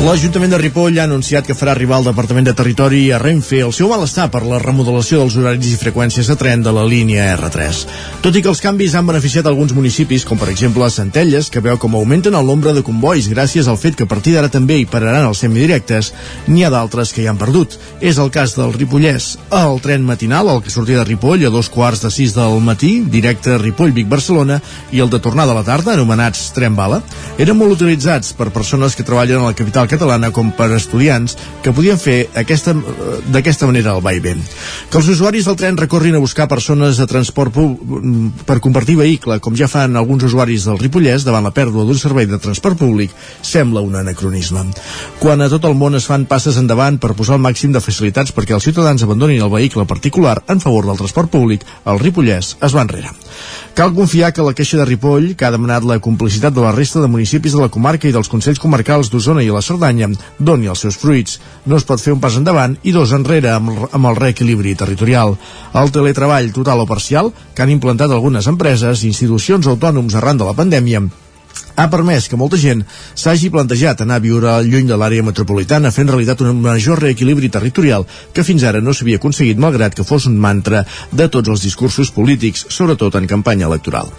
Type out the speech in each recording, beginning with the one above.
L'Ajuntament de Ripoll ha anunciat que farà arribar al Departament de Territori a Renfe el seu malestar per la remodelació dels horaris i freqüències de tren de la línia R3. Tot i que els canvis han beneficiat alguns municipis, com per exemple Centelles, que veu com augmenten el nombre de convois gràcies al fet que a partir d'ara també hi pararan els semidirectes, n'hi ha d'altres que hi han perdut. És el cas del Ripollès. El tren matinal, el que sortia de Ripoll a dos quarts de sis del matí, directe Ripoll-Vic-Barcelona, i el de tornada a la tarda, anomenats Tren Bala, eren molt utilitzats per persones que treballen a la capital catalana com per estudiants que podien fer aquesta d'aquesta manera el va i ve. Que els usuaris del tren recorrin a buscar persones de transport per compartir vehicle, com ja fan alguns usuaris del Ripollès davant la pèrdua d'un servei de transport públic, sembla un anacronisme. Quan a tot el món es fan passes endavant per posar el màxim de facilitats perquè els ciutadans abandonin el vehicle particular en favor del transport públic, el Ripollès es va enrere. Cal confiar que la queixa de Ripoll, que ha demanat la complicitat de la resta de municipis de la comarca i dels Consells Comarcals d'Osona i la Cerdanya, doni els seus fruits. No es pot fer un pas endavant i dos enrere amb, amb el reequilibri territorial. El teletreball total o parcial, que han implantat algunes empreses i institucions autònoms arran de la pandèmia, ha permès que molta gent s'hagi plantejat anar a viure lluny de l'àrea metropolitana fent realitat un major reequilibri territorial que fins ara no s'havia aconseguit malgrat que fos un mantra de tots els discursos polítics, sobretot en campanya electoral.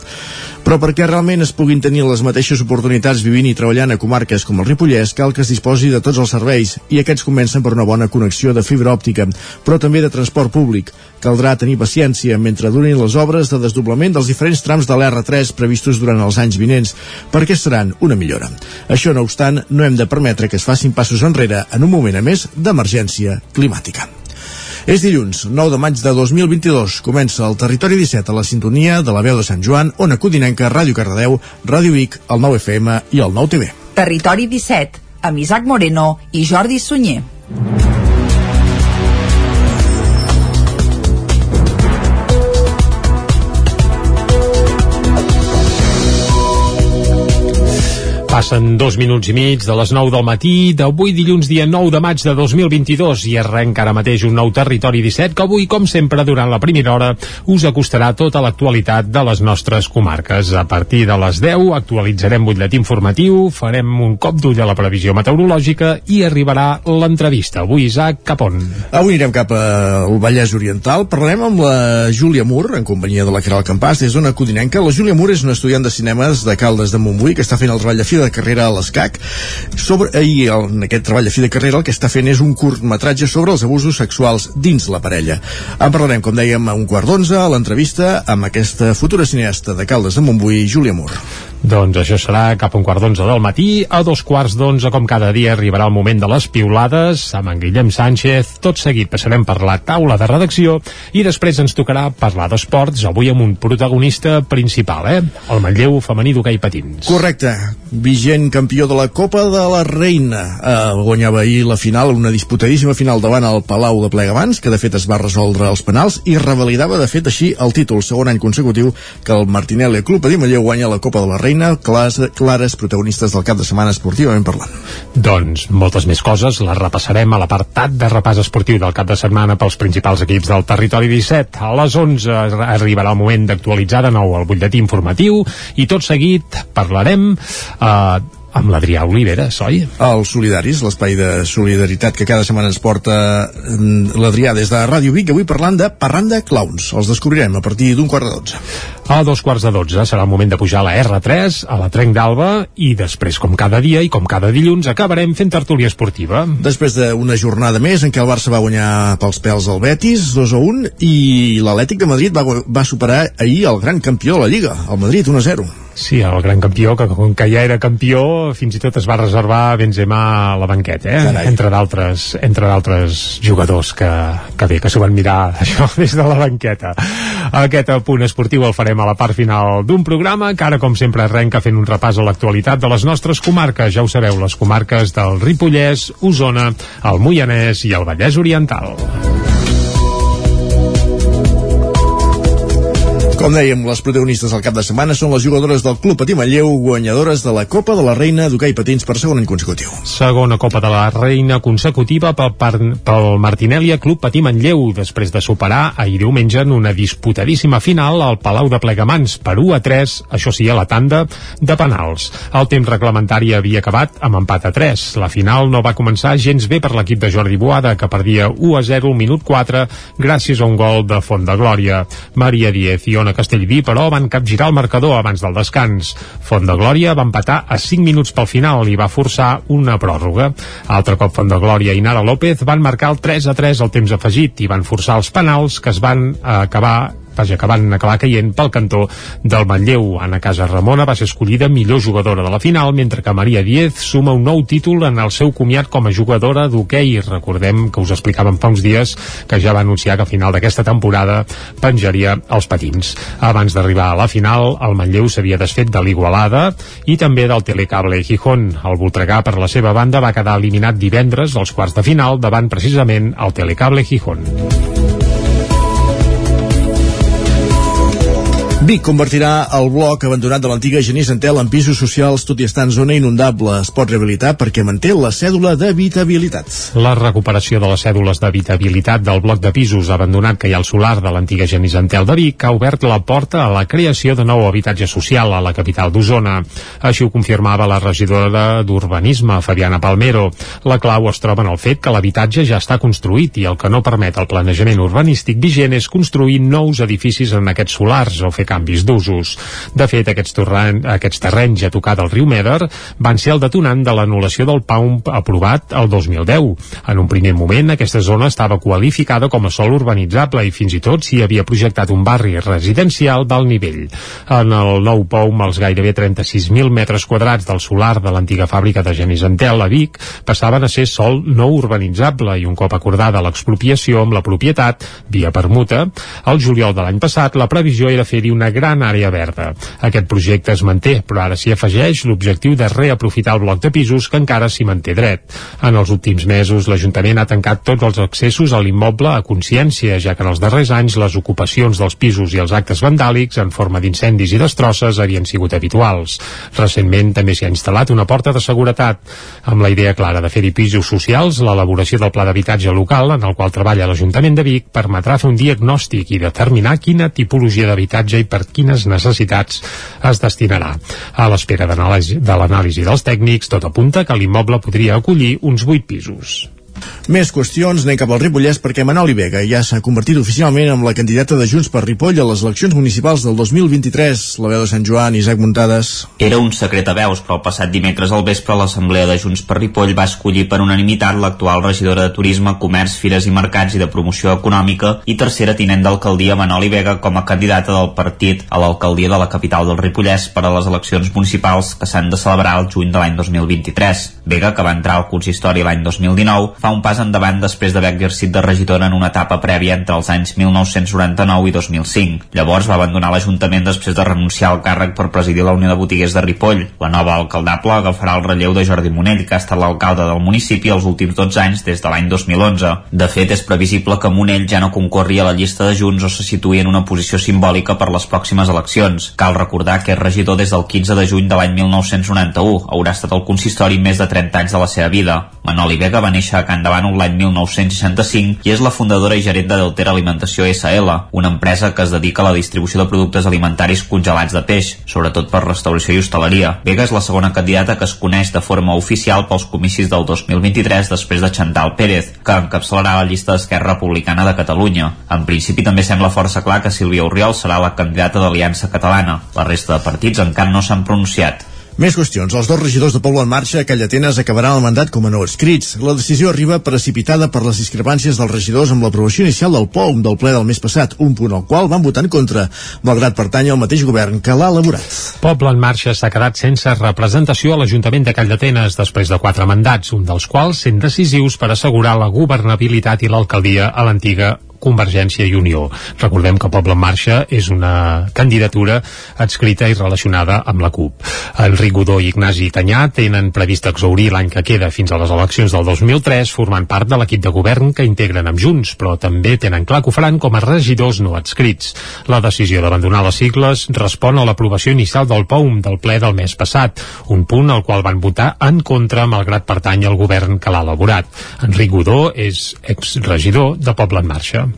Però perquè realment es puguin tenir les mateixes oportunitats vivint i treballant a comarques com el Ripollès, cal que es disposi de tots els serveis, i aquests comencen per una bona connexió de fibra òptica, però també de transport públic. Caldrà tenir paciència mentre durin les obres de desdoblament dels diferents trams de l'R3 previstos durant els anys vinents, perquè seran una millora. Això, no obstant, no hem de permetre que es facin passos enrere en un moment, a més, d'emergència climàtica. És dilluns, 9 de maig de 2022. Comença el Territori 17 a la sintonia de la veu de Sant Joan, Ona Codinenca, Ràdio Cardedeu, Ràdio Vic, el 9 FM i el 9 TV. Territori 17, amb Isaac Moreno i Jordi Sunyer. Passen dos minuts i mig de les 9 del matí d'avui dilluns dia 9 de maig de 2022 i arrenca ara mateix un nou Territori 17 que avui, com sempre, durant la primera hora us acostarà tota l'actualitat de les nostres comarques. A partir de les 10 actualitzarem butlletí informatiu, farem un cop d'ull a la previsió meteorològica i arribarà l'entrevista. Avui, Isaac, cap on? Avui anirem cap al Vallès Oriental. Parlarem amb la Júlia Mur, en companyia de la Caral Campàs, des d'Ona Codinenca. La Júlia Mur és una estudiant de cinemes de Caldes de Montbui que està fent el treball de fi de carrera a l'ESCAC sobre, i en aquest treball de fi de carrera el que està fent és un curtmetratge sobre els abusos sexuals dins la parella. En parlarem, com dèiem, a un quart d'onze a l'entrevista amb aquesta futura cineasta de Caldes de Montbui, Júlia Mur. Doncs això serà cap a un quart d'onze del matí. A dos quarts d'onze, com cada dia, arribarà el moment de les piulades amb en Guillem Sánchez. Tot seguit passarem per la taula de redacció i després ens tocarà parlar d'esports, avui amb un protagonista principal, eh? El Manlleu femení d'hoquei patins. Correcte. Vigent campió de la Copa de la Reina. Eh, guanyava ahir la final, una disputadíssima final davant el Palau de Plegamans, que de fet es va resoldre els penals i revalidava de fet així el títol, segon any consecutiu que el Martinelli Club de Manlleu guanya la Copa de la Reina reina, clares, clares protagonistes del cap de setmana esportivament parlant. Doncs moltes més coses les repassarem a l'apartat de repàs esportiu del cap de setmana pels principals equips del territori 17. A les 11 arribarà el moment d'actualitzar de nou el butlletí informatiu i tot seguit parlarem eh, amb l'Adrià Oliveres, oi? Els Solidaris, l'espai de solidaritat que cada setmana ens porta mm, l'Adrià des de Ràdio Vic, avui parlant de Parranda Clowns. Els descobrirem a partir d'un quart de dotze. A dos quarts de dotze serà el moment de pujar a la R3, a la Trenc d'Alba, i després, com cada dia i com cada dilluns, acabarem fent tertúlia esportiva. Després d'una jornada més en què el Barça va guanyar pels pèls el Betis, 2 a 1, i l'Atlètic de Madrid va, va superar ahir el gran campió de la Lliga, el Madrid, 1 a 0. Sí, el gran campió, que com que ja era campió, fins i tot es va reservar Benzema a la banqueta, eh? Carai. entre d'altres entre d'altres jugadors que, que bé, que s'ho van mirar això des de la banqueta. Aquest punt esportiu el farem a la part final d'un programa que ara, com sempre, arrenca fent un repàs a l'actualitat de les nostres comarques. Ja ho sabeu, les comarques del Ripollès, Osona, el Moianès i el Vallès Oriental. Com dèiem, les protagonistes del cap de setmana són les jugadores del Club Patí Manlleu, guanyadores de la Copa de la Reina d'hoquei patins per segon any consecutiu. Segona Copa de la Reina consecutiva pel, pel Martinèlia Club Patí Manlleu, després de superar ahir diumenge en una disputadíssima final al Palau de Plegamans per 1 a 3, això sí, a la tanda de penals. El temps reglamentari havia acabat amb empat a 3. La final no va començar gens bé per l'equip de Jordi Boada, que perdia 1 a 0 al minut 4 gràcies a un gol de Font de Glòria. Maria Diez i Ona Castellví, però, van capgirar el marcador abans del descans. Font de Glòria va empatar a 5 minuts pel final i va forçar una pròrroga. Altre cop Font de Glòria i Nara López van marcar el 3 a 3 al temps afegit i van forçar els penals que es van acabar vaja, que van acabar caient pel cantó del Manlleu. Anna Casa Ramona va ser escollida millor jugadora de la final, mentre que Maria Diez suma un nou títol en el seu comiat com a jugadora d'hoquei. Recordem que us explicàvem fa uns dies que ja va anunciar que a final d'aquesta temporada penjaria els patins. Abans d'arribar a la final, el Manlleu s'havia desfet de l'Igualada i també del Telecable Gijón. El Voltregà, per la seva banda, va quedar eliminat divendres als quarts de final davant precisament el Telecable Gijón. Vic convertirà el bloc abandonat de l'antiga Genís Antel en pisos socials tot i estar en zona inundable. Es pot rehabilitar perquè manté la cèdula d'habitabilitat. La recuperació de les cèdules d'habitabilitat del bloc de pisos abandonat que hi ha al solar de l'antiga Genís Antel de Vic ha obert la porta a la creació de nou habitatge social a la capital d'Osona. Així ho confirmava la regidora d'Urbanisme, Fabiana Palmero. La clau es troba en el fet que l'habitatge ja està construït i el que no permet el planejament urbanístic vigent és construir nous edificis en aquests solars o fer canvis d'usos. De fet, aquests, torren, aquests terrenys a tocar del riu Meder van ser el detonant de l'anul·lació del PAUM aprovat el 2010. En un primer moment, aquesta zona estava qualificada com a sol urbanitzable i fins i tot s'hi havia projectat un barri residencial d'alt nivell. En el nou PAUM, els gairebé 36.000 metres quadrats del solar de l'antiga fàbrica de Genís Antel a Vic passaven a ser sol no urbanitzable i un cop acordada l'expropiació amb la propietat, via permuta, el juliol de l'any passat la previsió era fer-hi una gran àrea verda. Aquest projecte es manté, però ara s'hi afegeix l'objectiu de reaprofitar el bloc de pisos que encara s'hi manté dret. En els últims mesos, l'Ajuntament ha tancat tots els accessos a l'immoble a consciència, ja que en els darrers anys les ocupacions dels pisos i els actes vandàlics en forma d'incendis i destrosses havien sigut habituals. Recentment també s'hi ha instal·lat una porta de seguretat. Amb la idea clara de fer-hi pisos socials, l'elaboració del pla d'habitatge local, en el qual treballa l'Ajuntament de Vic, permetrà fer un diagnòstic i determinar quina tipologia d'habitatge i per quines necessitats es destinarà. A l'espera de l'anàlisi dels tècnics, tot apunta que l'immoble podria acollir uns 8 pisos. Més qüestions, anem cap al Ripollès perquè Manoli Vega ja s'ha convertit oficialment en la candidata de Junts per Ripoll a les eleccions municipals del 2023. La veu de Sant Joan, Isaac Muntades. Era un secret a veus, però el passat dimecres al vespre l'Assemblea de Junts per Ripoll va escollir per unanimitat l'actual regidora de Turisme, Comerç, Fires i Mercats i de Promoció Econòmica i tercera tinent d'alcaldia Manoli Vega com a candidata del partit a l'alcaldia de la capital del Ripollès per a les eleccions municipals que s'han de celebrar el juny de l'any 2023. Vega, que va entrar al consistori l'any 2019, fa un pas endavant després d'haver exercit de regidora en una etapa prèvia entre els anys 1999 i 2005. Llavors va abandonar l'Ajuntament després de renunciar al càrrec per presidir la Unió de Botiguers de Ripoll. La nova alcaldable agafarà el relleu de Jordi Monell, que ha estat l'alcalde del municipi els últims 12 anys des de l'any 2011. De fet, és previsible que Monell ja no concorri a la llista de Junts o se situï en una posició simbòlica per les pròximes eleccions. Cal recordar que és regidor des del 15 de juny de l'any 1991. Haurà estat al consistori més de 30 anys de la seva vida. Manoli Vega va néixer a Can Davant l'any 1965 i és la fundadora i gerent de Deltera Alimentació SL, una empresa que es dedica a la distribució de productes alimentaris congelats de peix, sobretot per restauració i hostaleria. Vega és la segona candidata que es coneix de forma oficial pels comicis del 2023 després de Chantal Pérez, que encapçalarà la llista d'Esquerra Republicana de Catalunya. En principi també sembla força clar que Sílvia Oriol serà la candidata d'Aliança Catalana. La resta de partits encara no s'han pronunciat. Més qüestions. Els dos regidors de Poble en Marxa a Callatenes acabaran el mandat com a no escrits. La decisió arriba precipitada per les discrepàncies dels regidors amb l'aprovació inicial del POUM del ple del mes passat, un punt al qual van votar en contra, malgrat pertany al mateix govern que l'ha elaborat. Poble en Marxa s'ha quedat sense representació a l'Ajuntament de Callatenes després de quatre mandats, un dels quals sent decisius per assegurar la governabilitat i l'alcaldia a l'antiga Convergència i Unió. Recordem que Poble en Marxa és una candidatura adscrita i relacionada amb la CUP. Enric Godó i Ignasi Tanyà tenen previst exaurir l'any que queda fins a les eleccions del 2003 formant part de l'equip de govern que integren amb Junts, però també tenen clar que ho faran com a regidors no adscrits. La decisió d'abandonar les sigles respon a l'aprovació inicial del POUM del ple del mes passat, un punt al qual van votar en contra malgrat pertany al govern que l'ha elaborat. Enric Godó és exregidor de Poble en Marxa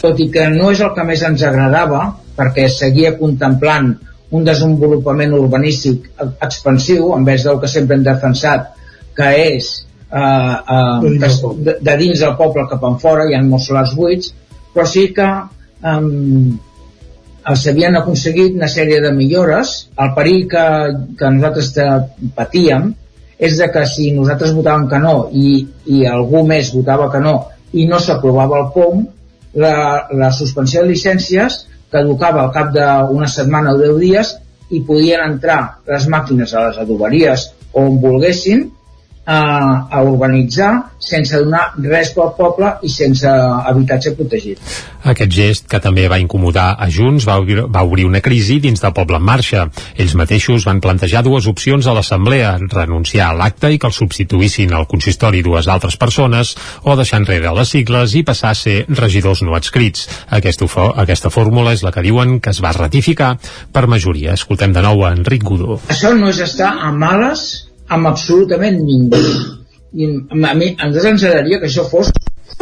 tot i que no és el que més ens agradava, perquè seguia contemplant un desenvolupament urbanístic expansiu, en vez del que sempre hem defensat, que és eh, eh, de, de, de dins del poble cap en fora, hi ha molts solars buits, però sí que eh, s'havien aconseguit una sèrie de millores. El perill que, que nosaltres patíem és de que si nosaltres votàvem que no i, i algú més votava que no i no s'aprovava el POM, la, la suspensió de llicències caducava al cap d'una setmana o deu dies i podien entrar les màquines a les adoberies on volguessin a, a urbanitzar sense donar res pel poble i sense habitatge protegit. Aquest gest, que també va incomodar a Junts, va obrir, va obrir una crisi dins de Poble en Marxa. Ells mateixos van plantejar dues opcions a l'Assemblea, renunciar a l'acte i que el substituïssin al consistori dues altres persones, o deixar enrere les sigles i passar a ser regidors no adscrits. Aquesta, aquesta fórmula és la que diuen que es va ratificar per majoria. Escoltem de nou a Enric Godó. Això no és estar a males amb absolutament ningú. I a mi, ens agradaria que això fos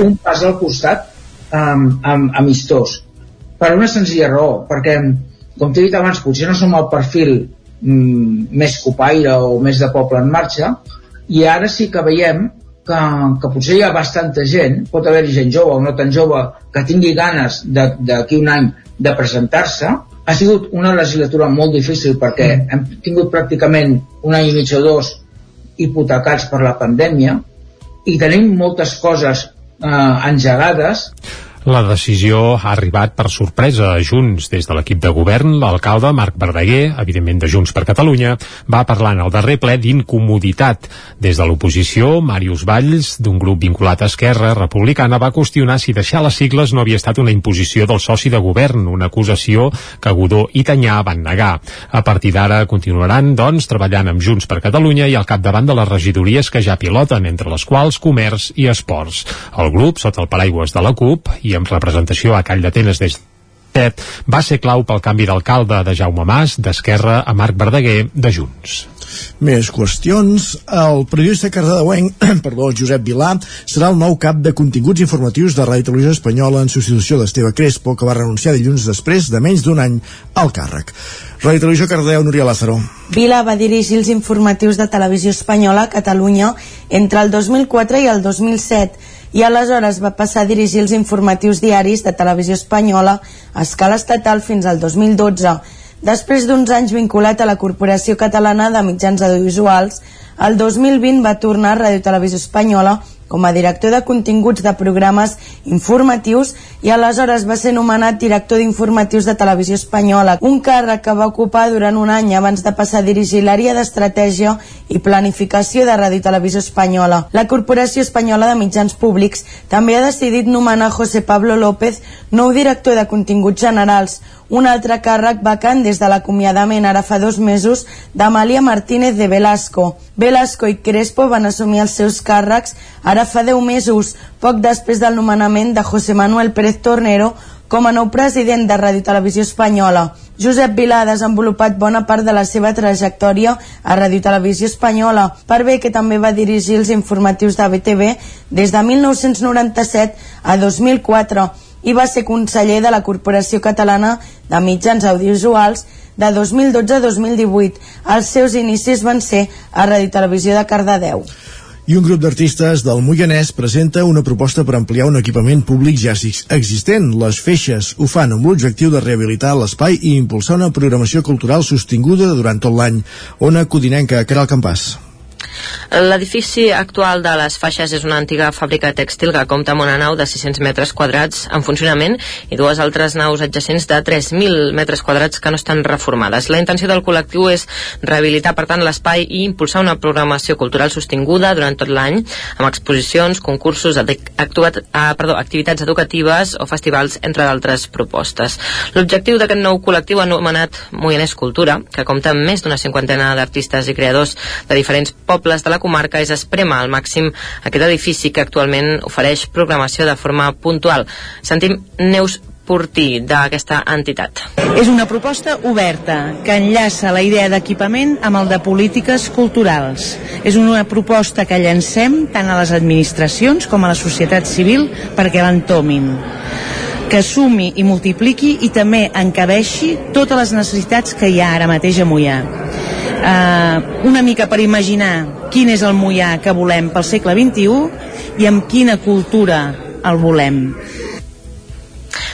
un pas al costat um, um, amistós. Per una senzilla raó, perquè, com t'he dit abans, potser no som el perfil um, més copaire o més de poble en marxa, i ara sí que veiem que, que potser hi ha bastanta gent, pot haver-hi gent jove o no tan jove, que tingui ganes d'aquí un any de presentar-se, ha sigut una legislatura molt difícil perquè mm. hem tingut pràcticament un any i mig o dos hipotecats per la pandèmia i tenim moltes coses eh, engegades la decisió ha arribat per sorpresa a Junts. Des de l'equip de govern, l'alcalde Marc Verdaguer, evidentment de Junts per Catalunya, va parlar en el darrer ple d'incomoditat. Des de l'oposició, Màrius Valls, d'un grup vinculat a Esquerra Republicana, va qüestionar si deixar les sigles no havia estat una imposició del soci de govern, una acusació que Godó i Tanyà van negar. A partir d'ara continuaran, doncs, treballant amb Junts per Catalunya i al capdavant de les regidories que ja piloten, entre les quals Comerç i Esports. El grup, sota el paraigües de la CUP i amb representació a Call d'Atenes des va ser clau pel canvi d'alcalde de Jaume Mas d'Esquerra a Marc Verdaguer de Junts. Més qüestions. El periodista cardedeuenc, perdó, Josep Vilà, serà el nou cap de continguts informatius de Ràdio Televisió Espanyola en substitució d'Esteve Crespo, que va renunciar dilluns després de menys d'un any al càrrec. Ràdio Televisió Cardedeu, Núria Lázaro. Vila va dirigir els informatius de Televisió Espanyola a Catalunya entre el 2004 i el 2007 i aleshores va passar a dirigir els informatius diaris de televisió espanyola a escala estatal fins al 2012. Després d'uns anys vinculat a la Corporació Catalana de Mitjans Audiovisuals, el 2020 va tornar a Ràdio Televisió Espanyola com a director de continguts de programes informatius i aleshores va ser nomenat director d'informatius de televisió espanyola, un càrrec que va ocupar durant un any abans de passar a dirigir l'àrea d'estratègia i planificació de Ràdio Televisió Espanyola. La Corporació Espanyola de Mitjans Públics també ha decidit nomenar José Pablo López nou director de continguts generals, un altre càrrec vacant des de l'acomiadament ara fa dos mesos d'Amàlia Martínez de Velasco. Velasco i Crespo van assumir els seus càrrecs ara fa deu mesos, poc després del nomenament de José Manuel Pérez Tornero com a nou president de Ràdio Televisió Espanyola. Josep Vilà ha desenvolupat bona part de la seva trajectòria a Ràdio Televisió Espanyola, per bé que també va dirigir els informatius de BTV des de 1997 a 2004 i va ser conseller de la Corporació Catalana de Mitjans Audiovisuals de 2012 a 2018. Els seus inicis van ser a Ràdio Televisió de Cardedeu. I un grup d'artistes del Moianès presenta una proposta per ampliar un equipament públic ja existent. Les feixes ho fan amb l'objectiu de rehabilitar l'espai i impulsar una programació cultural sostinguda durant tot l'any. Ona Codinenca, Caral Campàs. L'edifici actual de les faixes és una antiga fàbrica tèxtil que compta amb una nau de 600 metres quadrats en funcionament i dues altres naus adjacents de 3.000 metres quadrats que no estan reformades. La intenció del col·lectiu és rehabilitar, per tant, l'espai i impulsar una programació cultural sostinguda durant tot l'any amb exposicions, concursos, actuat, ah, perdó, activitats educatives o festivals, entre d'altres propostes. L'objectiu d'aquest nou col·lectiu anomenat Moianès Cultura, que compta amb més d'una cinquantena d'artistes i creadors de diferents pobles de la comarca és esprema al màxim aquest edifici que actualment ofereix programació de forma puntual. Sentim Neus Portí d'aquesta entitat. És una proposta oberta que enllaça la idea d'equipament amb el de polítiques culturals. És una proposta que llancem tant a les administracions com a la societat civil perquè l'entomin que sumi i multipliqui i també encabeixi totes les necessitats que hi ha ara mateix a Mollà eh, una mica per imaginar quin és el Mollà que volem pel segle XXI i amb quina cultura el volem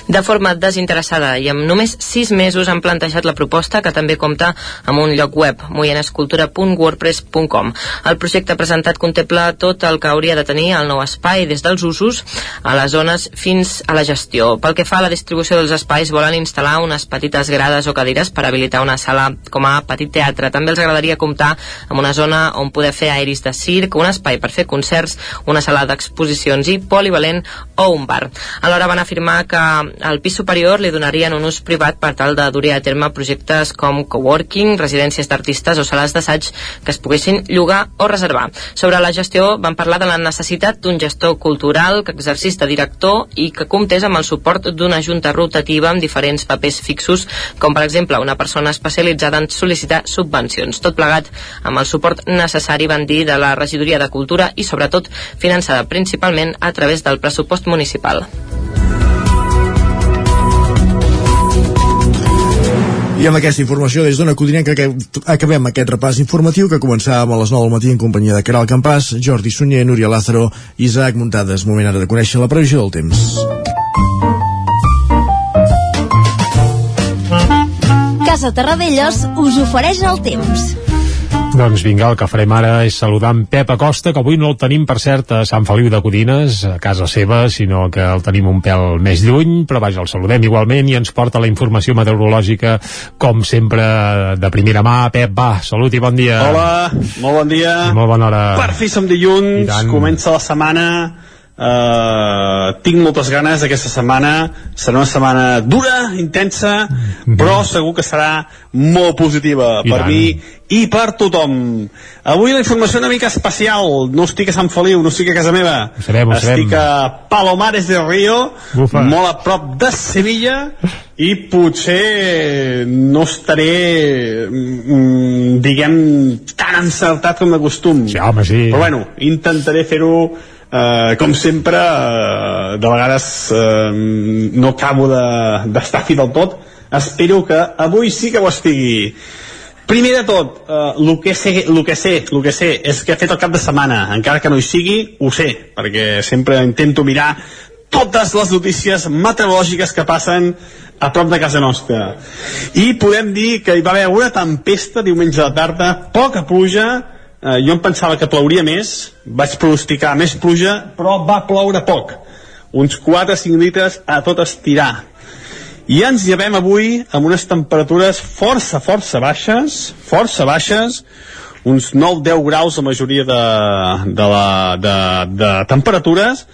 de forma desinteressada i amb només 6 mesos han plantejat la proposta que també compta amb un lloc web, moienescultura.wordpress.com. El projecte presentat contempla tot el que hauria de tenir el nou espai des dels usos a les zones fins a la gestió. Pel que fa a la distribució dels espais, volen instal·lar unes petites grades o cadires per habilitar una sala com a petit teatre. També els agradaria comptar amb una zona on poder fer aeris de circ, un espai per fer concerts, una sala d'exposicions i polivalent o un bar. Alhora van afirmar que al pis superior li donarien un ús privat per tal de dur a terme projectes com coworking, residències d'artistes o sales d'assaig que es poguessin llogar o reservar. Sobre la gestió van parlar de la necessitat d'un gestor cultural que exercís de director i que comptés amb el suport d'una junta rotativa amb diferents papers fixos, com per exemple una persona especialitzada en sol·licitar subvencions. Tot plegat amb el suport necessari, van dir, de la regidoria de Cultura i sobretot finançada principalment a través del pressupost municipal. I amb aquesta informació des d'una codinenca que acabem aquest repàs informatiu que començàvem a les 9 del matí en companyia de Caral Campàs, Jordi Sunyer, Núria Lázaro Isaac Muntades. Moment ara de conèixer la previsió del temps. Casa Terradellos us ofereix el temps. Doncs vinga, el que farem ara és saludar en Pep Acosta, que avui no el tenim, per cert, a Sant Feliu de Codines, a casa seva, sinó que el tenim un pèl més lluny, però vaja, el saludem igualment i ens porta la informació meteorològica, com sempre, de primera mà. Pep, va, salut i bon dia. Hola, molt bon dia. I molt bona hora. Per fi som dilluns, comença la setmana Uh, tinc moltes ganes aquesta setmana serà una setmana dura, intensa mm. però segur que serà molt positiva I per tant. mi i per tothom avui la informació una mica especial no estic a Sant Feliu, no estic a casa meva Ho sabem, ho sabem. estic a Palomares de Río Ufa. molt a prop de Sevilla i potser no estaré mm, diguem tan encertat com de costum sí, home, sí. però bueno, intentaré fer-ho eh, com sempre eh, de vegades eh, no acabo de- d'estar de, fi del tot. Espero que avui sí que ho estigui. Primer de tot eh, el, que sé, el que sé el que sé és que he fet el cap de setmana. Encara que no hi sigui, ho sé perquè sempre intento mirar totes les notícies meteorològiques que passen a prop de casa nostra. I podem dir que hi va haver una tempesta diumenge la tarda, poca pluja eh, jo em pensava que plouria més vaig pronosticar més pluja però va ploure poc. Uns 4-5 litres a tot estirar. I ens llevem avui amb unes temperatures força, força baixes força baixes uns 9-10 graus la majoria de, de, la, de, de temperatures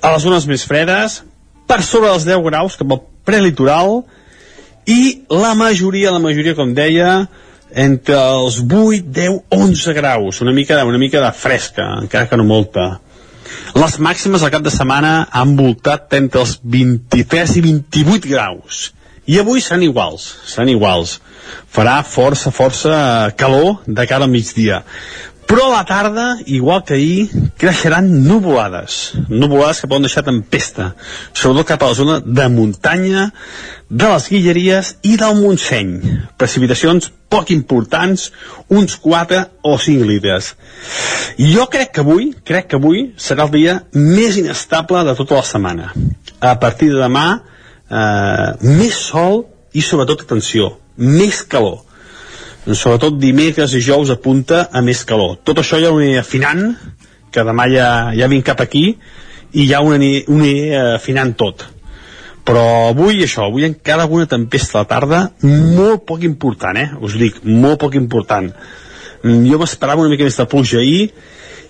a les zones més fredes per sobre dels 10 graus cap al prelitoral i la majoria, la majoria com deia entre els 8, 10, 11 graus. Una mica, una mica de fresca encara que no molta. Les màximes al cap de setmana han voltat entre els 23 i 28 graus. I avui seran iguals seran iguals. Farà força, força calor de cara al migdia però a la tarda, igual que ahir, creixeran nuvolades. Nuvolades que poden deixar tempesta, sobretot cap a la zona de muntanya, de les Guilleries i del Montseny. Precipitacions poc importants, uns 4 o 5 litres. Jo crec que avui, crec que avui serà el dia més inestable de tota la setmana. A partir de demà, eh, més sol i sobretot, atenció, més calor sobretot dimecres i jous apunta a més calor. Tot això ja ho aniré afinant, que demà ja, ja vinc cap aquí, i ja ho aniré, ho aniré afinant tot. Però avui això, avui encara alguna tempesta a la tarda, molt poc important, eh? Us dic, molt poc important. Jo m'esperava una mica més de pluja ahir,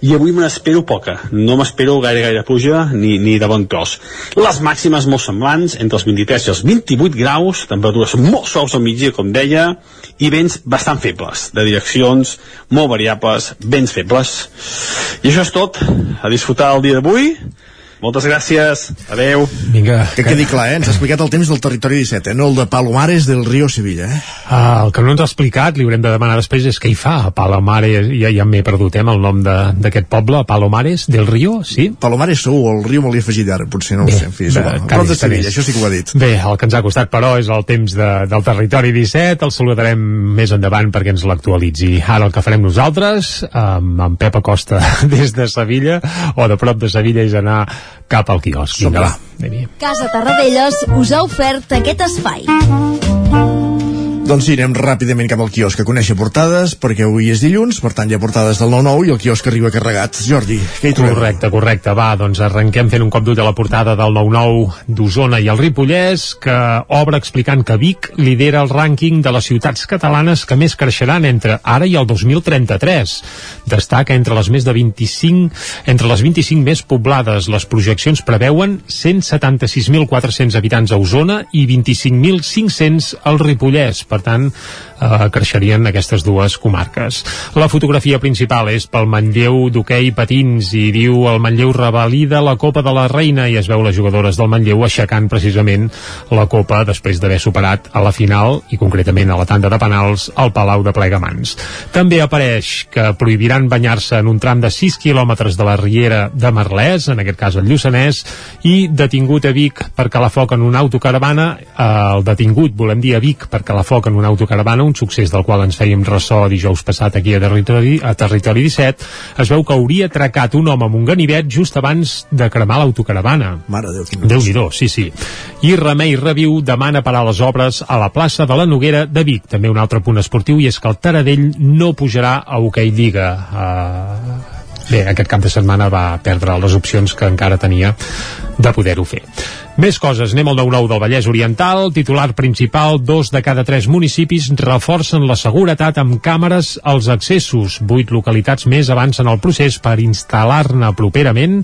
i avui me n'espero poca no m'espero gaire gaire pluja ni, ni de bon tros les màximes molt semblants entre els 23 i els 28 graus temperatures molt suaus al migdia com deia i vents bastant febles de direccions molt variables vents febles. I això és tot. A disfrutar el dia d'avui moltes gràcies, adeu. Vinga. Que quedi clar, eh? Ens ha explicat el temps del territori 17, eh? No el de Palomares del Río Sevilla, eh? Ah, el que no ens ha explicat, li haurem de demanar després, és què hi fa a Palomares, ja, ja m'he perdut, eh, el nom d'aquest poble, Palomares del Río, sí? Palomares segur, el Río me l'he afegit ara, potser no ho Bé, sé, en fi, és igual. Prop de Sevilla, això sí que ho ha dit. Bé, el que ens ha costat, però, és el temps de, del territori 17. El saludarem més endavant perquè ens l'actualitzi. Ara el que farem nosaltres, amb, amb Pep Acosta des de Sevilla, o de prop de Sevilla, és anar cap al quiosc. Vinga, va. Casa Tarradellas us ha ofert aquest espai. Doncs sí, anem ràpidament cap al quiosc a conèixer portades, perquè avui és dilluns, per tant hi ha portades del 9-9 i el quiosc arriba carregat. Jordi, què hi trobem? Correcte, correcte. Va, doncs arrenquem fent un cop d'ull a la portada del 9-9 d'Osona i el Ripollès, que obre explicant que Vic lidera el rànquing de les ciutats catalanes que més creixeran entre ara i el 2033. Destaca entre les més de 25, entre les 25 més poblades. Les projeccions preveuen 176.400 habitants a Osona i 25.500 al Ripollès. Per tant, eh, creixerien aquestes dues comarques. La fotografia principal és pel Manlleu d'hoquei patins i diu el Manlleu revalida la Copa de la Reina i es veu les jugadores del Manlleu aixecant precisament la Copa després d'haver superat a la final i concretament a la tanda de penals al Palau de Plegamans. També apareix que prohibiran banyar-se en un tram de 6 quilòmetres de la Riera de Merlès, en aquest cas el Lluçanès, i detingut a Vic perquè la foc en una autocaravana, eh, el detingut, volem dir a Vic, perquè la foc en una autocaravana, un succés del qual ens fèiem ressò dijous passat aquí a Territori, a Territori 17, es veu que hauria atracat un home amb un ganivet just abans de cremar l'autocaravana. Mare de Déu, quin déu nhi sí, sí. I Remei Reviu demana parar les obres a la plaça de la Noguera de Vic. També un altre punt esportiu i és que el Taradell no pujarà a Hockey Lliga. Uh, bé, aquest cap de setmana va perdre les opcions que encara tenia de poder-ho fer. Més coses, anem al 9-9 del Vallès Oriental, titular principal, dos de cada tres municipis reforcen la seguretat amb càmeres als accessos. Vuit localitats més avancen el procés per instal·lar-ne properament.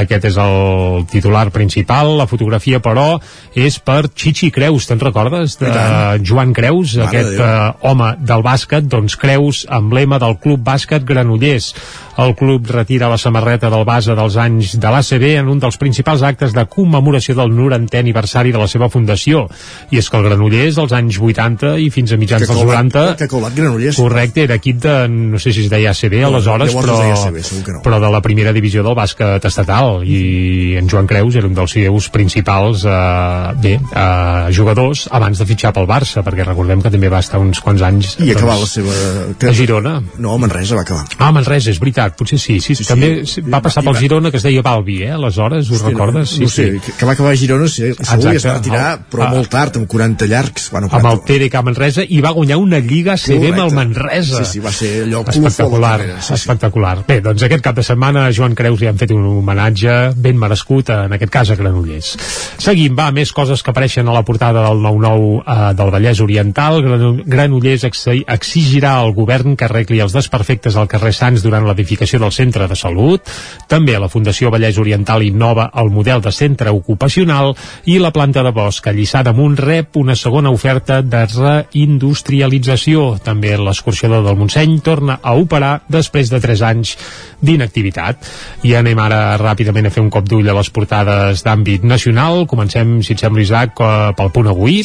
Aquest és el titular principal. La fotografia, però, és per Chichi Creus, te'n recordes? De Joan Creus, Mare aquest de eh, home del bàsquet, doncs Creus, emblema del Club Bàsquet Granollers. El club retira la samarreta del base dels anys de l'ACB en un dels principals actes de commemoració del 90è aniversari de la seva fundació. I és que el Granollers, als anys 80 i fins a mitjans Que dels colat- 90... que colat Granollers. Correcte, era equip de, no sé si es deia ACB No, aleshores, però, ACB, no. però de la primera divisió del bàsquet estatal i en Joan Creus era un dels seus principals eh, bé, eh, jugadors abans de fitxar pel Barça, perquè recordem que també va estar uns quants anys I acabar la doncs, seva... a Girona. No, a Manresa va acabar. Ah, Manresa, és veritat, potser sí. sí, sí també sí. va passar pel Girona, que es deia Balbi, eh? Aleshores, ho Hosti, recordes? No, no sé, que, que va acabar a Girona, sí, segur, i es va Exacte. retirar, però Ah. molt tard, amb 40 llargs. Bueno, amb el TDK Manresa i va guanyar una Lliga CB amb el. Manresa. Sí, sí, va ser allò espectacular, carrera, sí, sí. espectacular. Bé, doncs aquest cap de setmana a Joan Creus li han fet un homenatge ben merescut, en aquest cas a Granollers. Seguim, va, més coses que apareixen a la portada del 9-9 eh, del Vallès Oriental. Grano- Granollers exi- exigirà al govern que arregli els desperfectes al carrer Sants durant l'edificació del centre de salut. També la Fundació Vallès Oriental innova el model de centre ocupacional i la planta de bosc a Lliçà d'Amunt rep una segona oferta de reindustrialització. També l'escorxador del Montseny torna a operar després de 3 anys d'inactivitat. I anem ara ràpidament a fer un cop d'ull a les portades d'àmbit nacional. Comencem, si et sembla, Isaac, eh, pel punt avui.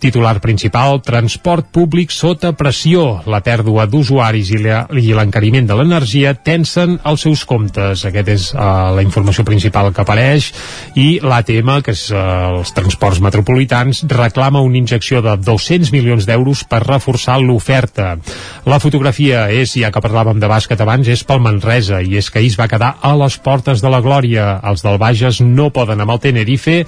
Titular principal, transport públic sota pressió. La pèrdua d'usuaris i l'encariment de l'energia tensen els seus comptes. Aquest és uh, la informació principal que apareix i l'ATM, que és eh, els transports metropolitans, reclama una injecció de 200 milions d'euros per reforçar l'oferta. La fotografia és, ja que parlàvem de bàsquet abans, és pel Manresa, i és que ahir es va quedar a les portes de la glòria. Els del Bages no poden amb el Tenerife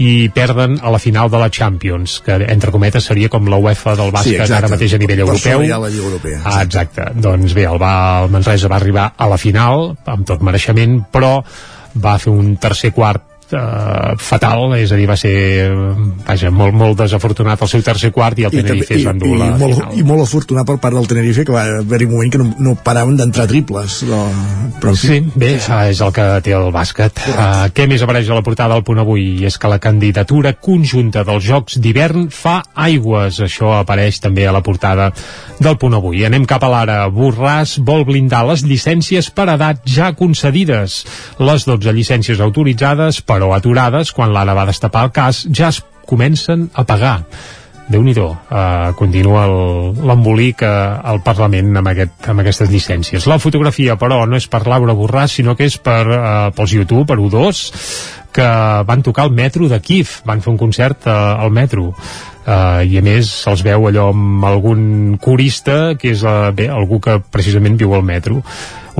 i perden a la final de la Champions, que entre cometes seria com la UEFA del bàsquet sí, ara mateix a nivell europeu. Per la Lliga Europea. Ah, exacte. Doncs bé, el, va, el Manresa va arribar a la final, amb tot mereixement, però va fer un tercer quart eh, fatal, és a dir, va ser vaja, molt, molt desafortunat el seu tercer quart i el Tenerife es va endur la molt, final. I molt afortunat per part del Tenerife que va haver-hi un moment que no, no paraven d'entrar triples però, però fi. Sí, bé, sí. és el que té el bàsquet. Uh, què més apareix a la portada del punt avui? I és que la candidatura conjunta dels Jocs d'hivern fa aigües. Això apareix també a la portada del punt avui. Anem cap a l'ara. Borràs vol blindar les llicències per edat ja concedides. Les 12 llicències autoritzades per però aturades, quan l'Anna va destapar el cas, ja es comencen a pagar déu nhi uh, continua l'embolic uh, al Parlament amb, aquest, amb aquestes llicències. La fotografia, però, no és per Laura Borràs, sinó que és per, uh, pels YouTube, per U2, que van tocar el metro de Kif, van fer un concert uh, al metro. Uh, i a més se'ls veu allò amb algun corista que és uh, bé, algú que precisament viu al metro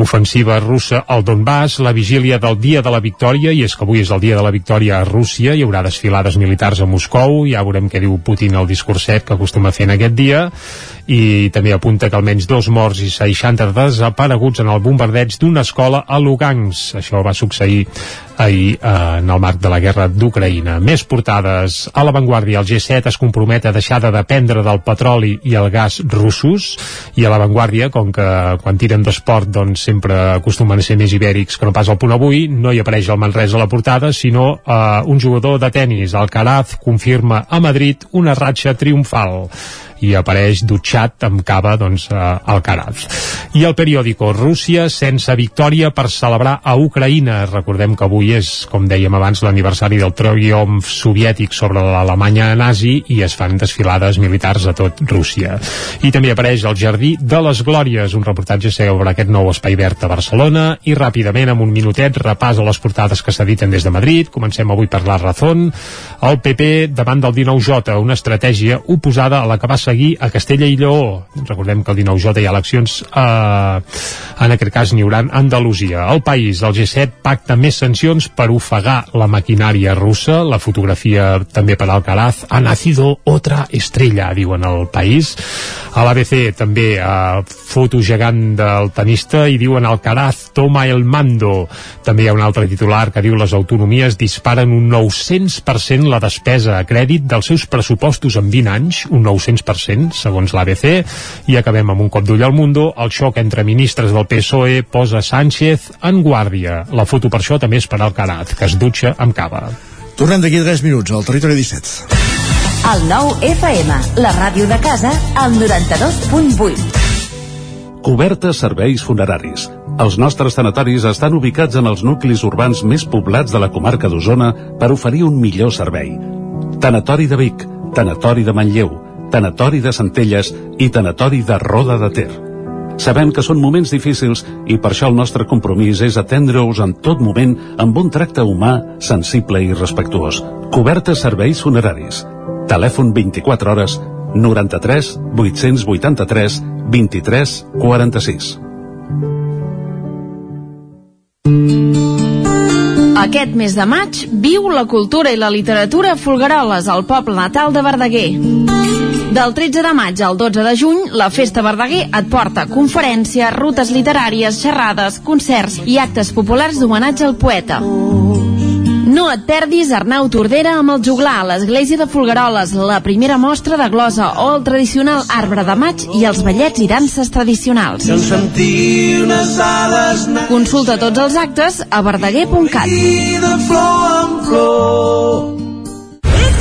ofensiva russa al Donbass, la vigília del Dia de la Victòria, i és que avui és el Dia de la Victòria a Rússia, hi haurà desfilades militars a Moscou, ja veurem què diu Putin al discurset que acostuma a fer en aquest dia, i també apunta que almenys dos morts i 60 desapareguts en el bombardeig d'una escola a Lugansk. Això va succeir ahir eh, en el marc de la guerra d'Ucraïna. Més portades a l'avantguàrdia. El G7 es compromet a deixar de dependre del petroli i el gas russos i a l'avantguàrdia, com que quan tiren d'esport doncs sempre acostumen a ser més ibèrics que no pas el punt avui, no hi apareix el Manresa a la portada, sinó eh, un jugador de tennis, el Caraz, confirma a Madrid una ratxa triomfal i apareix dutxat amb cava doncs, al Caraz. I el periòdico Rússia sense victòria per celebrar a Ucraïna. Recordem que avui és, com dèiem abans, l'aniversari del triomf soviètic sobre l'Alemanya nazi i es fan desfilades militars a tot Rússia. I també apareix el Jardí de les Glòries, un reportatge sobre aquest nou espai verd a Barcelona i ràpidament, amb un minutet, repàs a les portades que s'editen des de Madrid. Comencem avui per la Razón. El PP davant del 19J, una estratègia oposada a la que va ser seguir a Castella i Lleó. Recordem que el 19J hi ha eleccions, eh, en aquest cas n'hi haurà Andalusia. El país, el G7, pacta més sancions per ofegar la maquinària russa. La fotografia també per Alcaraz. Ha nacido otra estrella, diuen al país. A l'ABC també eh, foto gegant del tenista i diuen Alcaraz toma el mando. També hi ha un altre titular que diu les autonomies disparen un 900% la despesa a crèdit dels seus pressupostos en 20 anys, un 900% 2%, segons l'ABC, i acabem amb un cop d'ull al Mundo. El xoc entre ministres del PSOE posa Sánchez en guàrdia. La foto per això també és per al Carat, que es dutxa amb cava. Tornem d'aquí 3 minuts al Territori 17. El nou FM, la ràdio de casa, al 92.8. Cobertes serveis funeraris. Els nostres tanatoris estan ubicats en els nuclis urbans més poblats de la comarca d'Osona per oferir un millor servei. Tanatori de Vic, Tanatori de Manlleu, Tanatori de Centelles i Tanatori de Roda de Ter. Sabem que són moments difícils i per això el nostre compromís és atendre-us en tot moment amb un tracte humà, sensible i respectuós. Cobertes serveis funeraris. Telèfon 24 hores 93 883 23 46. Aquest mes de maig viu la cultura i la literatura Folgueroles al poble natal de Verdaguer. Del 13 de maig al 12 de juny, la Festa Verdaguer et porta conferències, rutes literàries, xerrades, concerts i actes populars d'homenatge al poeta. No et perdis Arnau Tordera amb el juglar a l'església de Folgueroles, la primera mostra de glosa o el tradicional arbre de maig i els ballets i danses tradicionals. Consulta tots els actes a verdaguer.cat.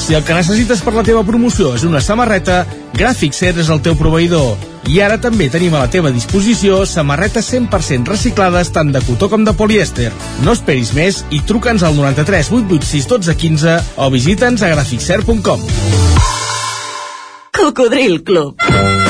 si el que necessites per la teva promoció és una samarreta, Gràfic Cert és el teu proveïdor. I ara també tenim a la teva disposició samarretes 100% reciclades tant de cotó com de polièster. No esperis més i truca'ns al 93 886 12 15 o visita'ns a graficcert.com. Cocodril Club.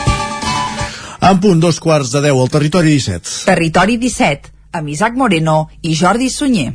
En punt, dos quarts de deu al territori 17. Territori 17, amb Isaac Moreno i Jordi Sunyer.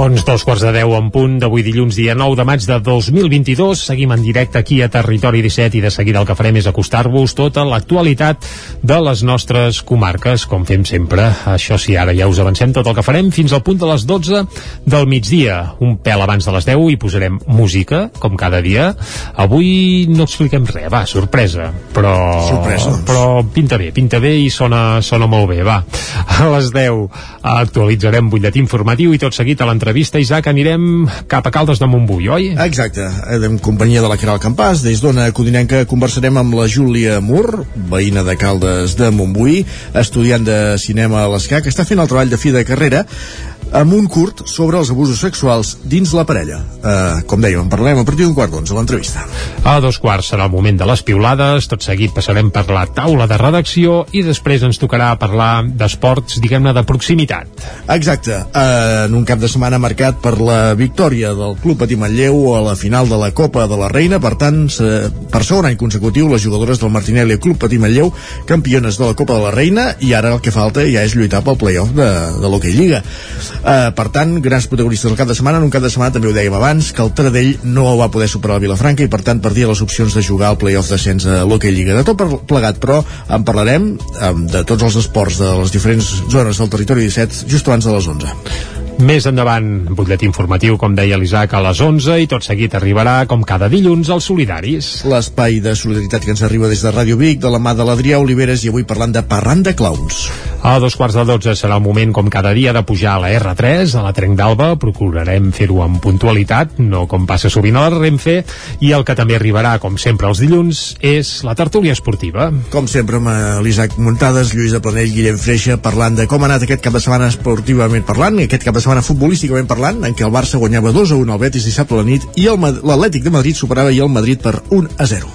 Doncs dos quarts de deu en punt d'avui dilluns dia 9 de maig de 2022. Seguim en directe aquí a Territori 17 i de seguida el que farem és acostar-vos tota l'actualitat de les nostres comarques, com fem sempre. Això sí, ara ja us avancem tot el que farem fins al punt de les 12 del migdia. Un pèl abans de les 10 i posarem música, com cada dia. Avui no expliquem res, va, sorpresa. Però, Sorpresa, doncs. però pinta bé, pinta bé i sona, sona molt bé, va. A les 10 actualitzarem butlletí informatiu i tot seguit a l'entrevista, Isaac, anirem cap a Caldes de Montbui, oi? Exacte, en companyia de la Caral Campàs, des d'Ona Codinenca conversarem amb la Júlia Mur, veïna de Caldes de Montbui, estudiant de cinema a l'ESCA, que està fent el treball de fi de carrera amb un curt sobre els abusos sexuals dins la parella. Uh, com dèiem, en parlarem a partir d'un quart d'onze a l'entrevista. A dos quarts serà el moment de les piulades, tot seguit passarem per la taula de redacció i després ens tocarà parlar d'esports, diguem-ne, de proximitat. Exacte, uh, en un cap de setmana marcat per la victòria del Club Patí Manlleu a la final de la Copa de la Reina, per tant, per segon any consecutiu, les jugadores del Martinelli Club Patí Manlleu, campiones de la Copa de la Reina, i ara el que falta ja és lluitar pel playoff de, de l'Hockey Lliga. Uh, per tant, grans protagonistes del cap de setmana, en un cap de setmana també ho dèiem abans, que el Taradell no va poder superar el Vilafranca i per tant perdia les opcions de jugar al playoff d'ascens a l'Hockey Lliga. De tot plegat, però, en parlarem um, de tots els esports de les diferents zones del territori 17 just abans de les 11. Més endavant, butlletí informatiu, com deia l'Isaac, a les 11 i tot seguit arribarà, com cada dilluns, als solidaris. L'espai de solidaritat que ens arriba des de Ràdio Vic, de la mà de l'Adrià Oliveres i avui parlant de Parrand de Clowns. A dos quarts de 12 serà el moment, com cada dia, de pujar a la R3, a la Trenc d'Alba. Procurarem fer-ho amb puntualitat, no com passa sovint a la Renfe. I el que també arribarà, com sempre, els dilluns, és la tertúlia esportiva. Com sempre, amb eh, l'Isaac Muntades, Lluís de Planell, Guillem Freixa, parlant de com ha anat aquest cap de setmana esportivament parlant, i aquest cap de setmana futbolísticament parlant, en què el Barça guanyava 2 a 1 al Betis dissabte a la nit, i l'Atlètic de Madrid superava i el Madrid per 1 a 0.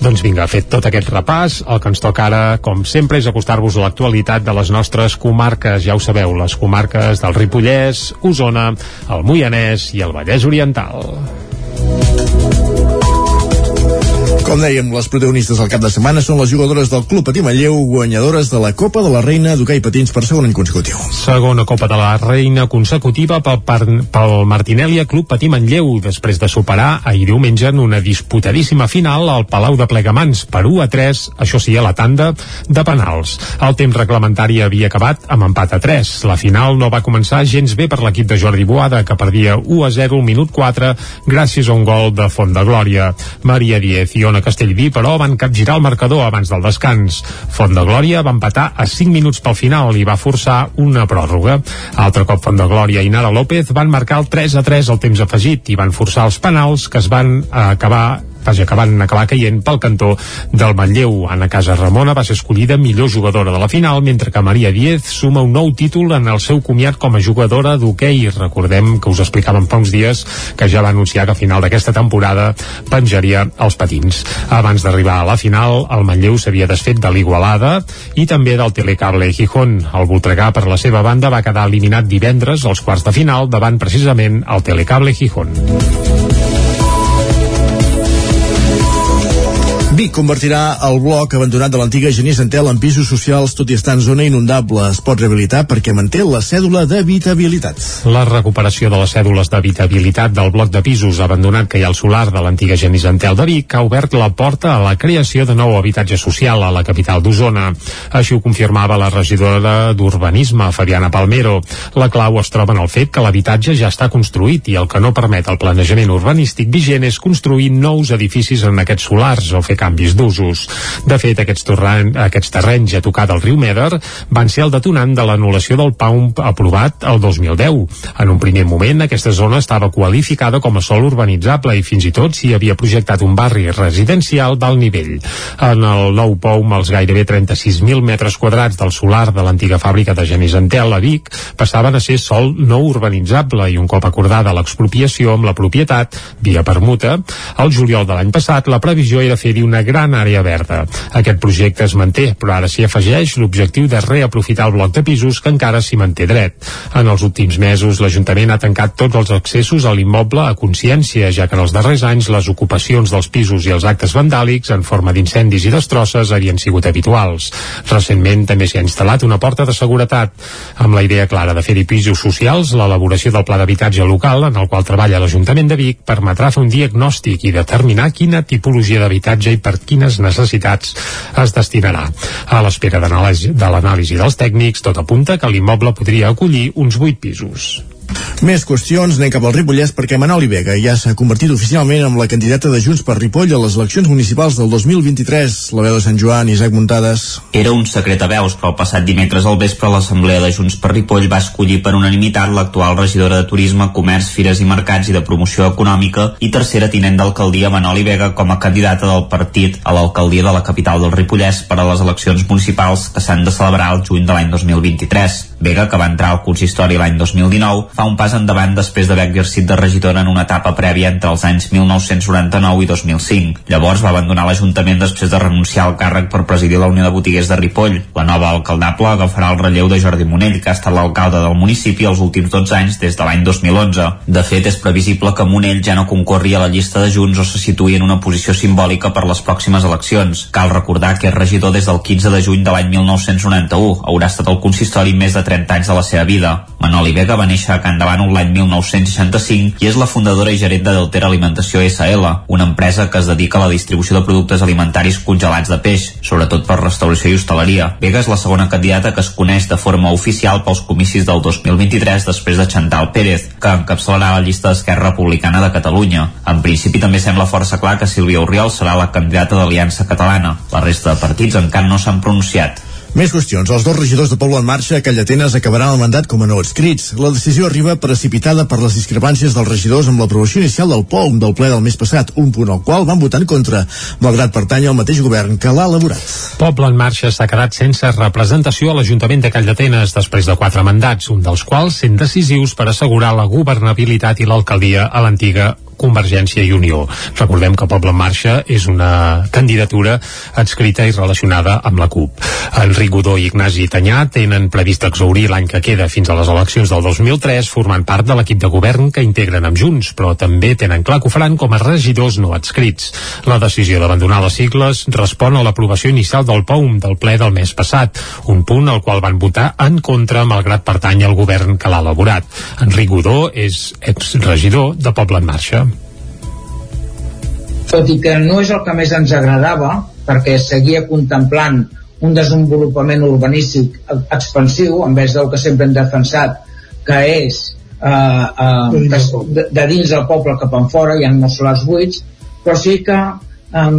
Doncs vinga, fet tot aquest repàs, el que ens toca ara, com sempre, és acostar-vos a l'actualitat de les nostres comarques. Ja ho sabeu, les comarques del Ripollès, Osona, el Moianès i el Vallès Oriental. Com dèiem, les protagonistes del cap de setmana són les jugadores del Club Patí Manlleu, guanyadores de la Copa de la Reina d'hoquei patins per segon any consecutiu. Segona Copa de la Reina consecutiva pel, pel Martinelli Club Patí Manlleu, després de superar ahir diumenge en una disputadíssima final al Palau de Plegamans per 1 a 3, això sí, a la tanda de penals. El temps reglamentari havia acabat amb empat a 3. La final no va començar gens bé per l'equip de Jordi Boada, que perdia 1 a 0 al minut 4 gràcies a un gol de Font de Glòria. Maria Diez i Ona Castellví, però, van capgirar el marcador abans del descans. Font de Glòria va empatar a 5 minuts pel final i va forçar una pròrroga. Altre cop Font de Glòria i Nara López van marcar el 3 a 3 al temps afegit i van forçar els penals que es van acabar vaja, que van acabar caient pel cantó del Manlleu. Anna Casa Ramona va ser escollida millor jugadora de la final, mentre que Maria Diez suma un nou títol en el seu comiat com a jugadora d'hoquei. Recordem que us explicàvem fa uns dies que ja va anunciar que a final d'aquesta temporada penjaria els patins. Abans d'arribar a la final, el Manlleu s'havia desfet de l'Igualada i també del Telecable Gijón. El Voltregà, per la seva banda, va quedar eliminat divendres als quarts de final davant precisament el Telecable Gijón. Vic convertirà el bloc abandonat de l'antiga Genís Antel en pisos socials tot i estar en zona inundable. Es pot rehabilitar perquè manté la cèdula d'habitabilitat. La recuperació de les cèdules d'habitabilitat del bloc de pisos abandonat que hi ha al solar de l'antiga Genís Antel de Vic ha obert la porta a la creació de nou habitatge social a la capital d'Osona. Així ho confirmava la regidora d'Urbanisme, Fabiana Palmero. La clau es troba en el fet que l'habitatge ja està construït i el que no permet el planejament urbanístic vigent és construir nous edificis en aquests solars o fer canvis d'usos. De fet, aquests, torran, aquests terrenys a tocar del riu Meder van ser el detonant de l'anul·lació del PAUM aprovat el 2010. En un primer moment, aquesta zona estava qualificada com a sol urbanitzable i fins i tot s'hi havia projectat un barri residencial d'alt nivell. En el nou PAUM, els gairebé 36.000 metres quadrats del solar de l'antiga fàbrica de Genís Antel a Vic passaven a ser sol no urbanitzable i un cop acordada l'expropiació amb la propietat via permuta, el juliol de l'any passat la previsió era fer-hi una gran àrea verda. Aquest projecte es manté, però ara s'hi afegeix l'objectiu de reaprofitar el bloc de pisos que encara s'hi manté dret. En els últims mesos, l'Ajuntament ha tancat tots els accessos a l'immoble a consciència, ja que en els darrers anys les ocupacions dels pisos i els actes vandàlics en forma d'incendis i destrosses havien sigut habituals. Recentment també s'hi ha instal·lat una porta de seguretat, amb la idea clara de fer-hi pisos socials, l'elaboració del pla d'habitatge local en el qual treballa l'Ajuntament de Vic permetrà fer un diagnòstic i determinar quina tipologia d'habitatge i per quines necessitats es destinarà. A l'espera de l'anàlisi dels tècnics, tot apunta que l'immoble podria acollir uns 8 pisos. Més qüestions, anem cap al Ripollès perquè Manoli Vega ja s'ha convertit oficialment en la candidata de Junts per Ripoll a les eleccions municipals del 2023. La veu de Sant Joan, Isaac Muntades. Era un secret a veus, però el passat dimecres al vespre l'Assemblea de Junts per Ripoll va escollir per unanimitat l'actual regidora de Turisme, Comerç, Fires i Mercats i de Promoció Econòmica i tercera tinent d'alcaldia Manoli Vega com a candidata del partit a l'alcaldia de la capital del Ripollès per a les eleccions municipals que s'han de celebrar el juny de l'any 2023. Vega, que va entrar al consistori l'any 2019, fa un pas endavant després d'haver exercit de regidora en una etapa prèvia entre els anys 1999 i 2005. Llavors va abandonar l'Ajuntament després de renunciar al càrrec per presidir la Unió de Botiguers de Ripoll. La nova alcaldable agafarà el relleu de Jordi Monell, que ha estat l'alcalde del municipi els últims 12 anys des de l'any 2011. De fet, és previsible que Monell ja no concorri a la llista de Junts o se situï en una posició simbòlica per les pròximes eleccions. Cal recordar que és regidor des del 15 de juny de l'any 1991. Haurà estat al consistori més de 30 anys de la seva vida. Manoli Vega va néixer a Can Davant l'any 1965 i és la fundadora i gerent de Deltera Alimentació SL, una empresa que es dedica a la distribució de productes alimentaris congelats de peix, sobretot per restauració i hostaleria. Vega és la segona candidata que es coneix de forma oficial pels comicis del 2023 després de Chantal Pérez, que encapçalarà la llista d'Esquerra Republicana de Catalunya. En principi també sembla força clar que Sílvia Oriol serà la candidata d'Aliança Catalana. La resta de partits encara no s'han pronunciat. Més qüestions. Els dos regidors de Poble en Marxa a Callatenes acabaran el mandat com a no adscrits. La decisió arriba precipitada per les discrepàncies dels regidors amb l'aprovació inicial del POUM del ple del mes passat, un punt al qual van votar en contra, malgrat pertany al mateix govern que l'ha elaborat. Poble en Marxa s'ha quedat sense representació a l'Ajuntament de Callatenes després de quatre mandats, un dels quals sent decisius per assegurar la governabilitat i l'alcaldia a l'antiga Convergència i Unió. Recordem que Poble en Marxa és una candidatura adscrita i relacionada amb la CUP. Enric Godó i Ignasi Tanyà tenen previst exaurir l'any que queda fins a les eleccions del 2003 formant part de l'equip de govern que integren amb Junts, però també tenen clar que ho faran com a regidors no adscrits. La decisió d'abandonar les sigles respon a l'aprovació inicial del POUM del ple del mes passat, un punt al qual van votar en contra malgrat pertany al govern que l'ha elaborat. Enric Godó és exregidor de Poble en Marxa tot i que no és el que més ens agradava perquè seguia contemplant un desenvolupament urbanístic expansiu en vez del que sempre hem defensat que és eh, eh, de, de dins del poble cap en fora hi ha molts solars buits però sí que eh,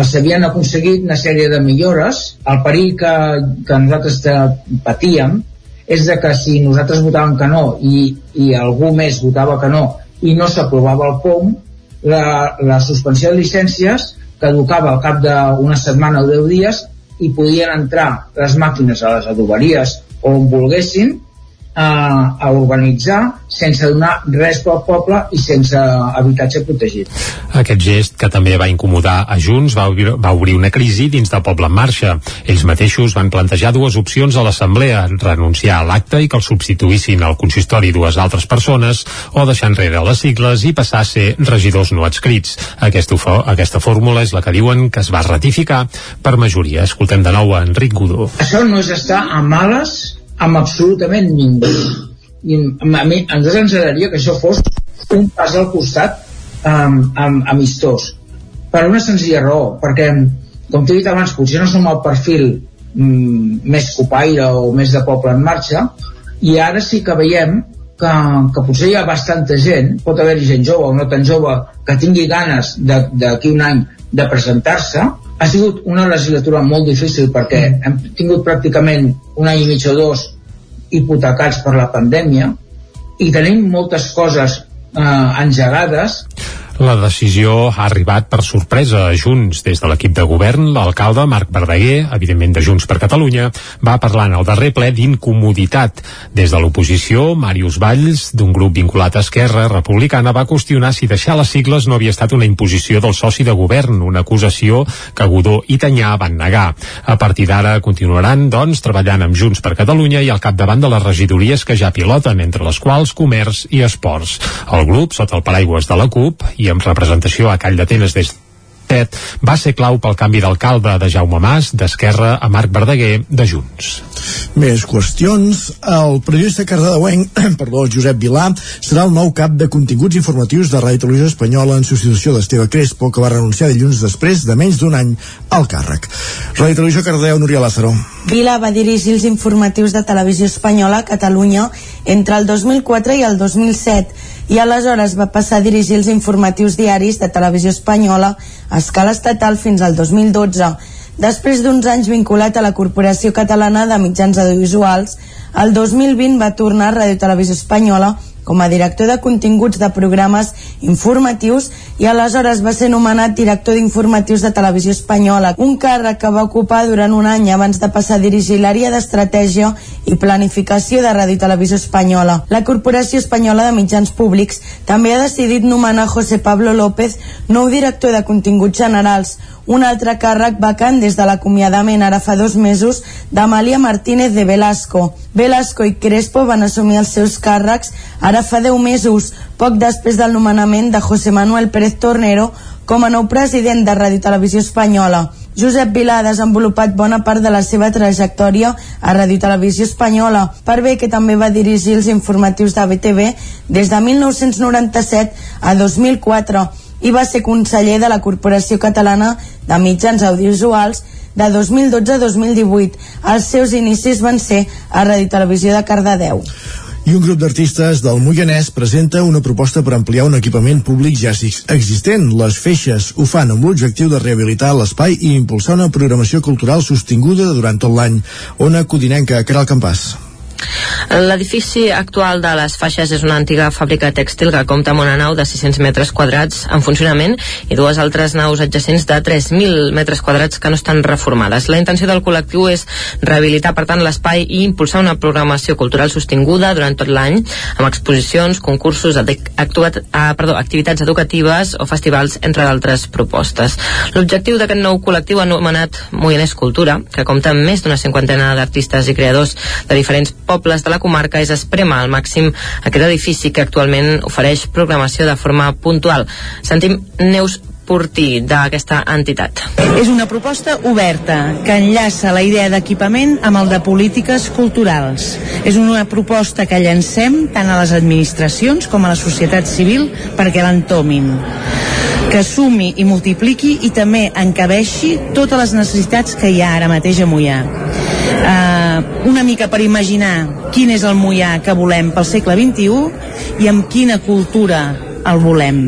s'havien aconseguit una sèrie de millores. El perill que, que nosaltres patíem és de que si nosaltres votàvem que no i, i algú més votava que no i no s'aprovava el POM la, la suspensió de llicències caducava al cap d'una setmana o deu dies i podien entrar les màquines a les adoberies o on volguessin a, a urbanitzar sense donar res pel poble i sense habitatge protegit. Aquest gest, que també va incomodar a Junts, va obrir, va obrir una crisi dins del poble en marxa. Ells mateixos van plantejar dues opcions a l'Assemblea, renunciar a l'acte i que el substituïssin al consistori dues altres persones, o deixar enrere les sigles i passar a ser regidors no adscrits. Aquesta, aquesta fórmula és la que diuen que es va ratificar per majoria. Escoltem de nou a Enric Godó. Això no és estar a males amb absolutament ningú. I a, mi, ens agradaria que això fos un pas al costat um, um, amistós. Per una senzilla raó perquè com t'he dit abans potser no som el perfil um, més copaire o més de poble en marxa i ara sí que veiem que, que potser hi ha bastanta gent pot haver-hi gent jove o no tan jove que tingui ganes d'aquí un any de presentar-se ha sigut una legislatura molt difícil perquè hem tingut pràcticament un any i mig o dos hipotecats per la pandèmia i tenim moltes coses eh, engegades la decisió ha arribat per sorpresa a Junts. Des de l'equip de govern, l'alcalde Marc Verdaguer, evidentment de Junts per Catalunya, va parlar en el darrer ple d'incomoditat. Des de l'oposició, Màrius Valls, d'un grup vinculat a Esquerra Republicana, va qüestionar si deixar les sigles no havia estat una imposició del soci de govern, una acusació que Godó i Tanyà van negar. A partir d'ara continuaran, doncs, treballant amb Junts per Catalunya i al capdavant de les regidories que ja piloten, entre les quals Comerç i Esports. El grup, sota el paraigües de la CUP i amb representació a Call d'Atenes des Tet va ser clau pel canvi d'alcalde de Jaume Mas d'Esquerra a Marc Verdaguer de Junts. Més qüestions. El periodista cardedeuenc, perdó, Josep Vilà, serà el nou cap de continguts informatius de Ràdio Televisió Espanyola en substitució d'Esteve Crespo, que va renunciar dilluns després de menys d'un any al càrrec. Ràdio Televisió Cardedeu, Núria Lázaro. Vila va dirigir els informatius de Televisió Espanyola a Catalunya entre el 2004 i el 2007 i aleshores va passar a dirigir els informatius diaris de Televisió Espanyola a escala estatal fins al 2012. Després d'uns anys vinculat a la Corporació Catalana de Mitjans Audiovisuals, el 2020 va tornar a Ràdio Televisió Espanyola com a director de continguts de programes informatius i aleshores va ser nomenat director d'informatius de Televisió Espanyola, un càrrec que va ocupar durant un any abans de passar a dirigir l'àrea d'estratègia i planificació de Ràdio Televisió Espanyola. La Corporació Espanyola de Mitjans Públics també ha decidit nomenar José Pablo López nou director de continguts generals, un altre càrrec vacant des de l'acomiadament ara fa dos mesos d'Amàlia Martínez de Velasco. Velasco i Crespo van assumir els seus càrrecs ara fa deu mesos, poc després del nomenament de José Manuel Pérez Tornero com a nou president de Ràdio Televisió Espanyola. Josep Vilà ha desenvolupat bona part de la seva trajectòria a Ràdio Televisió Espanyola, per bé que també va dirigir els informatius de BTV des de 1997 a 2004 i va ser conseller de la Corporació Catalana de Mitjans Audiovisuals de 2012 a 2018. Els seus inicis van ser a Ràdio Televisió de Cardedeu. I un grup d'artistes del Moianès presenta una proposta per ampliar un equipament públic ja existent. Les feixes ho fan amb l'objectiu de rehabilitar l'espai i impulsar una programació cultural sostinguda durant tot l'any. Ona Codinenca, Caral Campàs. L'edifici actual de les faixes és una antiga fàbrica tèxtil que compta amb una nau de 600 metres quadrats en funcionament i dues altres naus adjacents de 3.000 metres quadrats que no estan reformades. La intenció del col·lectiu és rehabilitar, per tant, l'espai i impulsar una programació cultural sostinguda durant tot l'any amb exposicions, concursos, actuat, ah, perdó, activitats educatives o festivals, entre d'altres propostes. L'objectiu d'aquest nou col·lectiu anomenat Moianès Cultura, que compta amb més d'una cinquantena d'artistes i creadors de diferents pobles de la comarca és esprema al màxim aquest edifici que actualment ofereix programació de forma puntual. Sentim Neus Portí d'aquesta entitat. És una proposta oberta que enllaça la idea d'equipament amb el de polítiques culturals. És una proposta que llancem tant a les administracions com a la societat civil perquè l'entomin que sumi i multipliqui i també encabeixi totes les necessitats que hi ha ara mateix a Mollà. Uh, una mica per imaginar quin és el Mollà que volem pel segle XXI i amb quina cultura el volem.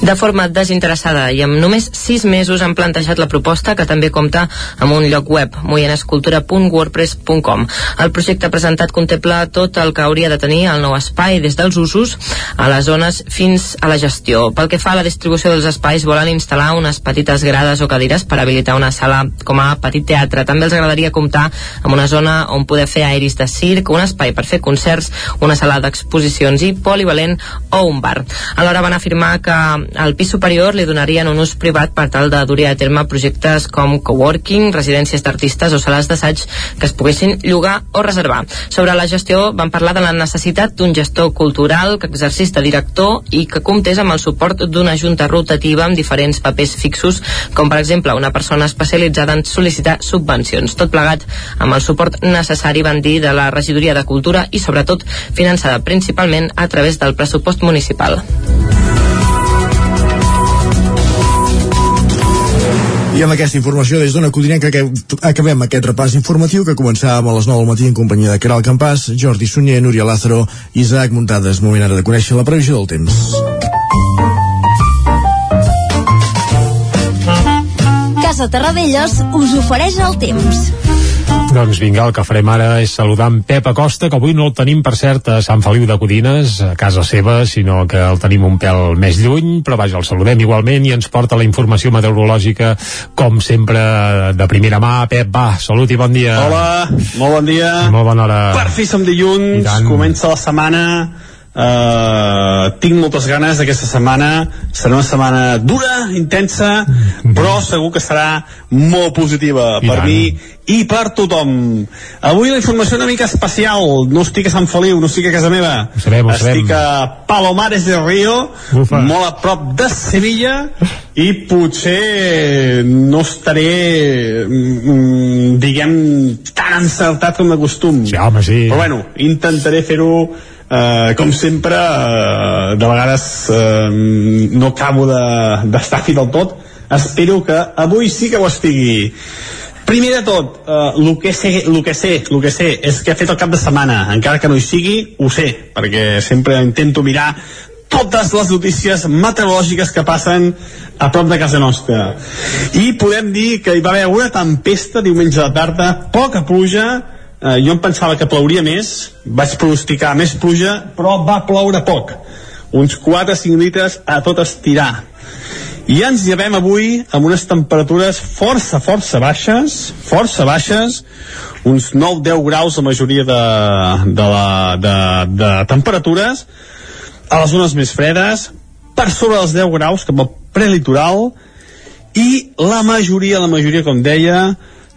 De forma desinteressada i amb només 6 mesos han plantejat la proposta que també compta amb un lloc web, moienescultura.wordpress.com. El projecte presentat contempla tot el que hauria de tenir el nou espai des dels usos a les zones fins a la gestió. Pel que fa a la distribució dels espais, volen instal·lar unes petites grades o cadires per habilitar una sala com a petit teatre. També els agradaria comptar amb una zona on poder fer aeris de circ, un espai per fer concerts, una sala d'exposicions i polivalent o un bar. Alhora van afirmar que al pis superior li donarien un ús privat per tal de dur a terme projectes com coworking, residències d'artistes o sales d'assaig que es poguessin llogar o reservar. Sobre la gestió van parlar de la necessitat d'un gestor cultural que exercís de director i que comptés amb el suport d'una junta rotativa amb diferents papers fixos, com per exemple una persona especialitzada en sol·licitar subvencions. Tot plegat amb el suport necessari, van dir, de la regidoria de Cultura i sobretot finançada principalment a través del pressupost municipal. I amb aquesta informació des d'una codinenca que acabem aquest repàs informatiu que començàvem a les 9 del matí en companyia de Caral Campàs, Jordi Sunyer, Núria Lázaro Isaac Muntades. Moment ara de conèixer la previsió del temps. Casa Terradellos us ofereix el temps. Doncs vinga, el que farem ara és saludar en Pep Acosta, que avui no el tenim, per cert, a Sant Feliu de Codines, a casa seva, sinó que el tenim un pèl més lluny, però vaja, el saludem igualment i ens porta la informació meteorològica, com sempre, de primera mà. Pep, va, salut i bon dia. Hola, molt bon dia. Molt bona hora. Per fi som dilluns, comença la setmana, Uh, tinc moltes ganes d'aquesta setmana serà una setmana dura, intensa però segur que serà molt positiva I per tant. mi i per tothom avui la informació una mica especial no estic a Sant Feliu, no estic a casa meva Ho sabem, ho sabem. estic a Palomares de Río Ufa. molt a prop de Sevilla i potser no estaré mm, diguem tan encertat com de costum sí, home, sí. però bueno, intentaré fer-ho eh, com sempre eh, de vegades eh, no acabo de- d'estar de, fi del tot. Espero que avui sí que ho estigui. Primer de tot eh, el, que sé, el que sé el que sé és que he fet el cap de setmana. Encara que no hi sigui, ho sé perquè sempre intento mirar totes les notícies meteorològiques que passen a prop de casa nostra. I podem dir que hi va haver una tempesta diumenge la tarda, poca pluja eh, jo em pensava que plouria més vaig pronosticar més pluja però va ploure poc. Uns 4-5 litres a tot estirar. I ens llevem avui amb unes temperatures força, força baixes, força baixes, uns 9-10 graus la majoria de, de, la, de, de temperatures, a les zones més fredes, per sobre dels 10 graus cap al prelitoral, i la majoria, la majoria, com deia,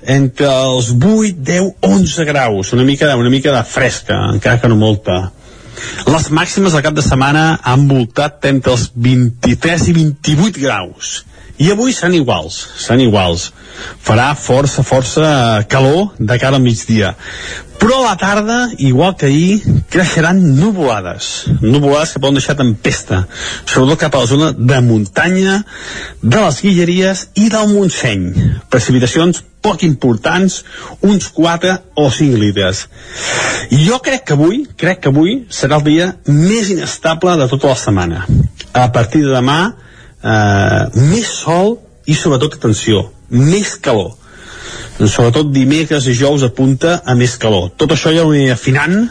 entre els 8, 10, 11 graus, una mica, una mica de fresca, encara que no molta. Les màximes del cap de setmana han voltat entre els 23 i 28 graus. I avui seran iguals, seran iguals. Farà força, força calor de cara al migdia. Però a la tarda, igual que ahir, creixeran nuvolades. Nuvolades que poden deixar tempesta, sobretot cap a la zona de muntanya, de les Guilleries i del Montseny. Precipitacions poc importants, uns 4 o 5 litres. Jo crec que avui, crec que avui serà el dia més inestable de tota la setmana. A partir de demà, eh, més sol i sobretot, atenció, més calor. Sobretot dimecres i jous apunta a més calor. Tot això ja ho aniré afinant,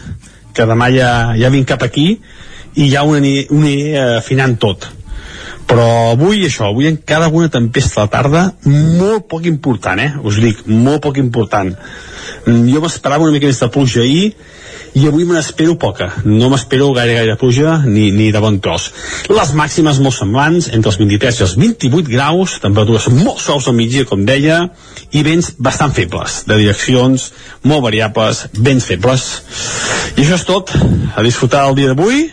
que demà ja, ja vinc cap aquí, i ja ho aniré, ho aniré afinant tot però avui això, avui encara alguna tempesta a la tarda molt poc important, eh? us dic, molt poc important. Jo m'esperava una mica més de pluja ahir i avui me n'espero poca. No m'espero gaire gaire pluja ni, ni de bon tros. Les màximes molt semblants entre els 23 i els 28 graus temperatures molt suaus al migdia com deia i vents bastant febles de direccions molt variables vents febles. I això és tot. A disfrutar el dia d'avui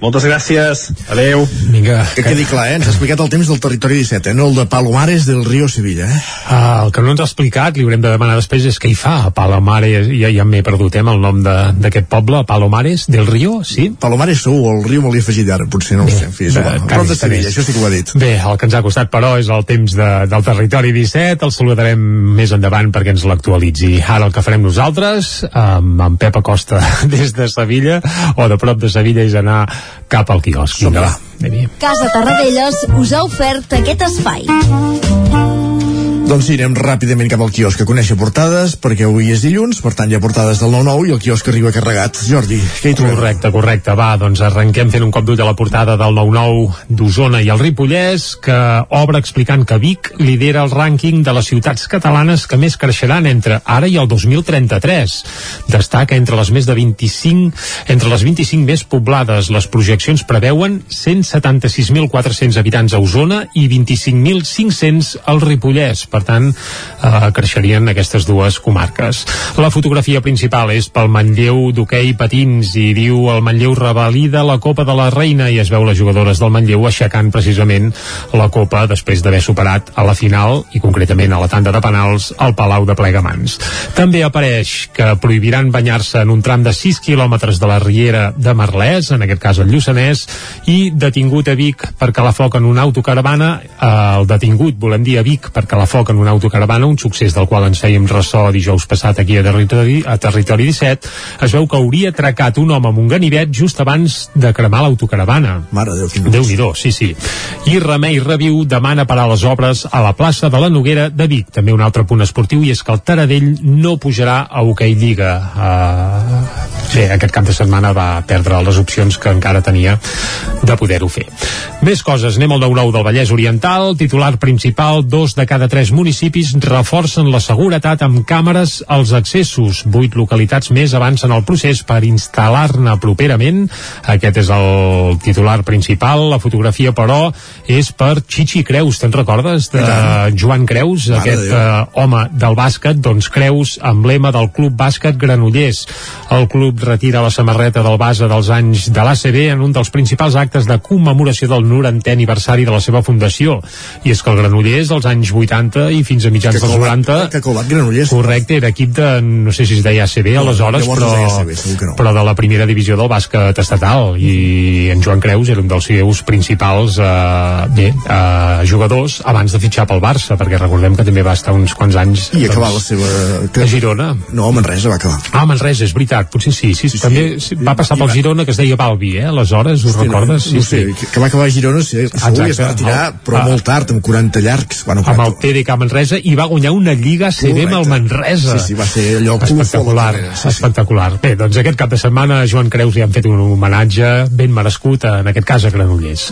moltes gràcies, adeu Vinga. Que quedi clar, eh? Ens ha explicat el temps del territori 17, eh? No el de Palomares del Río Sevilla, eh? Ah, el que no ens ha explicat, li haurem de demanar després, és què hi fa a Palomares, ja, ja m'he perdut, eh, amb el nom de- d'aquest poble, Palomares del Río, sí? Palomares segur, el riu me l'he afegit ara, potser no ho sé, en fi, és igual. Prop de Sevilla, això sí que ho ha dit. Bé, el que ens ha costat, però, és el temps de, del territori 17. El saludarem més endavant perquè ens l'actualitzi. Ara el que farem nosaltres, amb en Pep Acosta des de Sevilla, o de prop de Sevilla, és anar cap al quiosc. Vinga, va. Casa Tarradellas us ha ofert aquest espai. Doncs sí, anem ràpidament cap al quiosc a conèixer portades, perquè avui és dilluns, per tant hi ha portades del 9-9 i el quiosc arriba carregat. Jordi, què hi trobem? Correcte, correcte. Va, doncs arrenquem fent un cop d'ull a la portada del 9-9 d'Osona i el Ripollès, que obre explicant que Vic lidera el rànquing de les ciutats catalanes que més creixeran entre ara i el 2033. Destaca entre les més de 25, entre les 25 més poblades. Les projeccions preveuen 176.400 habitants a Osona i 25.500 al Ripollès. Per tant, eh, creixerien aquestes dues comarques. La fotografia principal és pel Manlleu d'hoquei patins i diu el Manlleu revalida la Copa de la Reina i es veu les jugadores del Manlleu aixecant precisament la Copa després d'haver superat a la final i concretament a la tanda de penals al Palau de Plegamans. També apareix que prohibiran banyar-se en un tram de 6 quilòmetres de la Riera de Merlès, en aquest cas el Lluçanès, i detingut a Vic perquè la foc en una autocaravana, eh, el detingut, volem dir a Vic, perquè la foc en una autocaravana, un succés del qual ens fèiem ressò dijous passat aquí a Territori, a Territori 17, es veu que hauria atracat un home amb un ganivet just abans de cremar l'autocaravana. Mare de Déu, déu nhi sí, sí. I Remei Reviu demana parar les obres a la plaça de la Noguera de Vic. També un altre punt esportiu i és que el Taradell no pujarà a Hockey Lliga. Uh, sí, aquest cap de setmana va perdre les opcions que encara tenia de poder-ho fer. Més coses, anem al 9-9 del Vallès Oriental, titular principal, dos de cada tres municipis reforcen la seguretat amb càmeres als accessos. Vuit localitats més avancen el procés per instal·lar-ne properament. Aquest és el titular principal. La fotografia, però, és per Chichi Creus. Te'n recordes de Joan Creus, Mare aquest eh, home del bàsquet? Doncs Creus, emblema del Club Bàsquet Granollers. El club retira la samarreta del base dels anys de l'ACB en un dels principals actes de commemoració del 90è aniversari de la seva fundació. I és que el Granollers, als anys 80 i fins a mitjans Que dels Colbat- 90... que Colbat Granollers. Correcte, era equip de, no sé si es deia ACB aleshores, llavors però, ACB, no. però de la primera divisió del bàsquet estatal i en Joan Creus era un dels seus principals eh, bé, eh, jugadors abans de fitxar pel Barça, perquè recordem que també va estar uns quants anys I acabar la seva... a Girona. No, a Manresa va acabar. Ah, Manresa, és veritat, potser sí, sí, sí també sí, va passar pel Girona que es deia Balbi, eh, aleshores, ho recordes? No, no sé, que, que va acabar a Girona, sí, segur que es va retirar, El- però ah. molt tard, amb 40 llargs. Bueno, amb el TDK Manresa i va guanyar una Lliga amb el Manresa. Sí, sí, va ser allò espectacular, espectacular. Bé, doncs aquest cap de setmana a Joan Creus li han fet un homenatge ben merescut, en aquest cas a Granollers.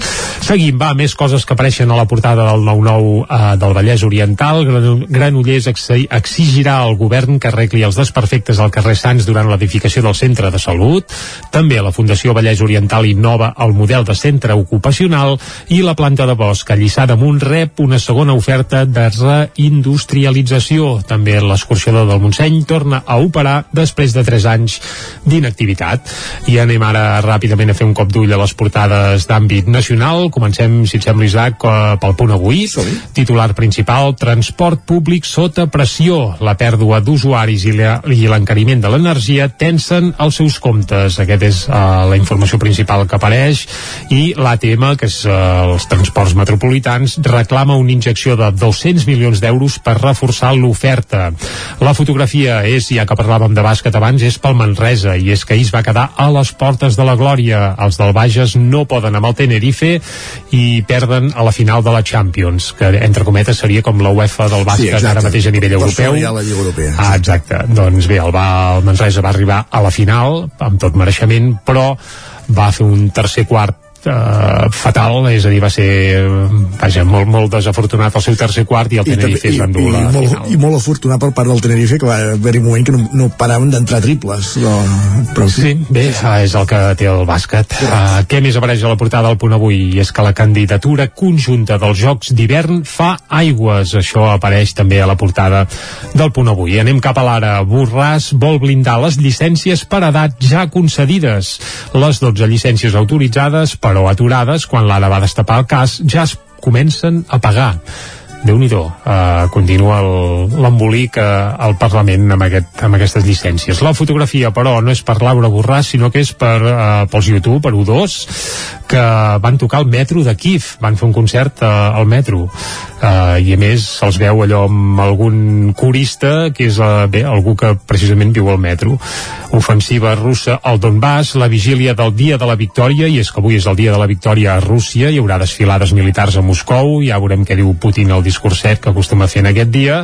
Seguim, va, més coses que apareixen a la portada del 9-9 eh, del Vallès Oriental. Grano- Granollers exi- exigirà al govern que arregli els desperfectes al carrer Sants durant l'edificació del centre de salut. També la Fundació Vallès Oriental innova el model de centre ocupacional i la planta de bosc a Lliçà d'Amunt rep una segona oferta de reindustrialització. També l'escorxador del Montseny torna a operar després de 3 anys d'inactivitat. I anem ara ràpidament a fer un cop d'ull a les portades d'àmbit nacional. Comencem, si et sembla, Isaac, eh, pel punt avui. Titular principal, transport públic sota pressió. La pèrdua d'usuaris i l'encariment de l'energia tensen els seus comptes. Aquest és eh, la informació principal que apareix i l'ATM, que és eh, els transports metropolitans, reclama una injecció de 200 milions d'euros per reforçar l'oferta. La fotografia és, ja que parlàvem de bàsquet abans, és pel Manresa i és que ahir es va quedar a les portes de la glòria. Els del Bages no poden amb el Tenerife i perden a la final de la Champions, que entre cometes seria com la UEFA del bàsquet exacte. ara mateix a nivell Per europeu. ha la Lliga Europea. Ah, exacte. Doncs bé, el, va, el Manresa va arribar a la final, amb tot mereixement, però va fer un tercer quart eh, fatal, és a dir, va ser vaja, molt, molt desafortunat el seu tercer quart i el Tenerife es va endur i, la molt, final. i molt afortunat per part del Tenerife que va haver-hi un moment que no, no paraven d'entrar triples però, però Sí, bé, és el que té el bàsquet. Uh, què més apareix a la portada del punt avui? És que la candidatura conjunta dels Jocs d'hivern fa aigües. Això apareix també a la portada del punt avui. Anem cap a l'ara. Borràs vol blindar les llicències per edat ja concedides. Les 12 llicències autoritzades, però aturades, quan l'ara va destapar el cas, ja es comencen a pagar déu nhi uh, continua el- l'embolic uh, al Parlament amb, aquest, amb aquestes llicències. La fotografia, però, no és per Laura Borràs, sinó que és per, uh, pels YouTube, per U2, que van tocar al metro de Kiev, van fer un concert uh, al metro. Uh, i a més se'ls veu allò amb algun corista que és uh, bé, algú que precisament viu al metro. Ofensiva russa al Donbass la vigília del dia de la victòria i és que avui és el dia de la victòria a Rússia. Hi haurà desfilades militars a Moscou ja veurem què diu Putin al discurset que acostuma a fer en aquest dia.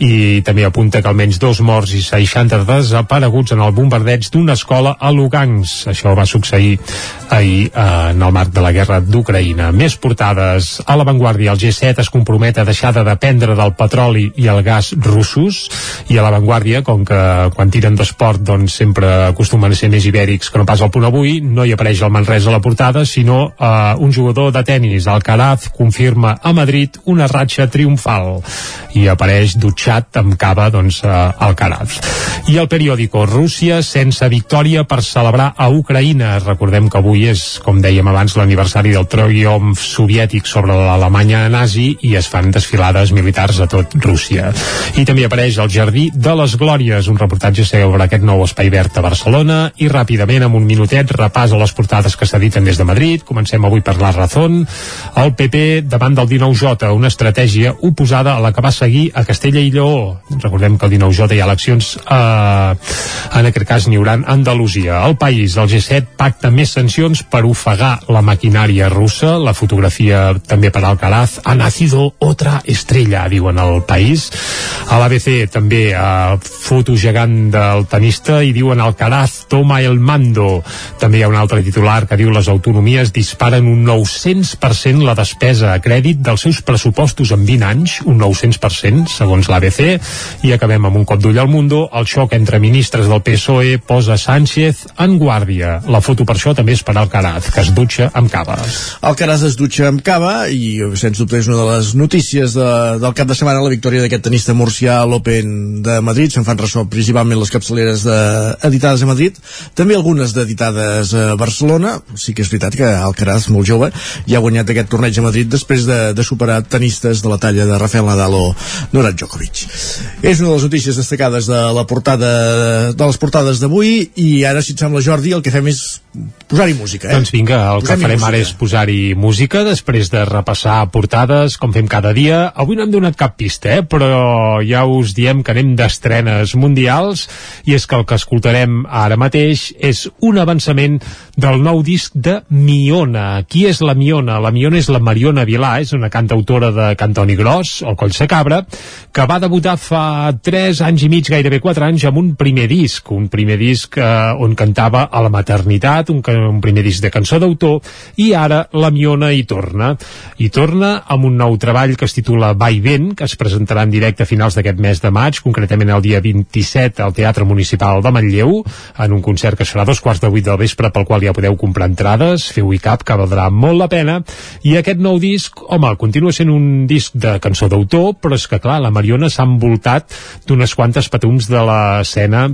I també apunta que almenys dos morts i 60 desapareguts en el bombardeig d'una escola a Lugansk. Això va succeir ahir eh, en el marc de la guerra d'Ucraïna. Més portades. A l'avantguàrdia el G7 es compromet a deixar de dependre del petroli i el gas russos. I a l'avantguàrdia com que quan tiren d'esport doncs sempre acostumen a ser més ibèrics que no pas al punt avui, no hi apareix el Manresa a la portada, sinó eh, un jugador de tennis, Alcaraz, confirma a Madrid una ratxa triomfal. I apareix dutxat amb cava doncs, eh, Alcaraz. I el periòdico. Rússia sense victòria per celebrar a Ucraïna. Recordem que avui és, com dèiem abans, l'aniversari del triomf soviètic sobre l'Alemanya nazi i es fan desfilades militars a tot Rússia. I també apareix el Jardí de les Glòries, un reportatge sobre aquest nou espai verd a Barcelona i ràpidament, amb un minutet, repàs a les portades que s'editen des de Madrid. Comencem avui per la Razón. El PP davant del 19J, una estratègia oposada a la que va seguir a Castella i Lleó. Recordem que el 19J hi ha eleccions, eh, en aquest cas n'hi haurà Andalusia. El País, el G7, pacta més sancions per ofegar la maquinària russa. La fotografia també per Alcaraz. Ha nacido otra estrella, diuen al País. A l'ABC també eh, foto gegant del tenista i diuen Alcaraz toma el mando. També hi ha un altre titular que diu les autonomies disparen un 900% la despesa a crèdit dels seus pressupostos en 20 anys, un 900% segons l'ABC, i acabem amb un cop d'ull al Mundo, el xoc entre ministres del PSOE posa Sánchez en guàrdia. La foto per això també és per Alcaraz, que es dutxa amb cava. Alcaraz es dutxa amb cava i sens dubte és una de les notícies de, del cap de setmana la victòria d'aquest tenista murcià a l'Open de Madrid. Se'n fan ressò principalment les capçaleres de, editades a Madrid, també algunes d'editades a Barcelona. Sí que és veritat que Alcaraz, molt jove, ja ha guanyat aquest torneig a Madrid després de, de superar tenistes de la talla de Rafael Nadal o Novak Djokovic. És una de les notícies destacades de la portada de les portades d'avui i ara, si et sembla, Jordi, el que fem és posar-hi música. Eh? Doncs vinga, el que farem ara és posar-hi música després de repassar portades, com fem cada dia. Avui no hem donat cap pista, eh? però ja us diem que anem d'estrenes mundials i és que el que escoltarem ara mateix és un avançament del nou disc de Miona. Qui és la Miona? La Miona és la Mariona Vilà, és una cantautora de Cantoni Gros, o Coll Cabra, que va debutar fa 3 anys i mig, gairebé 4 anys, amb un primer disc, un primer disc eh, on cantava a la maternitat, un, un primer disc de cançó d'autor, i ara la Miona hi torna. Hi torna amb un nou treball que es titula Va i vent, que es presentarà en directe a finals d'aquest mes de maig, concretament el dia 27 al Teatre Municipal de Manlleu, en un concert que serà dos quarts de vuit del vespre pel qual ja podeu comprar entrades, feu-hi cap, que valdrà molt la pena, i aquest nou disc, home, continua sent un disc de cançó d'autor, però és que clar, la Mariona s'ha envoltat d'unes quantes patums de l'escena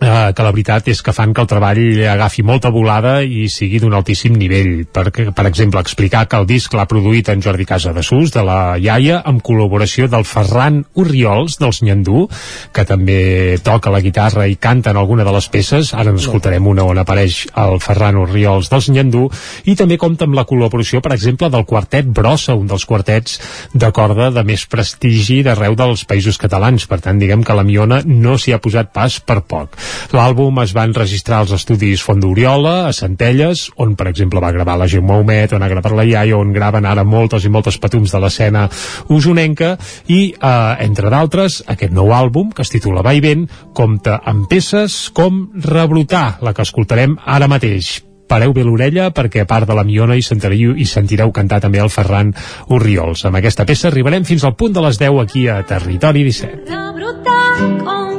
eh, que la veritat és que fan que el treball agafi molta volada i sigui d'un altíssim nivell. Per, per exemple, explicar que el disc l'ha produït en Jordi Casa de Sus, de la Iaia, amb col·laboració del Ferran Urriols, dels Nyandú, que també toca la guitarra i canta en alguna de les peces. Ara n'escoltarem una on apareix el Ferran Urriols dels Nyandú, i també compta amb la col·laboració, per exemple, del quartet Brossa, un dels quartets de corda de més prestigi d'arreu dels països catalans. Per tant, diguem que la Miona no s'hi ha posat pas per poc. L'àlbum es va enregistrar als estudis Font d'Oriola, a Centelles, on, per exemple, va gravar la Gemma Homet, on ha gravat la Iaia, on graven ara moltes i moltes patums de l'escena usonenca, i, eh, entre d'altres, aquest nou àlbum, que es titula Va i vent, compta amb peces com Rebrotar, la que escoltarem ara mateix pareu bé l'orella perquè a part de la Miona hi sentireu, hi sentireu cantar també el Ferran Urriols. Amb aquesta peça arribarem fins al punt de les 10 aquí a Territori 17. quan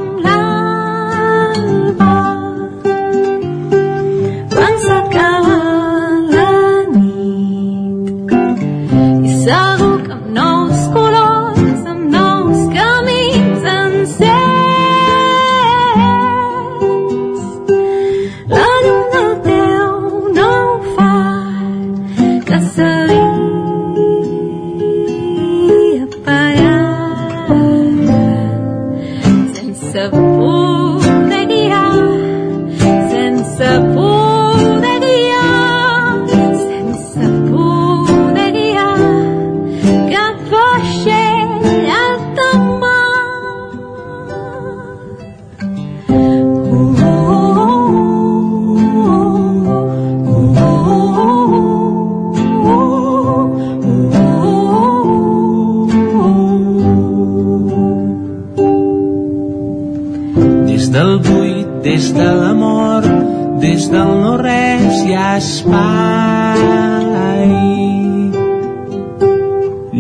des del no-res hi ha espai.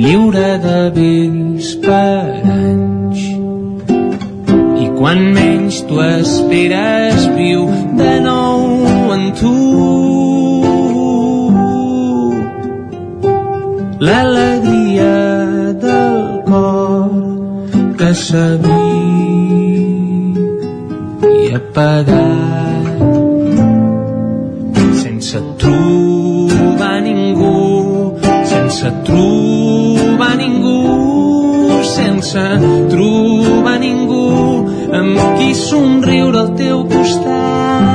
Lliure de vells paranys. I quan menys tu esperes viu de nou en tu. L'alegria del cor que s'havia apagat. Sense trobar ningú sense trobar ningú sense trobar ningú amb qui somriure al teu costat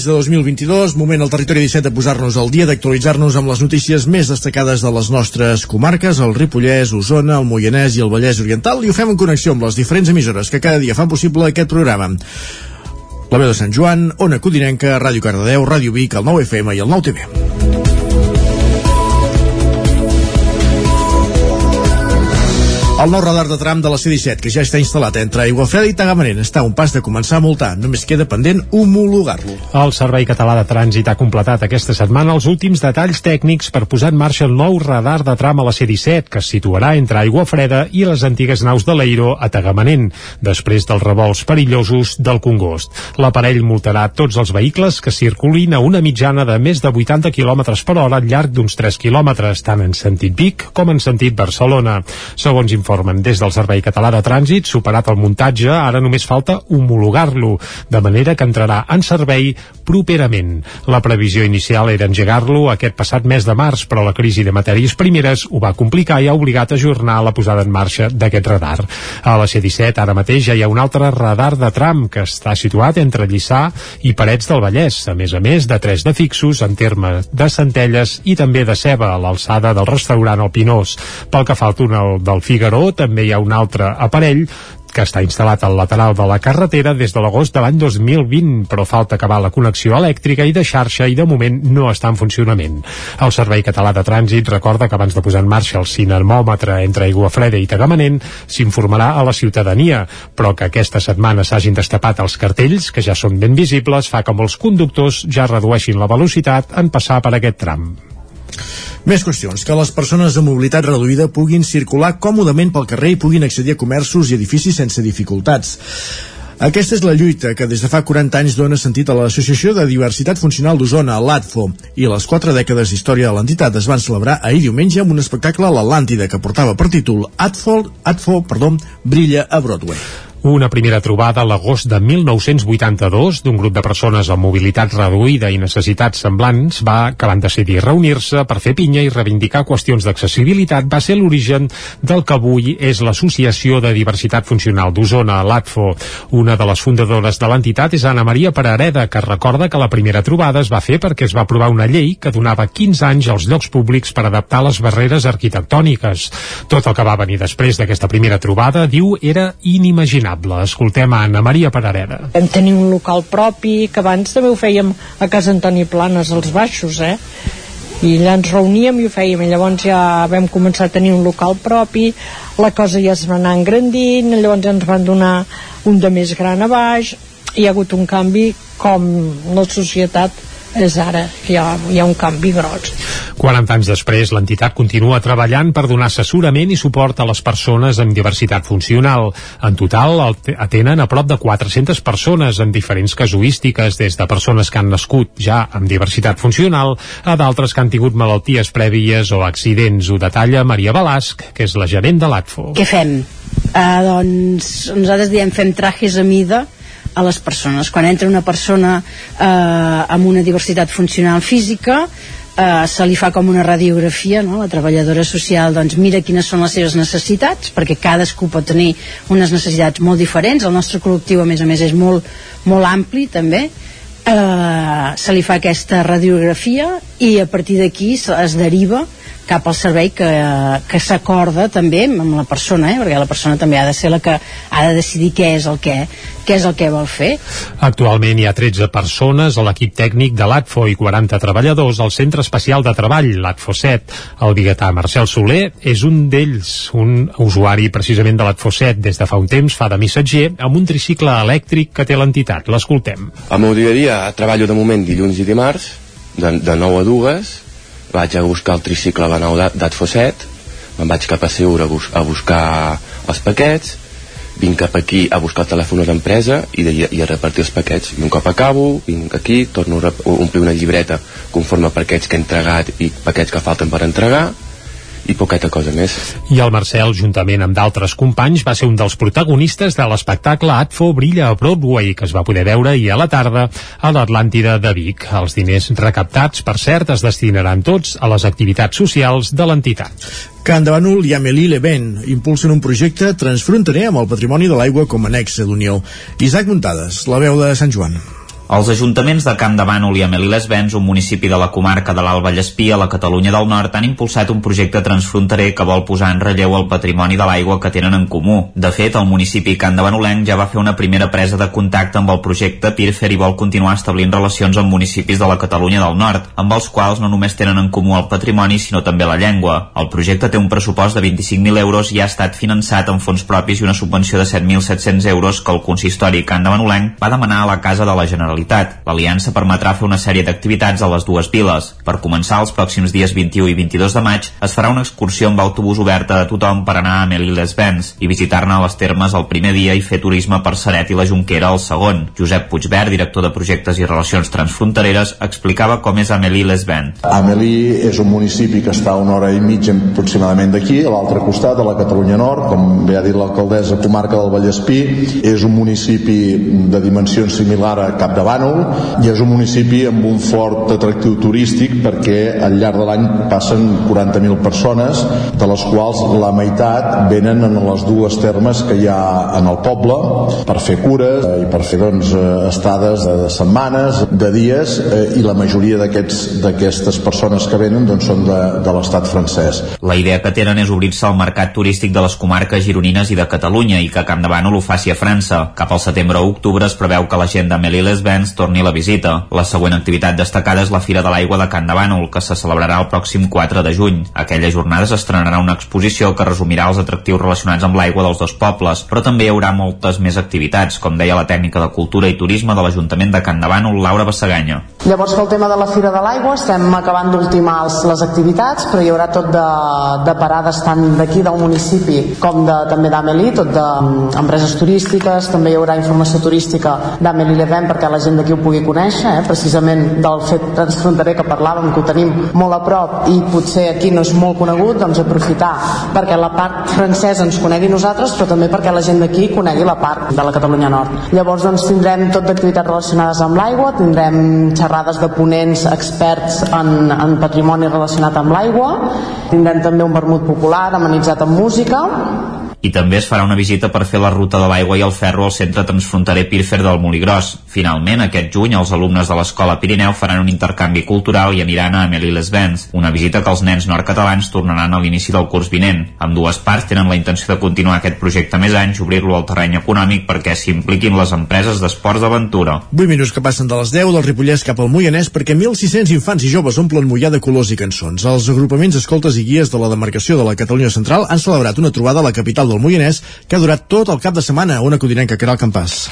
maig de 2022, moment al territori 17 de posar-nos al dia, d'actualitzar-nos amb les notícies més destacades de les nostres comarques, el Ripollès, Osona, el Moianès i el Vallès Oriental, i ho fem en connexió amb les diferents emissores que cada dia fan possible aquest programa. La veu de Sant Joan, Ona Codinenca, Ràdio Cardedeu, Ràdio Vic, el 9 FM i el 9 El nou radar de tram de la C-17, que ja està instal·lat entre Aiguafreda i Tagamanent, està a un pas de començar a multar. Només queda pendent homologar-lo. El Servei Català de Trànsit ha completat aquesta setmana els últims detalls tècnics per posar en marxa el nou radar de tram a la C-17, que es situarà entre Aigua Freda i les antigues naus de l'Eiro a Tagamanent, després dels revolts perillosos del Congost. L'aparell multarà tots els vehicles que circulin a una mitjana de més de 80 km per hora al llarg d'uns 3 km, tant en sentit Vic com en sentit Barcelona. Segons informen des del Servei Català de Trànsit, superat el muntatge, ara només falta homologar-lo, de manera que entrarà en servei properament. La previsió inicial era engegar-lo aquest passat mes de març, però la crisi de matèries primeres ho va complicar i ha obligat a ajornar la posada en marxa d'aquest radar. A la C-17 ara mateix ja hi ha un altre radar de tram que està situat entre Lliçà i Parets del Vallès, a més a més de tres de fixos en termes de Centelles i també de Ceba, a l'alçada del restaurant El Pinós. Pel que fa al túnel del Figaró, també hi ha un altre aparell que està instal·lat al lateral de la carretera des de l'agost de l'any 2020, però falta acabar la connexió elèctrica i de xarxa i de moment no està en funcionament. El Servei Català de Trànsit recorda que abans de posar en marxa el cinemòmetre entre Aigua Freda i Tagamanent s'informarà a la ciutadania, però que aquesta setmana s'hagin destapat els cartells, que ja són ben visibles, fa que molts conductors ja redueixin la velocitat en passar per aquest tram. Més qüestions. Que les persones amb mobilitat reduïda puguin circular còmodament pel carrer i puguin accedir a comerços i edificis sense dificultats. Aquesta és la lluita que des de fa 40 anys dona sentit a l'Associació de Diversitat Funcional d'Osona, l'ADFO, i les quatre dècades d'història de l'entitat es van celebrar ahir diumenge amb un espectacle a l'Atlàntida que portava per títol ADFO, ADFO perdó, brilla a Broadway. Una primera trobada a l'agost de 1982 d'un grup de persones amb mobilitat reduïda i necessitats semblants va, que van decidir reunir-se per fer pinya i reivindicar qüestions d'accessibilitat va ser l'origen del que avui és l'Associació de Diversitat Funcional d'Osona, l'ATFO. Una de les fundadores de l'entitat és Anna Maria Parareda, que recorda que la primera trobada es va fer perquè es va aprovar una llei que donava 15 anys als llocs públics per adaptar les barreres arquitectòniques. Tot el que va venir després d'aquesta primera trobada, diu, era inimaginable inimaginable. Escoltem a Anna Maria Parareda. Vam tenir un local propi, que abans també ho fèiem a Casa Antoni Planes, als baixos, eh? i allà ens reuníem i ho fèiem i llavors ja vam començar a tenir un local propi la cosa ja es va anar engrandint llavors ens van donar un de més gran a baix hi ha hagut un canvi com la societat és ara que hi ha, hi ha un canvi gros 40 anys després, l'entitat continua treballant per donar assessorament i suport a les persones amb diversitat funcional. En total, atenen a prop de 400 persones en diferents casuístiques, des de persones que han nascut ja amb diversitat funcional a d'altres que han tingut malalties prèvies o accidents. Ho detalla Maria Balasc, que és la gerent de l'ATFO. Què fem? Uh, doncs nosaltres diem fem trajes a mida a les persones. Quan entra una persona eh, amb una diversitat funcional física, eh, se li fa com una radiografia, no? la treballadora social doncs mira quines són les seves necessitats, perquè cadascú pot tenir unes necessitats molt diferents, el nostre col·lectiu a més a més és molt, molt ampli també, eh, se li fa aquesta radiografia i a partir d'aquí es deriva cap al servei que, que s'acorda també amb la persona, eh? perquè la persona també ha de ser la que ha de decidir què és el que, què és el que vol fer. Actualment hi ha 13 persones a l'equip tècnic de l'ATFO i 40 treballadors al Centre Especial de Treball, l'ATFO 7. El biguetà Marcel Soler és un d'ells, un usuari precisament de l'ATFO 7. Des de fa un temps fa de missatger amb un tricicle elèctric que té l'entitat. L'escoltem. El meu dia a dia treballo de moment dilluns i dimarts, de, de 9 a 2, vaig a buscar el tricicle a la nau d'A- d'Atfosset, me'n vaig cap a Seure a, bus a buscar els paquets, vinc cap aquí a buscar el telèfon d'empresa i, de, i a repartir els paquets. I un cop acabo, vinc aquí, torno a omplir una llibreta conforme a paquets que he entregat i paquets que falten per entregar, i poqueta cosa més. I el Marcel, juntament amb d'altres companys, va ser un dels protagonistes de l'espectacle Atfo Brilla a Broadway, que es va poder veure ahir a la tarda a l'Atlàntida de Vic. Els diners recaptats, per cert, es destinaran tots a les activitats socials de l'entitat. Can de Bànol i Amélie Leven impulsen un projecte transfronterer amb el patrimoni de l'aigua com a nexe d'unió. Isaac Muntades, la veu de Sant Joan. Els ajuntaments de Camp de Bànol i Amelí-les-Vents, un municipi de la comarca de l'Alba Llespí a la Catalunya del Nord, han impulsat un projecte transfronterer que vol posar en relleu el patrimoni de l'aigua que tenen en comú. De fet, el municipi Camp de Banolenc ja va fer una primera presa de contacte amb el projecte Pirfer i vol continuar establint relacions amb municipis de la Catalunya del Nord, amb els quals no només tenen en comú el patrimoni, sinó també la llengua. El projecte té un pressupost de 25.000 euros i ha estat finançat amb fons propis i una subvenció de 7.700 euros que el consistori Camp de Banolenc va demanar a la Casa de la Generalitat. L'aliança permetrà fer una sèrie d'activitats a les dues viles. Per començar, els pròxims dies 21 i 22 de maig es farà una excursió amb autobús oberta a tothom per anar a Amelí-les-Vents i visitar-ne les termes el primer dia i fer turisme per Saret i la Jonquera el segon. Josep Puigverd, director de projectes i relacions transfrontereres, explicava com és Amelí-les-Vents. Amelí és un municipi que està a una hora i mitja aproximadament d'aquí, a l'altre costat, a la Catalunya Nord, com bé ha dit l'alcaldessa comarca del Vallespí, és un municipi de dimensions similar a Capdavant, Bànol i és un municipi amb un fort atractiu turístic perquè al llarg de l'any passen 40.000 persones de les quals la meitat venen en les dues termes que hi ha en el poble per fer cures eh, i per fer doncs, eh, estades de, de setmanes, de dies eh, i la majoria d'aquestes persones que venen doncs, són de, de l'estat francès. La idea que tenen és obrir-se al mercat turístic de les comarques gironines i de Catalunya i que Camp de Bànol ho faci a França. Cap al setembre o octubre es preveu que la gent d'Amélie-les-Vents torni la visita. La següent activitat destacada és la Fira de l'Aigua de Camp de Bànol, que se celebrarà el pròxim 4 de juny. Aquella jornada s'estrenarà una exposició que resumirà els atractius relacionats amb l'aigua dels dos pobles, però també hi haurà moltes més activitats, com deia la tècnica de Cultura i Turisme de l'Ajuntament de Camp de Bànol, Laura Bassaganya. Llavors pel tema de la Fira de l'Aigua estem acabant d'ultimar les activitats però hi haurà tot de, de parades tant d'aquí del municipi com de, també d'Amelí, tot d'empreses turístiques, també hi haurà informació turística d'Amelí Leven perquè la gent d'aquí ho pugui conèixer, eh? precisament del fet transfronterer que parlàvem, que ho tenim molt a prop i potser aquí no és molt conegut, doncs aprofitar perquè la part francesa ens conegui nosaltres però també perquè la gent d'aquí conegui la part de la Catalunya Nord. Llavors doncs tindrem tot d'activitats relacionades amb l'aigua, tindrem xerrades de ponents experts en, en patrimoni relacionat amb l'aigua, tindrem també un vermut popular amenitzat amb música I també es farà una visita per fer la ruta de l'aigua i el ferro al centre transfronterer Pirfer del Moligros. Finalment, aquest juny, els alumnes de l'Escola Pirineu faran un intercanvi cultural i aniran a Amélie-les-Vents, una visita que els nens nord-catalans tornaran a l'inici del curs vinent. Amb dues parts tenen la intenció de continuar aquest projecte més anys, obrir-lo al terreny econòmic perquè s'hi impliquin les empreses d'esports d'aventura. 8 minuts que passen de les 10 del Ripollès cap al Moianès perquè 1.600 infants i joves omplen Moià de colors i cançons. Els agrupaments escoltes i guies de la demarcació de la Catalunya Central han celebrat una trobada a la capital del Moianès que ha durat tot el cap de setmana, una codinenca que era el campàs.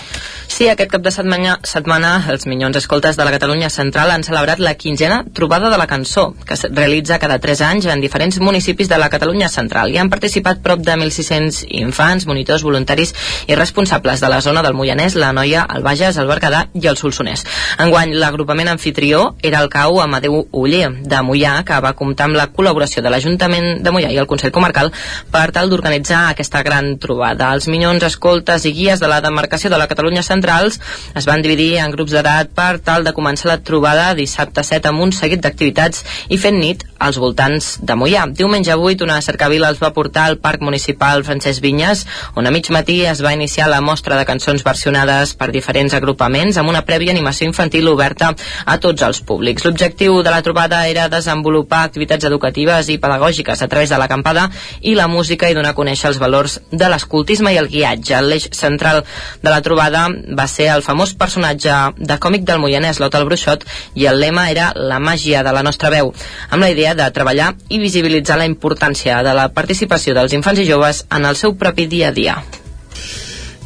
Sí, aquest cap de setmana, setmana els Minyons Escoltes de la Catalunya Central han celebrat la quinzena trobada de la cançó, que es realitza cada 3 anys en diferents municipis de la Catalunya Central. Hi han participat prop de 1.600 infants, monitors, voluntaris i responsables de la zona del Moianès, la Noia, el Bages, el Berguedà i el Solsonès. Enguany, l'agrupament anfitrió era el CAU Amadeu Uller, de Mollà, que va comptar amb la col·laboració de l'Ajuntament de Mollà i el Consell Comarcal per tal d'organitzar aquesta gran trobada. Els Minyons Escoltes i guies de la demarcació de la Catalunya Centrals es van dividir en grups d'edat per tal de començar la trobada dissabte 7 amb un seguit d'activitats i fent nit als voltants de Mollà. Diumenge 8 una cercavila els va portar al Parc Municipal Francesc Vinyes, on a mig matí es va iniciar la mostra de cançons versionades per diferents agrupaments amb una prèvia animació infantil oberta a tots els públics. L'objectiu de la trobada era desenvolupar activitats educatives i pedagògiques a través de l'acampada i la música i donar a conèixer els valors de l'escoltisme i el guiatge. L'eix central de la trobada va ser el famós personatge de còmic del Moianès, l'Ota el Bruixot, i el lema era la màgia de la nostra veu, amb la idea de treballar i visibilitzar la importància de la participació dels infants i joves en el seu propi dia a dia.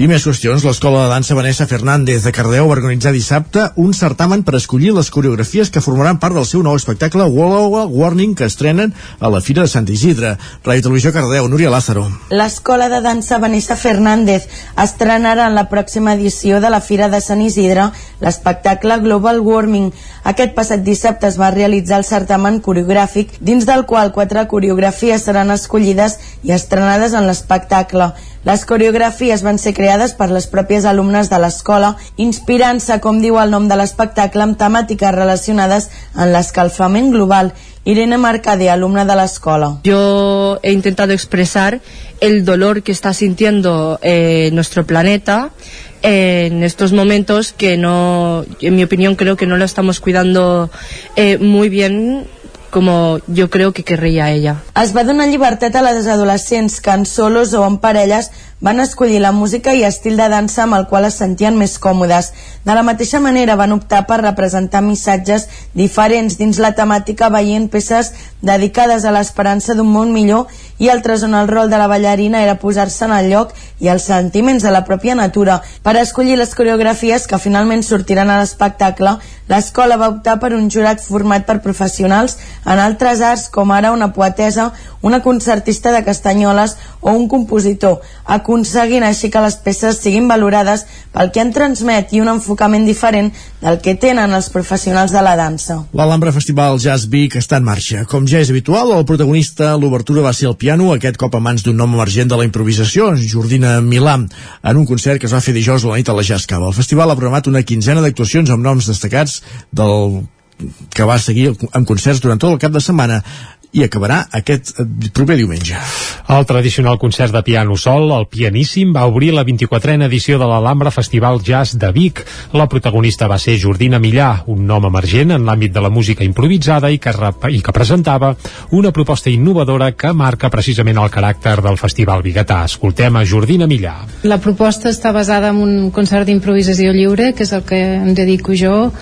I més qüestions, l'Escola de Dansa Vanessa Fernández de Cardeu va organitzar dissabte un certamen per escollir les coreografies que formaran part del seu nou espectacle Wall Warning que estrenen a la Fira de Sant Isidre. Ràdio Televisió Cardeu, Núria Lázaro. L'Escola de Dansa Vanessa Fernández estrenarà en la pròxima edició de la Fira de Sant Isidre l'espectacle Global Warming. Aquest passat dissabte es va realitzar el certamen coreogràfic, dins del qual quatre coreografies seran escollides i estrenades en l'espectacle. Les coreografies van ser creades per les pròpies alumnes de l'escola, inspirant-se, com diu el nom de l'espectacle, amb temàtiques relacionades en l'escalfament global. Irene Mercader, alumna de l'escola. Yo he intentado expresar el dolor que está sintiendo eh, nuestro planeta en estos momentos que no, en mi opinión, creo que no lo estamos cuidando eh, muy bien como yo creo que querría ella. Es va donar llibertat a les adolescents que en solos o en parelles van escollir la música i estil de dansa amb el qual es sentien més còmodes. De la mateixa manera van optar per representar missatges diferents dins la temàtica veient peces dedicades a l'esperança d'un món millor i altres on el rol de la ballarina era posar-se en el lloc i els sentiments de la pròpia natura. Per escollir les coreografies que finalment sortiran a l'espectacle, l'escola va optar per un jurat format per professionals en altres arts com ara una poetesa, una concertista de castanyoles o un compositor, aconseguint així que les peces siguin valorades pel que en transmet i un enfocament diferent del que tenen els professionals de la dansa. L'Alhambra Festival Jazz Vic està en marxa. Com ja és habitual, el protagonista, l'obertura va ser el piano, aquest cop a mans d'un nom emergent de la improvisació, Jordina Milà, en un concert que es va fer dijous a la nit a la Jazz Cava. El festival ha programat una quinzena d'actuacions amb noms destacats del que va seguir amb concerts durant tot el cap de setmana i acabarà aquest eh, proper diumenge. El tradicional concert de piano sol, el Pianíssim, va obrir la 24a edició de l'Alhambra Festival Jazz de Vic. La protagonista va ser Jordina Millà, un nom emergent en l'àmbit de la música improvisada i que, i que presentava una proposta innovadora que marca precisament el caràcter del Festival Bigatà. Escoltem a Jordina Millà. La proposta està basada en un concert d'improvisació lliure, que és el que em dedico jo,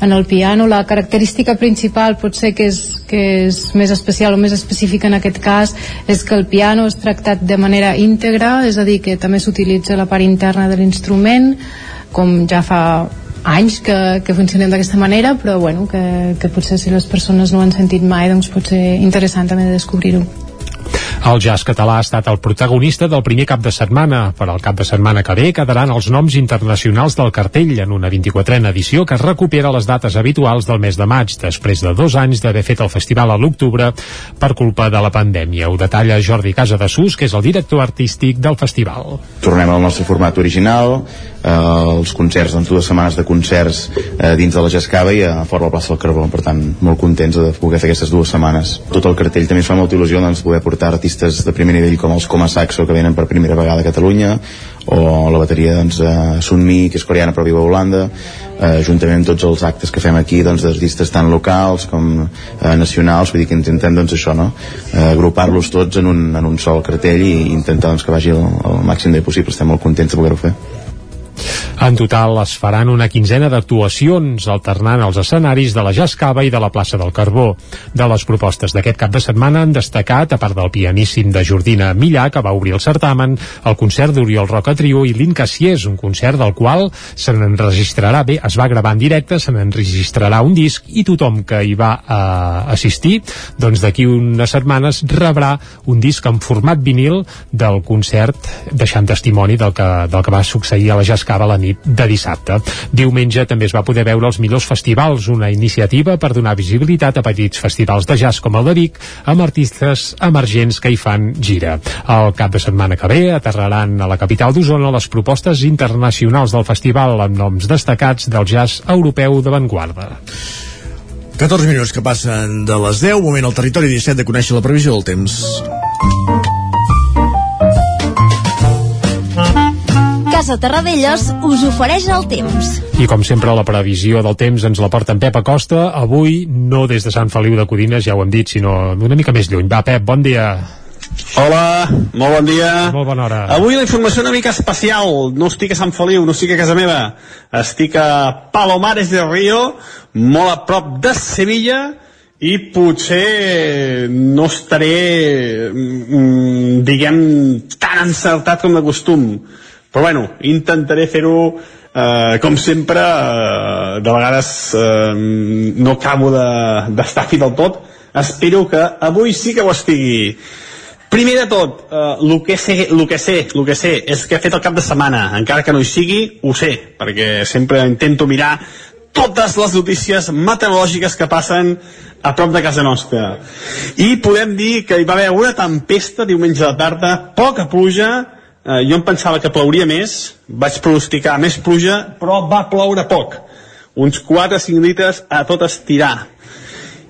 en el piano. La característica principal potser que és, que és més especial o més específica en aquest cas és que el piano és tractat de manera íntegra, és a dir, que també s'utilitza la part interna de l'instrument, com ja fa anys que, que funcionem d'aquesta manera, però bueno, que, que potser si les persones no ho han sentit mai, doncs pot ser interessant també de descobrir-ho. El jazz català ha estat el protagonista del primer cap de setmana. Per al cap de setmana que ve quedaran els noms internacionals del cartell en una 24a edició que recupera les dates habituals del mes de maig, després de dos anys d'haver fet el festival a l'octubre per culpa de la pandèmia. Ho detalla Jordi Casa de Sus, que és el director artístic del festival. tornem al nostre format original eh, els concerts, doncs dues setmanes de concerts eh, dins de la Jascava i a fora la plaça del Carbó, per tant molt contents de poder fer aquestes dues setmanes tot el cartell també ens fa molta il·lusió doncs, poder portar artistes de primer nivell com els Coma Saxo que venen per primera vegada a Catalunya o la bateria doncs, eh, Sunmi que és coreana però viu a Holanda eh, juntament amb tots els actes que fem aquí doncs, d'artistes tant locals com eh, nacionals, vull dir que intentem doncs, això, no? eh, agrupar-los tots en un, en un sol cartell i intentar doncs, que vagi el, el màxim de possible, estem molt contents de poder-ho fer En total es faran una quinzena d'actuacions alternant els escenaris de la Jascava i de la plaça del Carbó. De les propostes d'aquest cap de setmana han destacat, a part del pianíssim de Jordina Millà, que va obrir el certamen, el concert d'Oriol Roca Trio i l'Incassiés, un concert del qual se n'enregistrarà bé, es va gravar en directe, se n'enregistrarà un disc i tothom que hi va eh, assistir, doncs d'aquí unes setmanes rebrà un disc en format vinil del concert deixant testimoni del que, del que va succeir a la Jascava la nit de dissabte. Diumenge també es va poder veure els millors festivals, una iniciativa per donar visibilitat a petits festivals de jazz com el de Vic, amb artistes emergents que hi fan gira. El cap de setmana que ve aterraran a la capital d'Osona les propostes internacionals del festival amb noms destacats del jazz europeu d'avantguarda. 14 minuts que passen de les 10, moment al territori 17 de conèixer la previsió del temps. Casa Terradellos us ofereix el temps. I com sempre la previsió del temps ens la porta en Pep Acosta, avui no des de Sant Feliu de Codines, ja ho hem dit, sinó una mica més lluny. Va, Pep, bon dia. Hola, molt bon dia. Molt bona hora. Avui la informació una mica especial. No estic a Sant Feliu, no estic a casa meva. Estic a Palomares de Río, molt a prop de Sevilla, i potser no estaré, mm, diguem, tan encertat com de costum. Però bueno, intentaré fer-ho eh, com sempre, eh, de vegades eh, no acabo de- d'estar de, fi del tot. Espero que avui sí que ho estigui. Primer de tot, eh, el, que sé, el que sé, el que sé és que he fet el cap de setmana, encara que no hi sigui, ho sé, perquè sempre intento mirar totes les notícies meteorològiques que passen a prop de casa nostra. I podem dir que hi va haver una tempesta diumenge a tarda, poca pluja, eh, jo em pensava que plouria més, vaig pronosticar més pluja, però va ploure poc. Uns 4-5 litres a tot estirar.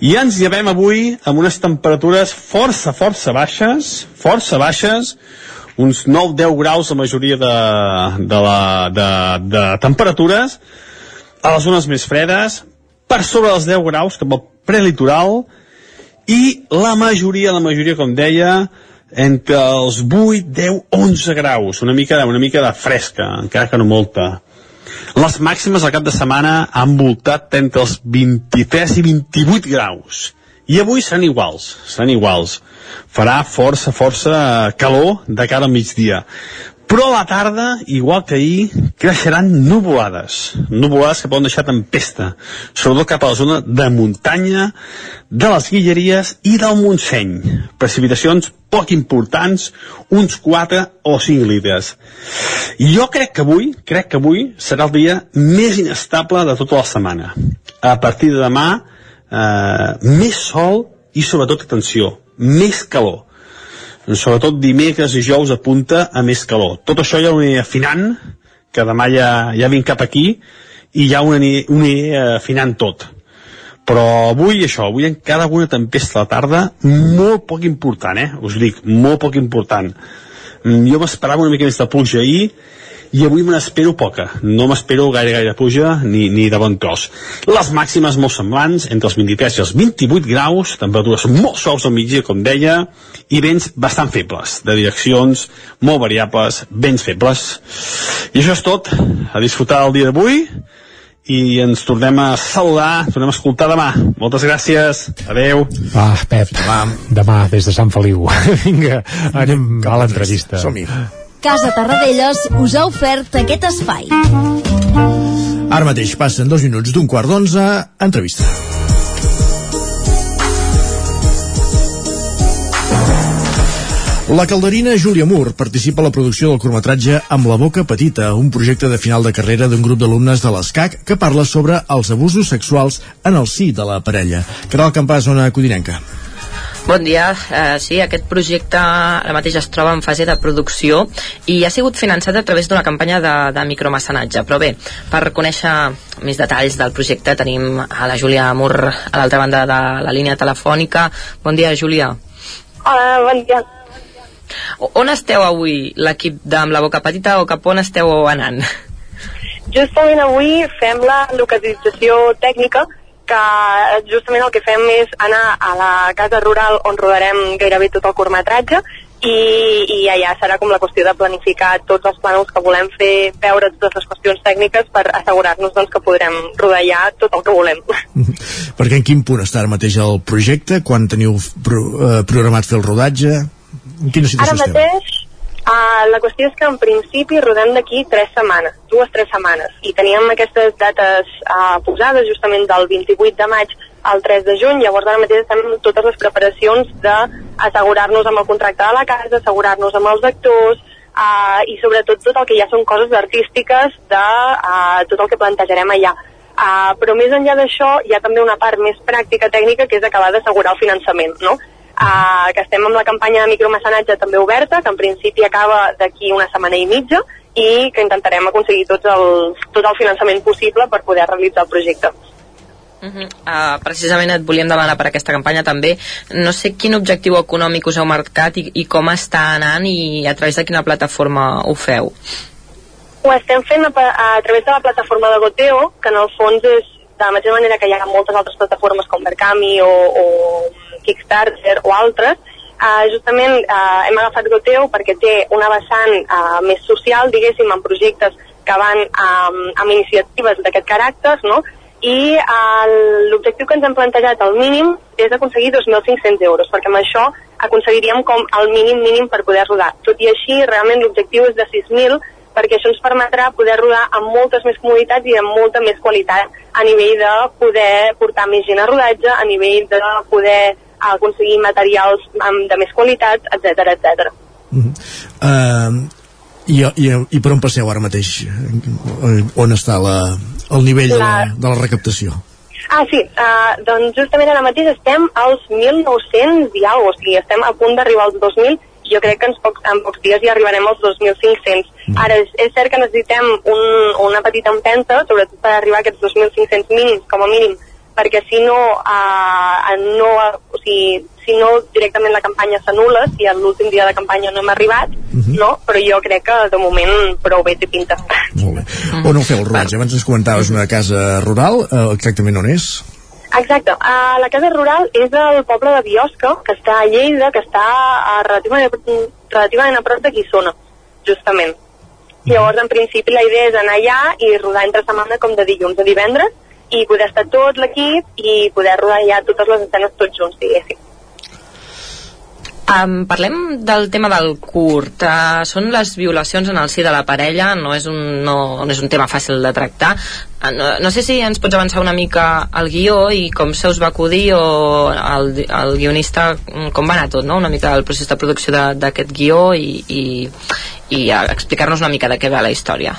I ens llevem avui amb unes temperatures força, força baixes, força baixes, uns 9-10 graus la majoria de, de, la, de, de temperatures, a les zones més fredes, per sobre dels 10 graus cap al prelitoral, i la majoria, la majoria, com deia, entre els 8, 10, 11 graus, una mica, una mica de fresca, encara que no molta. Les màximes al cap de setmana han voltat entre els 23 i 28 graus. I avui seran iguals, seran iguals. Farà força, força calor de cara al migdia. Però a la tarda, igual que ahir, creixeran nuvolades. Nuvolades que poden deixar tempesta, sobretot cap a la zona de muntanya, de les Guilleries i del Montseny. Precipitacions poc importants, uns 4 o 5 litres. I jo crec que avui, crec que avui serà el dia més inestable de tota la setmana. A partir de demà, eh, més sol i sobretot, atenció, més calor sobretot dimecres i jous apunta a més calor. Tot això ja ho aniré afinant, que demà ja, ja vinc cap aquí, i ja ho aniré, ho aniré afinant tot. Però avui això, avui encara alguna tempesta a la tarda, molt poc important, eh? Us dic, molt poc important. Mm, Jo m'esperava una mica més de pluja ahir, i avui me n'espero poca. No m'espero gaire, gaire pluja, ni, ni de bon tros. Les màximes molt semblants, entre els 23 i els 28 graus, temperatures molt suaus al migdia, com deia, i vents bastant febles, de direccions molt variables, vents febles. I això és tot. A disfrutar el dia d'avui, i ens tornem a saludar, tornem a escoltar demà. Moltes gràcies. Adeu. Ah, Pep, demà, demà des de Sant Feliu. Vinga, anem a l'entrevista. Som-hi. Casa Tarradellas us ha ofert aquest espai. Ara mateix passen dos minuts d'un quart d'onze, entrevista. La calderina Júlia Mur participa a la producció del curtmetratge Amb la boca petita, un projecte de final de carrera d'un grup d'alumnes de l'ESCAC que parla sobre els abusos sexuals en el si de la parella. Caral Campàs, zona codinenca. Bon dia, uh, sí, aquest projecte ara mateix es troba en fase de producció i ha sigut finançat a través d'una campanya de, de micromecenatge. Però bé, per conèixer més detalls del projecte tenim a la Júlia Mur a l'altra banda de la línia telefònica. Bon dia, Júlia. Hola, bon dia. On esteu avui, l'equip d'Amb la boca petita, o cap on esteu anant? Justament avui fem la localització tècnica que justament el que fem és anar a la casa rural on rodarem gairebé tot el curtmetratge i, i allà serà com la qüestió de planificar tots els plànols que volem fer, veure totes les qüestions tècniques per assegurar-nos doncs, que podrem rodar ja tot el que volem. Perquè en quin punt està ara mateix el projecte? Quan teniu pro, eh, programat fer el rodatge? En quina situació Ara estem? mateix, uh, la qüestió és que en principi rodem d'aquí tres setmanes, dues, tres setmanes, i teníem aquestes dates uh, posades justament del 28 de maig al 3 de juny, llavors ara mateix estem totes les preparacions d'assegurar-nos amb el contracte de la casa, assegurar-nos amb els actors, uh, i sobretot tot el que ja són coses artístiques de uh, tot el que plantejarem allà. Uh, però més enllà d'això hi ha també una part més pràctica tècnica que és acabar d'assegurar el finançament, no? Uh, que estem amb la campanya de micromecenatge també oberta, que en principi acaba d'aquí una setmana i mitja i que intentarem aconseguir tots els, tot el finançament possible per poder realitzar el projecte. Uh -huh. uh, precisament et volíem demanar per aquesta campanya també no sé quin objectiu econòmic us heu marcat i, i com està anant i a través de quina plataforma ho feu Ho estem fent a, a, a través de la plataforma de Goteo, que en el fons és de la mateixa manera que hi ha moltes altres plataformes com Berkami o, o Kickstarter o altres, uh, justament uh, hem agafat Goteo perquè té una vessant uh, més social, diguéssim, en projectes que van um, amb iniciatives d'aquest caràcter, no? i uh, l'objectiu que ens hem plantejat al mínim és aconseguir 2.500 euros, perquè amb això aconseguiríem com el mínim mínim per poder rodar. Tot i així, realment l'objectiu és de 6.000 perquè això ens permetrà poder rodar amb moltes més comoditats i amb molta més qualitat a nivell de poder portar més gent a rodatge, a nivell de poder aconseguir materials de més qualitat, etc etc. Uh, i, i, I per on passeu ara mateix? On està la, el nivell de la, de la recaptació? Ah, sí, uh, doncs justament ara mateix estem als 1.900 i alguna o sigui, estem a punt d'arribar als 2.000 jo crec que en pocs, en pocs dies ja arribarem als 2.500. Mm. Ara, és, és cert que necessitem un, una petita empenta, sobretot per arribar a aquests 2.500 mínims, com a mínim, perquè si no, uh, no o sigui, si no directament la campanya s'anul·la, si a l'últim dia de campanya no hem arribat, mm -hmm. no? però jo crec que de moment prou bé té pinta. Molt bé. On ho feu, el rodatge? Abans ens comentaves una casa rural, uh, exactament on és? Exacte. Uh, la casa rural és del poble de Biosca, que està a Lleida, que està uh, relativament, relativament a prop de Guissona, justament. Llavors, en principi, la idea és anar allà i rodar entre setmana com de dilluns a divendres i poder estar tot l'equip i poder rodar ja totes les escenes tots junts, diguéssim. Um, parlem del tema del curt. Uh, són les violacions en el si de la parella, no és un, no, no és un tema fàcil de tractar. Uh, no, no sé si ens pots avançar una mica el guió i com se us va acudir o el, el guionista, mm, com va anar tot, no? una mica el procés de producció d'aquest guió i, i, i uh, explicar-nos una mica de què va la història.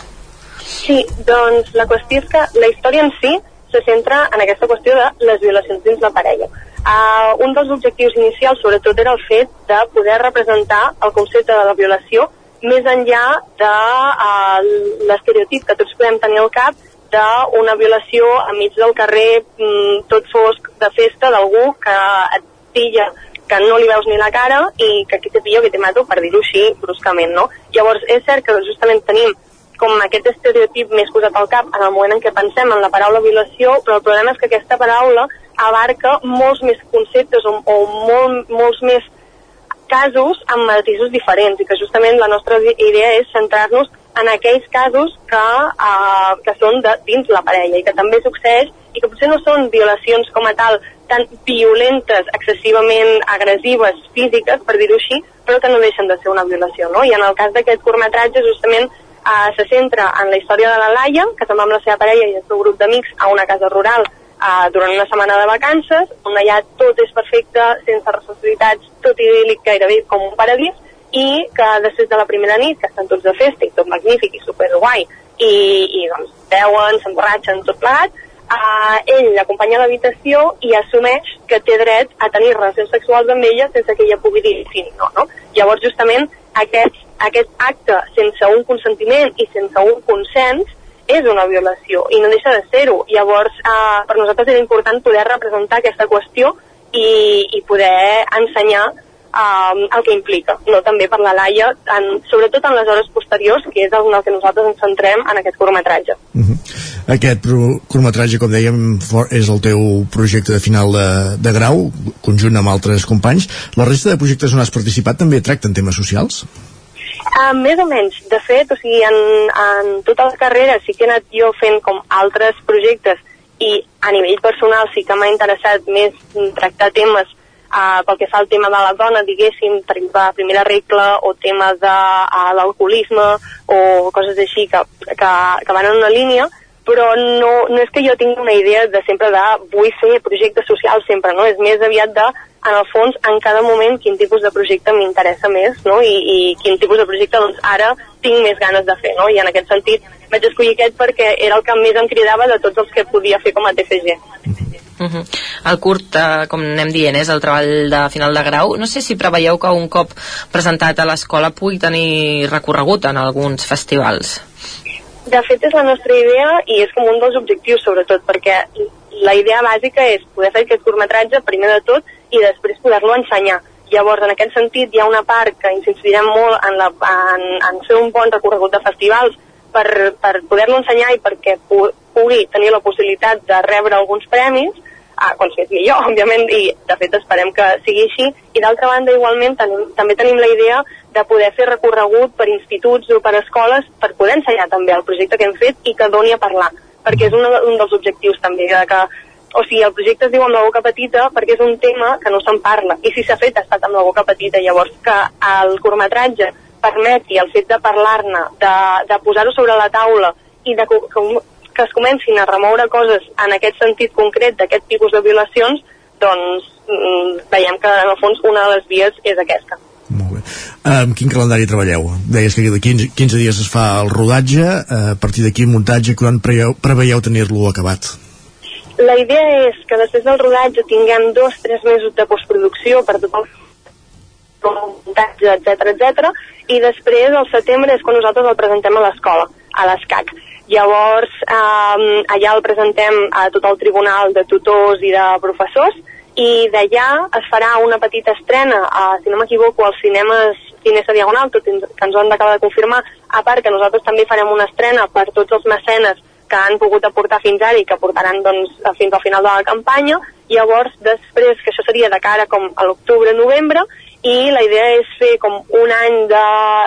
Sí, doncs la qüestió és que la història en si se centra en aquesta qüestió de les violacions dins la parella. Uh, un dels objectius inicials sobretot era el fet de poder representar el concepte de la violació més enllà de uh, l'estereotip que tots podem tenir al cap d'una violació enmig del carrer mm, tot fosc de festa d'algú que et pilla que no li veus ni la cara i que aquí te pillo que te mato per dir-ho així bruscament, no? Llavors és cert que justament tenim com aquest estereotip més posat al cap en el moment en què pensem en la paraula violació, però el problema és que aquesta paraula abarca molts més conceptes o, o molt, molts més casos amb matisos diferents i que justament la nostra idea és centrar-nos en aquells casos que, uh, que són de dins la parella i que també succeeix i que potser no són violacions com a tal tan violentes, excessivament agressives, físiques, per dir-ho així, però que no deixen de ser una violació, no? I en el cas d'aquest curtmetratge justament uh, se centra en la història de la Laia, que se'n va amb la seva parella i el seu grup d'amics a una casa rural uh, durant una setmana de vacances, on allà tot és perfecte, sense responsabilitats, tot idíl·lic gairebé com un paradís, i que després de la primera nit, que estan tots de festa i tot magnífic i superguai, i, i doncs beuen, s'emborratxen, tot plegat, uh, ell l'acompanya a l'habitació i assumeix que té dret a tenir relacions sexuals amb ella sense que ella pugui dir sí no, no? Llavors, justament, aquest, aquest acte sense un consentiment i sense un consens és una violació i no deixa de ser-ho. Llavors, eh, per nosaltres era important poder representar aquesta qüestió i, i poder ensenyar um, el que implica, no també per la Laia, en, sobretot en les hores posteriors, que és en el que nosaltres ens centrem en aquest curtmetratge. Uh -huh. Aquest curtmetratge, com dèiem, és el teu projecte de final de, de grau, conjunt amb altres companys. La resta de projectes on has participat també tracten temes socials? Uh, més o menys. De fet, o sigui, en, en tota la carrera sí que he anat jo fent com altres projectes i a nivell personal sí que m'ha interessat més tractar temes uh, pel que fa al tema de la dona, diguéssim, per exemple, la primera regla o temes de uh, l'alcoholisme o coses així que, que, que van en una línia, però no, no és que jo tingui una idea de sempre de vull fer projectes socials sempre, no? És més aviat de, en el fons, en cada moment quin tipus de projecte m'interessa més, no? I, I quin tipus de projecte, doncs, ara tinc més ganes de fer, no? I en aquest sentit vaig escollir aquest perquè era el que més em cridava de tots els que podia fer com a TFG. Uh -huh. El curt, eh, com anem dient, és el treball de final de grau. No sé si preveieu que un cop presentat a l'escola pugui tenir recorregut en alguns festivals. De fet, és la nostra idea i és com un dels objectius, sobretot, perquè la idea bàsica és poder fer aquest curtmetratge, primer de tot, i després poder-lo ensenyar. Llavors, en aquest sentit, hi ha una part que ens incidirem molt en, la, en, en fer un bon recorregut de festivals per, per poder-lo ensenyar i perquè pu pugui tenir la possibilitat de rebre alguns premis, ah, quan sigui jo, òbviament, i de fet esperem que sigui així. I d'altra banda, igualment, tenim, també tenim la idea de poder fer recorregut per instituts o per escoles per poder ensenyar també el projecte que hem fet i que doni a parlar, perquè és un, un dels objectius també, de que o sigui, el projecte es diu amb la boca petita perquè és un tema que no se'n parla i si s'ha fet ha estat amb la boca petita llavors que el curtmetratge permeti el fet de parlar-ne, de, de posar-ho sobre la taula i de que, es comencin a remoure coses en aquest sentit concret d'aquest tipus de violacions doncs mm, veiem que en el fons una de les vies és aquesta. Amb quin calendari treballeu? Deies que de 15, 15 dies es fa el rodatge, eh, a partir d'aquí muntatge, quan preveieu, preveieu tenir-lo acabat? La idea és que després del rodatge tinguem dos, tres mesos de postproducció per tot el muntatge, etc etc. i després al setembre és quan nosaltres el presentem a l'escola, a l'ESCAC. Llavors, eh, allà el presentem a tot el tribunal de tutors i de professors i d'allà es farà una petita estrena, a, si no m'equivoco, als cinemes Cinesa Diagonal, tot que ens ho han d'acabar de confirmar, a part que nosaltres també farem una estrena per tots els mecenes que han pogut aportar fins ara i que portaran doncs, fins al final de la campanya. Llavors, després, que això seria de cara com a l'octubre-novembre, i la idea és fer com un any de,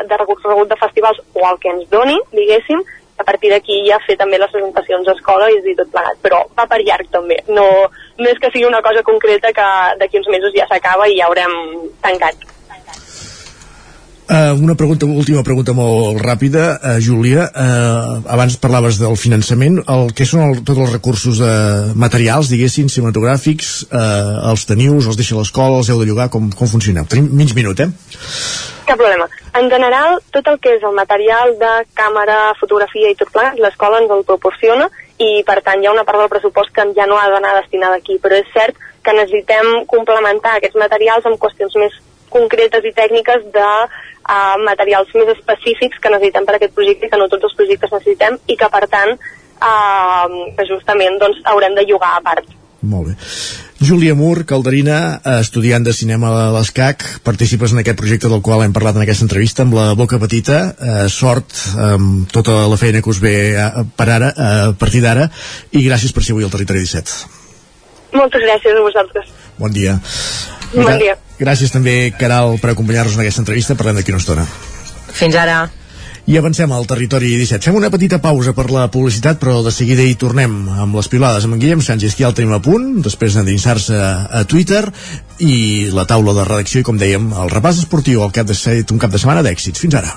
de recorregut de festivals o el que ens doni, diguéssim, a partir d'aquí ja fer també les presentacions a escola i tot plegat, però va per llarg també, no, no és que sigui una cosa concreta que d'aquí uns mesos ja s'acaba i ja haurem tancat. Uh, una pregunta, última pregunta molt ràpida, uh, Júlia. Uh, abans parlaves del finançament. El, què són el, tots els recursos uh, materials, diguéssim, cinematogràfics? Uh, els teniu, els deixa l'escola, els heu de llogar? Com, com funcioneu? Tenim mig minut, eh? Cap problema. En general, tot el que és el material de càmera, fotografia i tot plegat, l'escola ens el proporciona i, per tant, hi ha una part del pressupost que ja no ha d'anar destinada aquí. Però és cert que necessitem complementar aquests materials amb qüestions més concretes i tècniques de uh, materials més específics que necessitem per a aquest projecte que no tots els projectes necessitem i que per tant uh, que justament doncs, haurem de llogar a part. Molt bé. Júlia Mur, calderina, eh, estudiant de cinema a l'ESCAC, participes en aquest projecte del qual hem parlat en aquesta entrevista amb la boca petita, eh, sort amb tota la feina que us ve a, per ara, a partir d'ara, i gràcies per ser avui al Territori 17. Moltes gràcies a vosaltres. Bon dia. Bon dia. Gràcies també, Caral, per acompanyar-nos en aquesta entrevista. Parlem d'aquí una estona. Fins ara. I avancem al territori 17. Fem una petita pausa per la publicitat, però de seguida hi tornem amb les pilades amb en Guillem Sánchez, que ja el tenim a punt, després d'endinsar-se a Twitter, i la taula de redacció, i com dèiem, el repàs esportiu al cap de set, un cap de setmana d'èxits. Fins ara.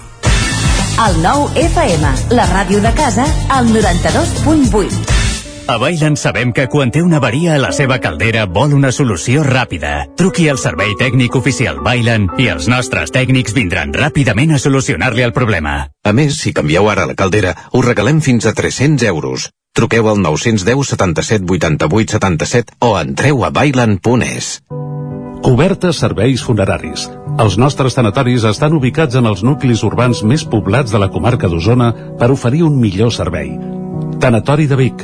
El nou FM, la ràdio de casa, al 92.8. A Bailen sabem que quan té una avaria a la seva caldera vol una solució ràpida. Truqui al servei tècnic oficial Bailen i els nostres tècnics vindran ràpidament a solucionar-li el problema. A més, si canvieu ara la caldera, us regalem fins a 300 euros. Truqueu al 910 77 88 77 o entreu a bailan.es. Cobertes serveis funeraris. Els nostres tanatoris estan ubicats en els nuclis urbans més poblats de la comarca d'Osona per oferir un millor servei. Tanatori de Vic,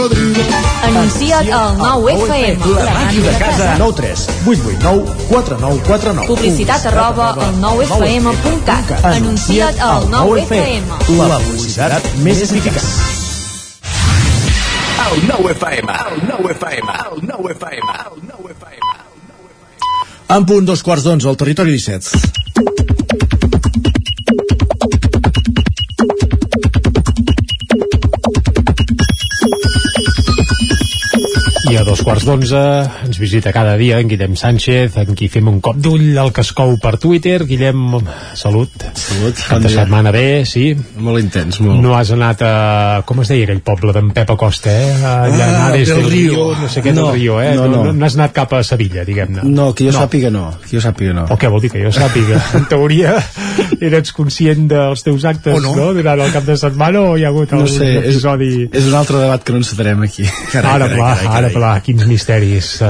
cocodrilo. Anuncia't al 9 FM. La màquina de casa. 9 3 8 8 9 4 9 4 9. Publicitat arroba al 9fm.cat. Anuncia't al 9FM. La publicitat més eficaç. El 9 FM, el 9 FM, el 9 FM, el 9 FM. En punt dos quarts d'onze al territori 17. Dos quarts d'onze visita cada dia en Guillem Sánchez, en qui fem un cop d'ull al que es cou per Twitter. Guillem, salut. Salut. Aquesta setmana bé, sí. Molt intens, molt. No has anat a... Com es deia aquell poble d'en Pep Acosta, eh? Allà Ah, del del Río. Río. No sé què No, del Río, eh? no, no. no, no has anat cap a Sevilla, diguem-ne. No, que jo sàpiga no. Que jo sàpiga no. O què vol dir que jo sàpiga? En teoria, eres conscient dels teus actes, O no. no? Durant el cap de setmana o hi ha hagut No algun sé, és, episodi... és un altre debat que no encetarem aquí. ara, pla, ara, pla, quins misteris. Uh,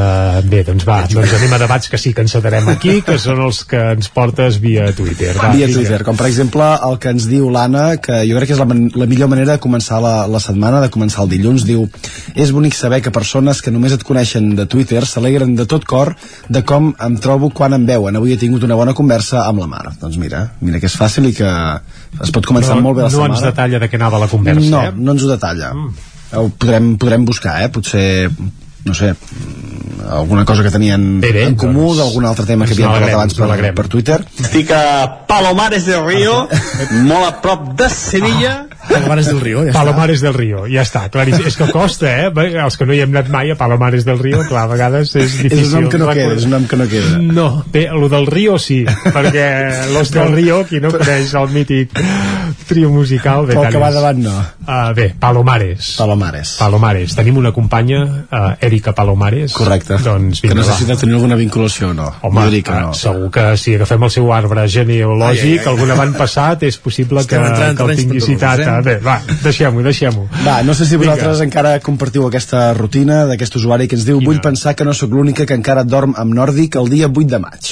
bé, doncs va, doncs anem a debats que sí que encetarem aquí, que són els que ens portes via Twitter. Va, Via. Twitter, com per exemple el que ens diu l'Anna, que jo crec que és la, la millor manera de començar la, la setmana, de començar el dilluns, diu és bonic saber que persones que només et coneixen de Twitter s'alegren de tot cor de com em trobo quan em veuen. Avui he tingut una bona conversa amb la mare. Doncs mira, mira que és fàcil i que es pot començar no, molt bé la no setmana. ens detalla de què anava la conversa, no, eh? no ens ho detalla. Mm. Ho podrem, podrem buscar, eh? Potser, no sé, alguna cosa que tenien Bé, bé, en comú doncs- d'algun altre tema que havíem parlat abans per, per Twitter. Estic a Palomares del Río, molt a prop de Sevilla. Palomares del Río, ja Palomares del Río, ja està, claríssim. És que costa, eh? Bé, Els que no hi hem anat mai a Palomares del Río, clar, a vegades és difícil. És un nom que no recordar. queda, és un nom que no queda. No, bé, el del Río sí, perquè Los del Río, qui no coneix el mític trio musical... Bé, Però el tant que va davant no. Uh, bé, Palomares. Palomares. Palomares. Tenim una companya, uh, Erika Palomares. Correcte. Doncs que vinga, va. si deu tenir alguna vinculació o no. Home, jo dic que no. eh, segur que si agafem el seu arbre genealògic, Ai, ai, ai. algun avantpassat, és possible que, entrant que el tingui citat. eh? Bé, va, deixem-ho, deixem-ho. Va, no sé si Vinga. vosaltres encara compartiu aquesta rutina d'aquest usuari que ens diu vull pensar que no sóc l'única que encara dorm amb nòrdic el dia 8 de maig.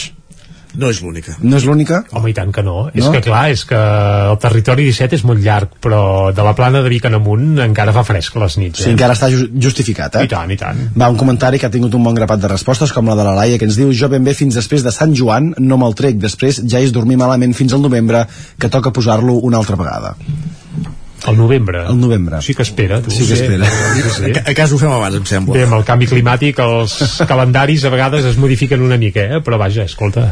No és l'única. No és l'única? Home, i tant que no. És No? que clar, és que el territori 17 és molt llarg, però de la plana de Vic en amunt encara fa fresc les nits. Sí, Eh? encara està ju- justificat, eh? I tant, i tant. Va, un comentari que ha tingut un bon grapat de respostes, com la de la Laia, que ens diu jo ben bé fins després de Sant Joan no me'l trec, després ja és dormir malament fins al novembre, que toca posar-lo una altra vegada. Al novembre. Al novembre. Sí que espera, tu. Sí que espera. Sí, sí. A, a cas ho fem abans, em sembla. Bé, amb el canvi climàtic els calendaris a vegades es modifiquen una mica, eh? però vaja, escolta,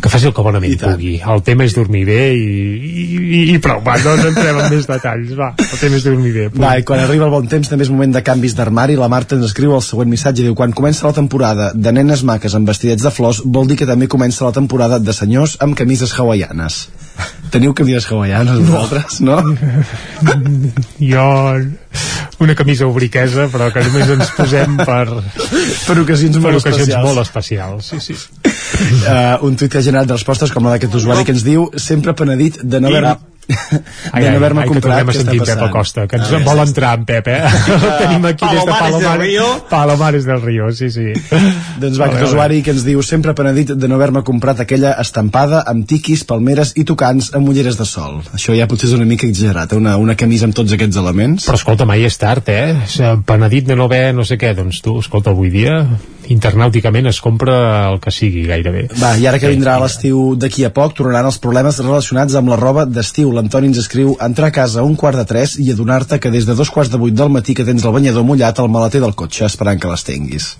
que faci el que bonament pugui. El tema és dormir bé i, i, i prou, va, no ens entrem en més detalls, va, el tema és dormir bé. Punt. Va, i quan arriba el bon temps també és moment de canvis d'armari. La Marta ens escriu el següent missatge, diu, quan comença la temporada de nenes maques amb vestidets de flors, vol dir que també comença la temporada de senyors amb camises hawaianes. Teniu camises hawaianes vosaltres, no? Jo una camisa obriquesa però que només ens posem per per ocasions molt per ocasions especials. molt especials sí, sí. uh, un tuit que ha generat respostes com la d'aquest usuari que ens diu sempre penedit de no haver Ai, de ai, no haver-me ai, que comprat tornem a què està sentir Pep. Acosta, que ens A en vol entrar en Pep, eh? El tenim aquí des de Palomares del Palomares. Río. Palomares del Río, sí, sí. Doncs va, A aquest usuari que ens diu sempre penedit de no haver-me comprat aquella estampada amb tiquis, palmeres i tocants amb ulleres de sol. Això ja potser és una mica exagerat, eh? una, una camisa amb tots aquests elements. Però escolta, mai és tard, eh, Penedit de no haver no sé què, doncs tu, escolta, avui dia internàuticament es compra el que sigui gairebé. Va, i ara que vindrà l'estiu d'aquí a poc, tornaran els problemes relacionats amb la roba d'estiu. L'Antoni ens escriu entrar a casa a un quart de tres i adonar-te que des de dos quarts de vuit del matí que tens el banyador mullat al maleter del cotxe esperant que l'estenguis.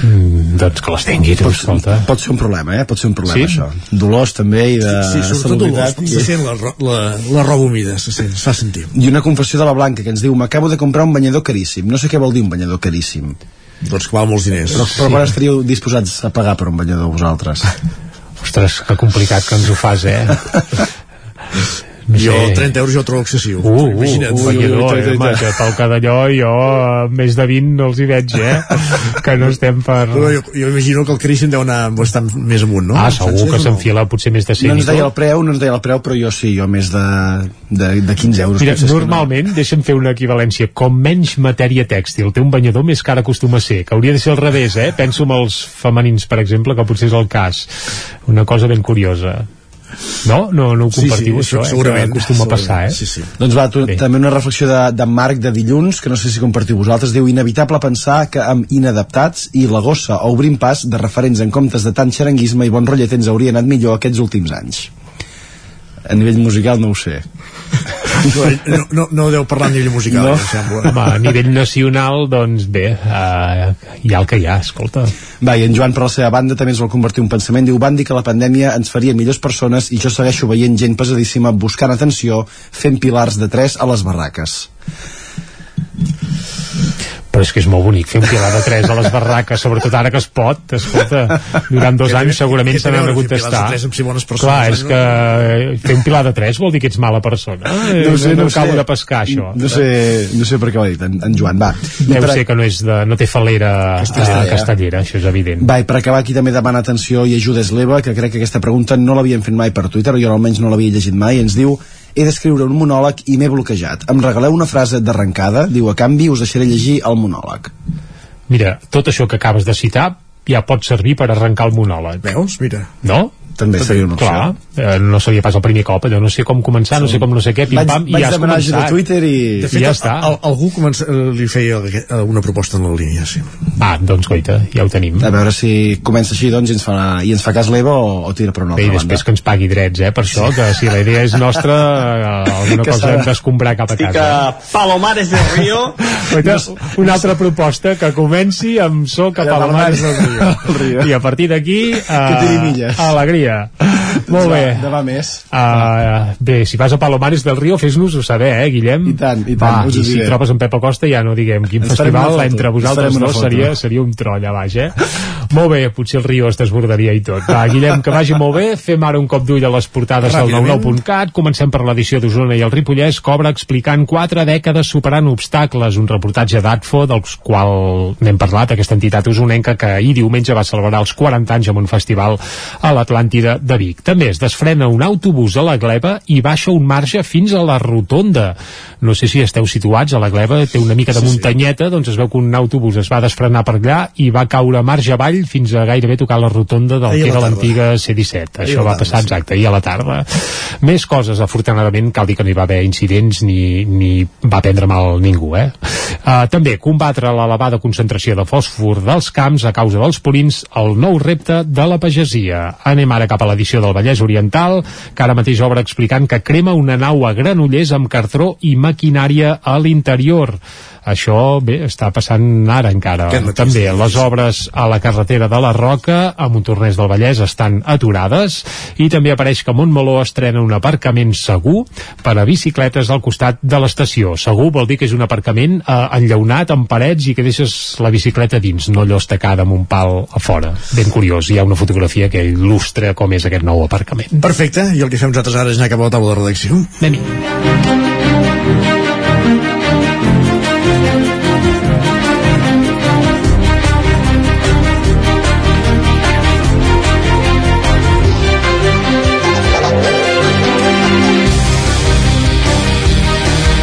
Mm, doncs que les tingui, tu, escolta. Pot ser un problema, eh? Pot ser un problema, Sí? això. Dolors també i de Sí, sobretot dolors, salubritat. se sent la, la, la roba humida, se, sent, es fa sentir. I una confessió de la Blanca que ens diu m'acabo de comprar un banyador caríssim. No sé què vol dir un banyador caríssim. Doncs que val molts diners. Però, però quan estaríeu disposats a pagar per un banyador vosaltres? Ostres, que complicat que ens ho fas, eh? No jo, sé. 30 euros jo trobo excessiu. Uh, uh, Imagina't. uh, banyador, eh, home, que pel que d'allò jo eh, més de 20 no els hi veig, eh? que no estem per... Però jo, jo imagino que el caríssim deu anar bastant més amunt, no? Ah, segur que s'enfila potser més de 100 No ens deia el preu, no ens deia el preu, però jo sí, jo més de, de, de 15 euros. Mira, que no. normalment, deixa'm fer una equivalència, com menys matèria tèxtil té un banyador, més car acostuma a ser, que hauria de ser al revés, eh? Penso en els femenins, per exemple, que potser és el cas. Una cosa ben curiosa. No? No, no ho Sí, compartiu, sí, això, eh? segurament, Que acostuma a passar, eh? Sí, sí. Doncs va, tu, també una reflexió de, de Marc de dilluns, que no sé si compartiu vosaltres, diu inevitable pensar que amb inadaptats i la gossa o obrint pas de referents en comptes de tant xaranguisme i bon rotllet ens hauria anat millor aquests últims anys. A nivell musical no ho sé. No, no, no deu parlar a nivell musical, No. em sembla. Home, a nivell nacional, doncs bé, uh, hi ha el que hi ha, escolta. Va, i en Joan, per la seva banda, també ens vol convertir un pensament. Diu, van dir que la pandèmia ens faria millors persones i jo segueixo veient gent pesadíssima buscant atenció, fent pilars de tres a les barraques. Però és que és molt bonic fer un pilar de 3 a les barraques, sobretot ara que es pot, escolta, durant dos Que anys segurament se n'han de contestar. de tres amb ser bones persones, Clar, eh, és no? que fer un pilar de 3 vol dir que ets mala persona. Eh, No sé, no, ho acabo sé. de pescar, això. No sé, no sé per què ho ha dit, en, en Joan, va. Deu per, ser que no, és de, no té falera Castellera. castellera, castellera això és evident. va, i per acabar aquí també demana atenció i ajuda l'Eva, que crec que aquesta pregunta no l'havien fet mai per Twitter, jo almenys no l'havia llegit mai, i ens diu he d'escriure un monòleg i m'he bloquejat. Em regaleu una frase d'arrencada? Diu, a canvi us deixaré llegir el monòleg. Mira, tot això que acabes de citar ja pot servir per arrencar el monòleg. Veus? Mira. No? També seria una opció. Clar, eh, no seria pas el primer cop, allò no sé com començar, no sé com no sé què, Vaig, pim-pam, i vaig ja has demanar ajuda a començat. Twitter i... De fet, ja està. al- algú comença, li feia una proposta en la línia, sí. Ah, doncs goita, ja ho tenim. A veure si comença així, doncs, i ens fa, i ens fa cas l'Eva o, o tira per una Bé, altra i després banda. que ens pagui drets, eh, per això, que si la idea és nostra, eh, alguna Que cosa de- hem d'escombrar cap a Estic casa. a Palomares del Río. Goita, una altra proposta que comenci amb so cap a mar del Río. I a partir d'aquí, Que tiri uh, Molt Va, bé. Demà més. Uh, bé, si vas a Palomares del Río, fes-nos-ho saber, eh, Guillem? I tant, i tant, Va, i si trobes en Pep Acosta, ja no diguem quin Ens festival, entre vosaltres dos seria, seria un tro allà baix, eh? molt bé, potser el Río es desbordaria i tot. Va, Guillem, que vagi molt bé, fem ara un cop d'ull a les portades del Ràpidament. 99.cat, comencem per l'edició d'Osona i el Ripollès, obre explicant quatre dècades superant obstacles, un reportatge d'ATFO, del qual n'hem parlat, aquesta entitat usonenca que ahir diumenge va celebrar els 40 anys amb un festival a l'Atlàntida de Vic. També es desfrena un autobús a la Gleba i baixa un marge fins a la rotonda. No sé si esteu situats, a la Gleba té una mica de muntanyeta, doncs es veu que un autobús es va desfrenar per allà i va caure marge avall fins a gairebé tocar la rotonda del Ahir que era l'antiga C-17. Ahir Això va tarda, passar sí. exacte, ahir a la tarda. Més coses, afortunadament, cal dir que no hi va haver incidents ni, ni va prendre mal ningú, eh? Uh, també, combatre l'elevada concentració de fòsfor dels camps a causa dels purins, el nou repte de la pagesia. Anem ara cap a l'edició del Vallès Oriental, que ara mateix obre explicant que crema una nau a Granollers amb cartró i maquinària a l'interior. Això, bé, està passant ara encara. També les obres a la carretera de la Roca, a Montornès del Vallès, estan aturades i també apareix que Montmeló estrena un aparcament segur per a bicicletes al costat de l'estació. Segur vol dir que és un aparcament eh, enllaunat amb parets i que deixes la bicicleta dins, no allò estacada amb un pal a fora. Ben curiós, hi ha una fotografia que il·lustra com és aquest nou aparcament. Perfecte, i el que fem nosaltres ara és anar cap a la taula de redacció. anem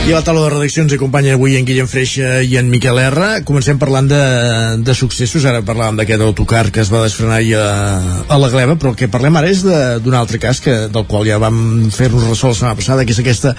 I a la taula de redacció ens acompanyen avui en Guillem Freixa i en Miquel R. Comencem parlant de, de successos. Ara parlàvem d'aquest autocar que es va desfrenar ahir a, a la gleba, però el que parlem ara és d'un altre cas que, del qual ja vam fer-nos ressò la setmana passada, que és aquesta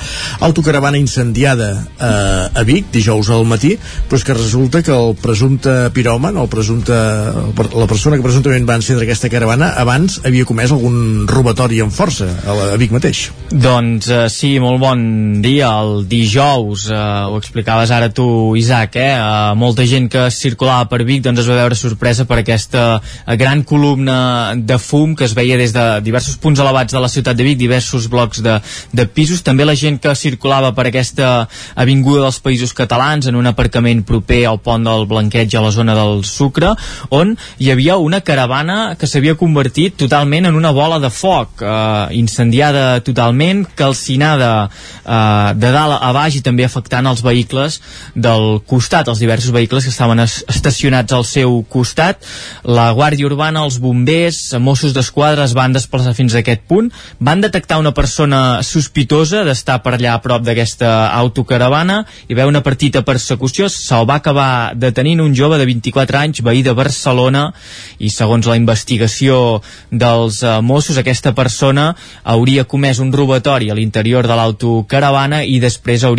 autocaravana incendiada a, a Vic, dijous al matí, però és que resulta que el presumpte piròman, el presumpte, la persona que presumptament va encendre aquesta caravana, abans havia comès algun robatori amb força a, la, a Vic mateix. Doncs eh, sí, molt bon dia. El dijous, eh, ho explicaves ara tu, Isaac, eh? eh molta gent que circulava per Vic doncs es va veure sorpresa per aquesta eh, gran columna de fum que es veia des de diversos punts elevats de la ciutat de Vic, diversos blocs de, de pisos. També la gent que circulava per aquesta avinguda dels països catalans en un aparcament proper al pont del Blanqueig a la zona del Sucre, on hi havia una caravana que s'havia convertit totalment en una bola de foc, eh, incendiada totalment, calcinada eh, de dalt a baix i també afectant els vehicles del costat, els diversos vehicles que estaven es estacionats al seu costat. La Guàrdia Urbana, els bombers, Mossos d'Esquadra es van desplaçar fins a aquest punt, van detectar una persona sospitosa d'estar per allà a prop d'aquesta autocaravana, va haver una petita persecució, se'l va acabar detenint un jove de 24 anys, veí de Barcelona, i segons la investigació dels eh, Mossos, aquesta persona hauria comès un robatori a l'interior de l'autocaravana i després hauria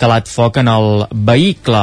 calat foc en el vehicle.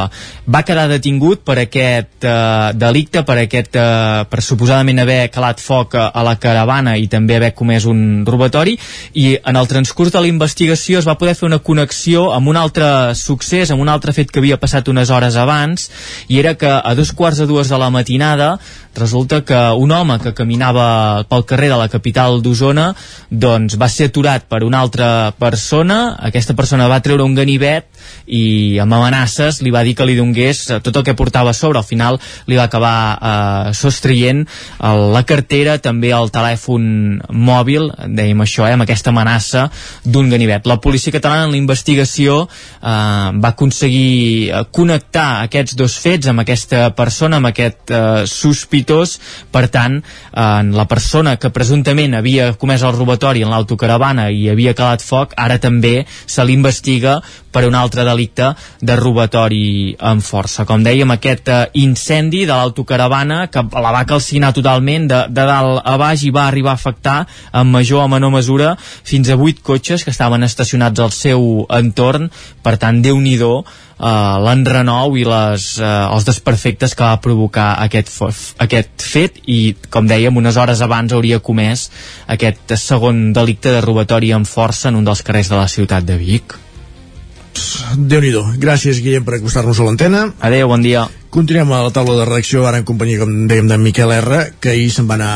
Va quedar detingut per aquest eh, delicte, per, aquest, eh, per suposadament haver calat foc a, la caravana i també haver comès un robatori i en el transcurs de la investigació es va poder fer una connexió amb un altre succés, amb un altre fet que havia passat unes hores abans i era que a dos quarts de dues de la matinada resulta que un home que caminava pel carrer de la capital d'Osona doncs va ser aturat per una altra persona, aquesta persona va treure un ganivet ganivet i amb amenaces li va dir que li dongués eh, tot el que portava sobre, al final li va acabar eh, sostraient eh, la cartera, també el telèfon mòbil, dèiem això, eh, amb aquesta amenaça d'un ganivet. La policia catalana en la investigació eh, va aconseguir eh, connectar aquests dos fets amb aquesta persona, amb aquest eh, sospitós, per tant, eh, la persona que presumptament havia comès el robatori en l'autocaravana i havia calat foc, ara també se l'investiga per un altre delicte de robatori amb força. Com dèiem, aquest eh, incendi de l'autocaravana que la va calcinar totalment de, de dalt a baix i va arribar a afectar en major o menor mesura fins a 8 cotxes que estaven estacionats al seu entorn, per tant, déu nhi uh, l'enrenou i les, uh, els desperfectes que va provocar aquest, aquest fet i, com dèiem, unes hores abans hauria comès aquest segon delicte de robatori amb força en un dels carrers de la ciutat de Vic. Déu nhi Gràcies, Guillem, per acostar-nos a l'antena. Adéu, bon dia. Continuem a la taula de redacció, ara en companyia, com dèiem, d'en Miquel R, que ahir se'n va anar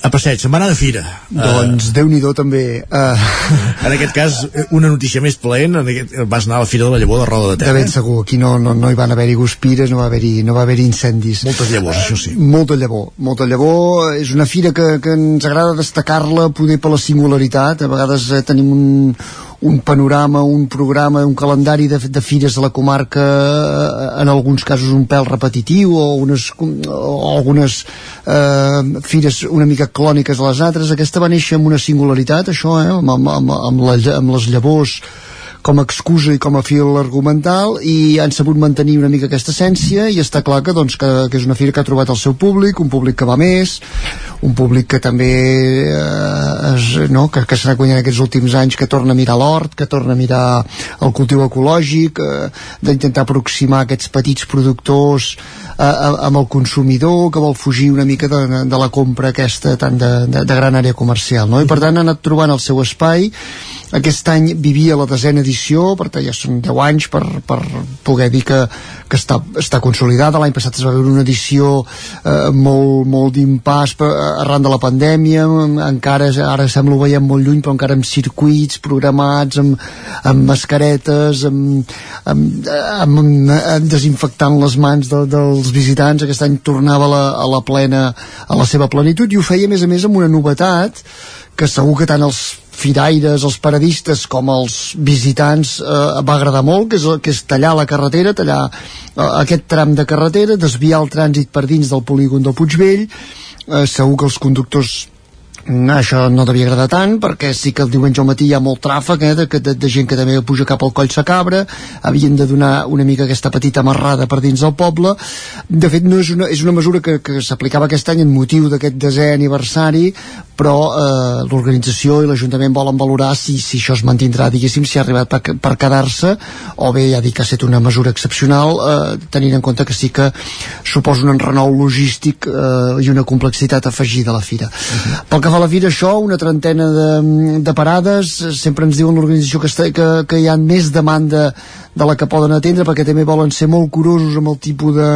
a passeig, se'n va anar de fira. Doncs Déu-n'hi-do també. Uh, en aquest cas, una notícia més plaent, en aquest, vas anar a la Fira de la Llavor de Roda de de Ter. ben segur, aquí no, no, no hi van haver-hi guspires, no va haver-hi no va haver incendis. Moltes llavors, això sí. Molta llavor, molta llavor. És una fira que, que ens agrada destacar-la poder per la singularitat. A vegades eh, tenim un, un panorama, un programa, un calendari de, de fires de la comarca, eh, en alguns casos un pèl repetitiu, o, unes, o algunes eh, fires una mica clòniques de les altres. Aquesta va néixer amb una singularitat, això, eh, amb, amb, amb, la, amb les llavors com a excusa i com a fil argumental i han sabut mantenir una mica aquesta essència i està clar que, doncs, que, que és una fira que ha trobat el seu públic, un públic que va més un públic que també eh, es, no, que, que s'ha guanyat aquests últims anys que torna a mirar l'hort, que torna a mirar el cultiu ecològic eh, d'intentar aproximar aquests petits productors eh, amb el consumidor que vol fugir una mica de, de la compra aquesta tant de, de, de gran àrea comercial no? i per tant ha anat trobant el seu espai aquest any vivia la desena edició per tant ja són 10 anys per, per poder dir que, que està, està consolidada. L'any passat es va veure una edició eh, molt, molt d'impàs arran de la pandèmia. Encara ara sembla ho veiem molt lluny però encara amb circuits programats amb, amb mascaretes amb, amb, amb, amb desinfectant les mans de, dels visitants. Aquest any tornava la, a la plena a la seva plenitud i ho feia a més a més amb una novetat que segur que tant els firaires, els paradistes com els visitants eh, va agradar molt, que és, que és tallar la carretera, tallar eh, aquest tram de carretera, desviar el trànsit per dins del polígon del Puigvell, eh, segur que els conductors això no devia agradar tant perquè sí que el diumenge al matí hi ha molt tràfic eh, de, de, de gent que també puja cap al coll sa cabra. Havien de donar una mica aquesta petita amarrada per dins del poble. De fet no és una, és una mesura que, que s'aplicava aquest any en motiu d'aquest desè aniversari però eh, l'organització i l'Ajuntament volen valorar si, si això es mantindrà diguéssim, si ha arribat per, per quedar-se o bé ja dic que ha estat una mesura excepcional eh, tenint en compte que sí que suposa un enrenou logístic eh, i una complexitat afegida a la fira. Uh -huh. pel que fa la fira això, una trentena de, de parades, sempre ens diuen l'organització que, que, que hi ha més demanda de la que poden atendre perquè també volen ser molt curosos amb el tipus de,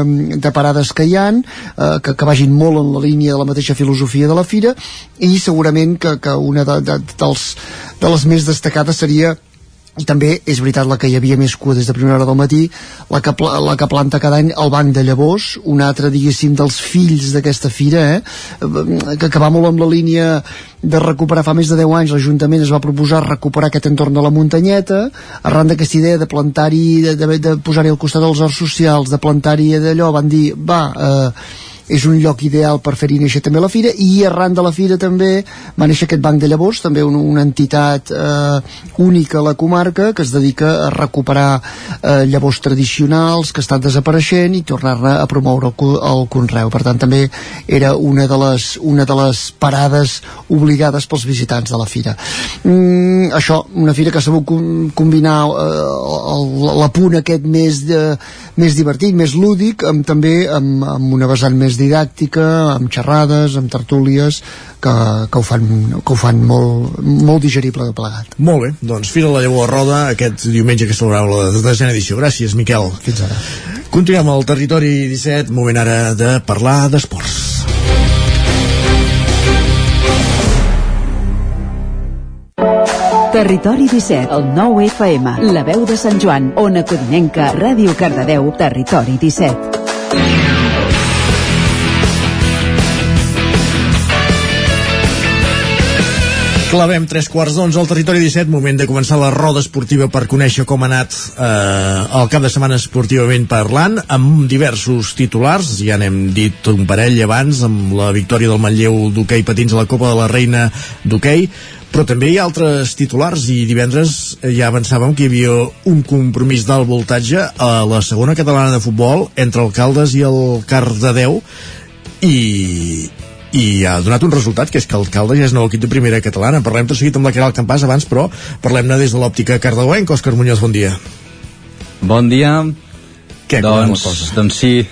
de parades que hi han eh, que, que vagin molt en la línia de la mateixa filosofia de la fira. I segurament que, que una de, de, dels, de les més destacades seria i també és veritat la que hi havia més cua des de primera hora del matí la que, la que planta cada any el banc de llavors un altre diguéssim dels fills d'aquesta fira eh? que, que va molt amb la línia de recuperar fa més de 10 anys l'Ajuntament es va proposar recuperar aquest entorn de la muntanyeta arran d'aquesta idea de plantar-hi de, de, de posar-hi al costat dels horts socials de plantar-hi d'allò van dir va eh, és un lloc ideal per fer-hi néixer també la fira i arran de la fira també va néixer aquest banc de llavors, també una, una entitat eh, única a la comarca que es dedica a recuperar eh, llavors tradicionals que estan desapareixent i tornar-ne a promoure el, el Conreu. Per tant, també era una de les, una de les parades obligades pels visitants de la fira. Mm, això, una fira que ha sabut combinar eh, l'apunt aquest més, de, més divertit, més lúdic, amb, també amb, amb una vessant més didàctica, amb xerrades, amb tertúlies, que, que, ho, fan, que ho fan molt, molt digerible de plegat. Molt bé, doncs Fira la Llavor Roda aquest diumenge que celebrau la desena edició. Gràcies, Miquel. Fins ara. Continuem al territori 17, moment ara de parlar d'esports. Territori 17, el 9 FM, la veu de Sant Joan, Ona Codinenca, Ràdio Cardedeu, Territori 17. Clavem tres quarts d'onze al territori 17, moment de començar la roda esportiva per conèixer com ha anat eh, el cap de setmana esportivament parlant, amb diversos titulars, ja n'hem dit un parell abans, amb la victòria del Manlleu d'hoquei patins a la Copa de la Reina d'hoquei, però també hi ha altres titulars i divendres ja avançàvem que hi havia un compromís d'alt voltatge a la segona catalana de futbol entre el Caldes i el Cardedeu i, i ha donat un resultat, que és que el Caldes ja és nou equip de primera catalana. Parlem tot seguit amb la Caral Campàs abans, però parlem-ne des de l'òptica cardeuenca. Òscar Muñoz, bon dia. Bon dia. Què, doncs, doncs sí.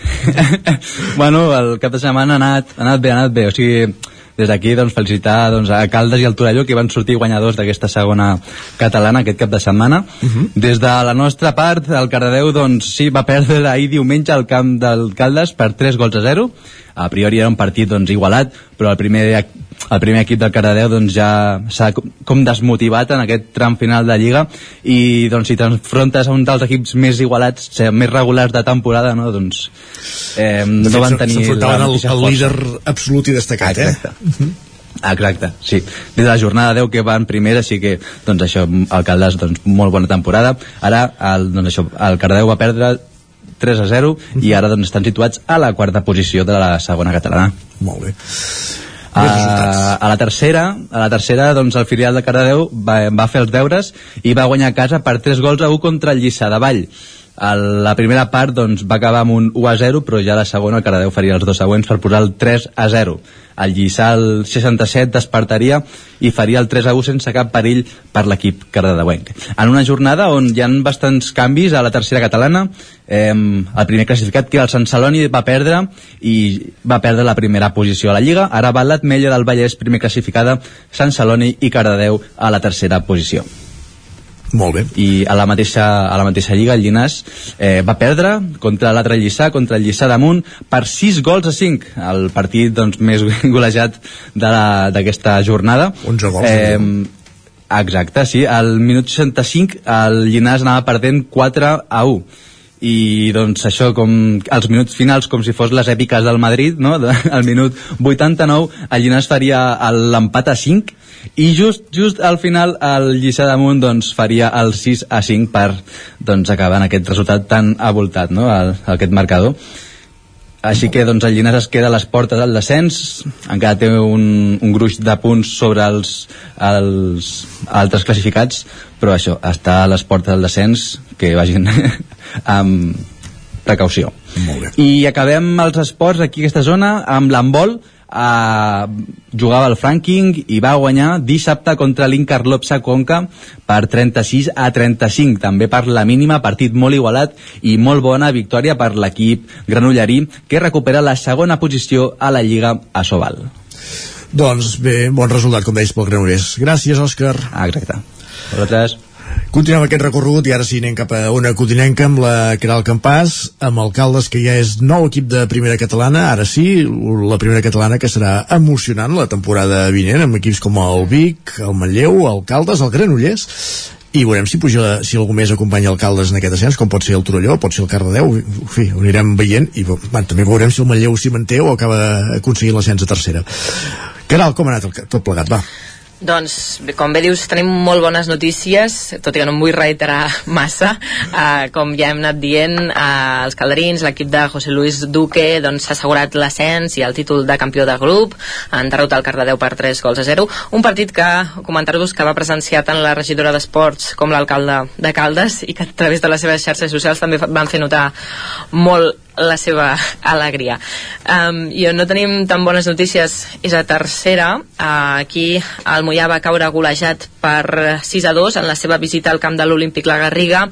bueno, el cap de setmana ha anat, ha anat bé, ha anat bé. O sigui, des d'aquí doncs, felicitar doncs, a Caldes i al Torelló que van sortir guanyadors d'aquesta segona catalana aquest cap de setmana uh -huh. des de la nostra part el Cardedeu doncs, sí, va perdre ahir diumenge al camp del Caldes per 3 gols a 0 a priori era un partit doncs, igualat, però el primer, el primer equip del Cardedeu doncs, ja s'ha com desmotivat en aquest tram final de Lliga i doncs, si t'enfrontes a un dels equips més igualats, més regulars de temporada, no, doncs eh, de no van tenir... S'enfrontaven al, al líder absolut i destacat, Exacte. eh? Uh -huh. Exacte, sí. Des de la jornada 10 que van primera, sí que, doncs això, el Caldes, doncs, molt bona temporada. Ara, el, doncs això, el Cardeu va perdre 3 a 0 i ara doncs, estan situats a la quarta posició de la segona catalana. Molt bé. A, a la tercera, a la tercera doncs, el filial de Cardedeu va, va fer els deures i va guanyar a casa per 3 gols a 1 contra el Lliçà de Vall. El, la primera part doncs, va acabar amb un 1 a 0, però ja la segona el Cardedeu faria els dos següents per posar el 3 a 0. El Lliçà el 67 despertaria i faria el 3 a 1 sense cap perill per l'equip cardedeuenc. En una jornada on hi ha bastants canvis a la tercera catalana, eh, el primer classificat, que el Sant Celoni va perdre i va perdre la primera posició a la Lliga. Ara va l'Atmella del Vallès, primer classificada, Sant Celoni i Cardedeu a la tercera posició. Molt bé. I a la mateixa, a la mateixa lliga el Llinàs eh, va perdre contra l'altre Lliçà, contra el Lliçà damunt, per 6 gols a 5. El partit doncs, més golejat d'aquesta jornada. 11 gols. Eh, exacte, sí. Al minut 65 el Llinàs anava perdent 4 a 1 i doncs això com els minuts finals com si fos les èpiques del Madrid no? al minut 89 el Llinàs faria l'empat a 5 i just, just al final el Lliçà damunt doncs, faria el 6 a 5 per doncs, acabar en aquest resultat tan avoltat no? el, aquest marcador. Així que doncs, el Llinàs es queda a les portes del descens, encara té un, un gruix de punts sobre els, els altres classificats, però això, està a les portes del descens, que vagin amb precaució. I acabem els esports aquí a aquesta zona amb l'handbol, eh, jugava al Franking i va guanyar dissabte contra l'Incarlopsa Conca per 36 a 35 també per la mínima, partit molt igualat i molt bona victòria per l'equip granollerí que recupera la segona posició a la Lliga a Sobal doncs bé, bon resultat com deies pel Granollers. Gràcies Òscar. Ah, exacte Vosaltres. Continuem aquest recorregut i ara sí anem cap a una codinenca amb la Caral Campàs, amb Alcaldes que ja és nou equip de primera catalana, ara sí, la primera catalana que serà emocionant la temporada vinent, amb equips com el Vic, el Manlleu, Alcaldes, el Granollers, i veurem si puja, si algú més acompanya alcaldes en aquest ascens, com pot ser el Torelló, pot ser el Cardedeu, en fi, ho anirem veient i bueno, també veurem si el Manlleu s'hi manté o acaba aconseguint l'ascens a tercera. Caral, com ha anat el, tot plegat, va? Doncs, com bé dius, tenim molt bones notícies, tot i que no em vull reiterar massa. Uh, com ja hem anat dient, uh, els calderins, l'equip de José Luis Duque, doncs s'ha assegurat l'ascens i el títol de campió de grup, han derrotat el Cardedeu per 3 gols a 0. Un partit que, comentar-vos, que va presenciar tant la regidora d'Esports com l'alcalde de Caldes i que a través de les seves xarxes socials també van fer notar molt la seva alegria. Um, I on no tenim tan bones notícies és a tercera. Uh, aquí el Mollà va caure golejat per 6 a 2 en la seva visita al camp de l'Olímpic La Garriga.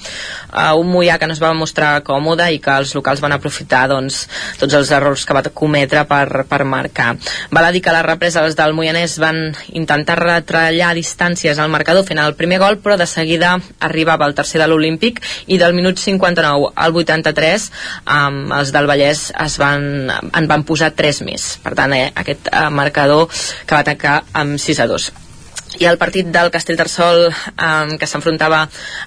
Uh, un Mollà que no es va mostrar còmode i que els locals van aprofitar doncs, tots els errors que va cometre per, per marcar. Val a dir que represa els del Moianès van intentar retrallar distàncies al marcador fent el primer gol, però de seguida arribava el tercer de l'Olímpic i del minut 59 al 83 um, els del Vallès es van, en van posar 3 més. Per tant, eh, aquest eh, marcador que va atacar amb 6 a 2 i el partit del Castellterçol eh, que s'enfrontava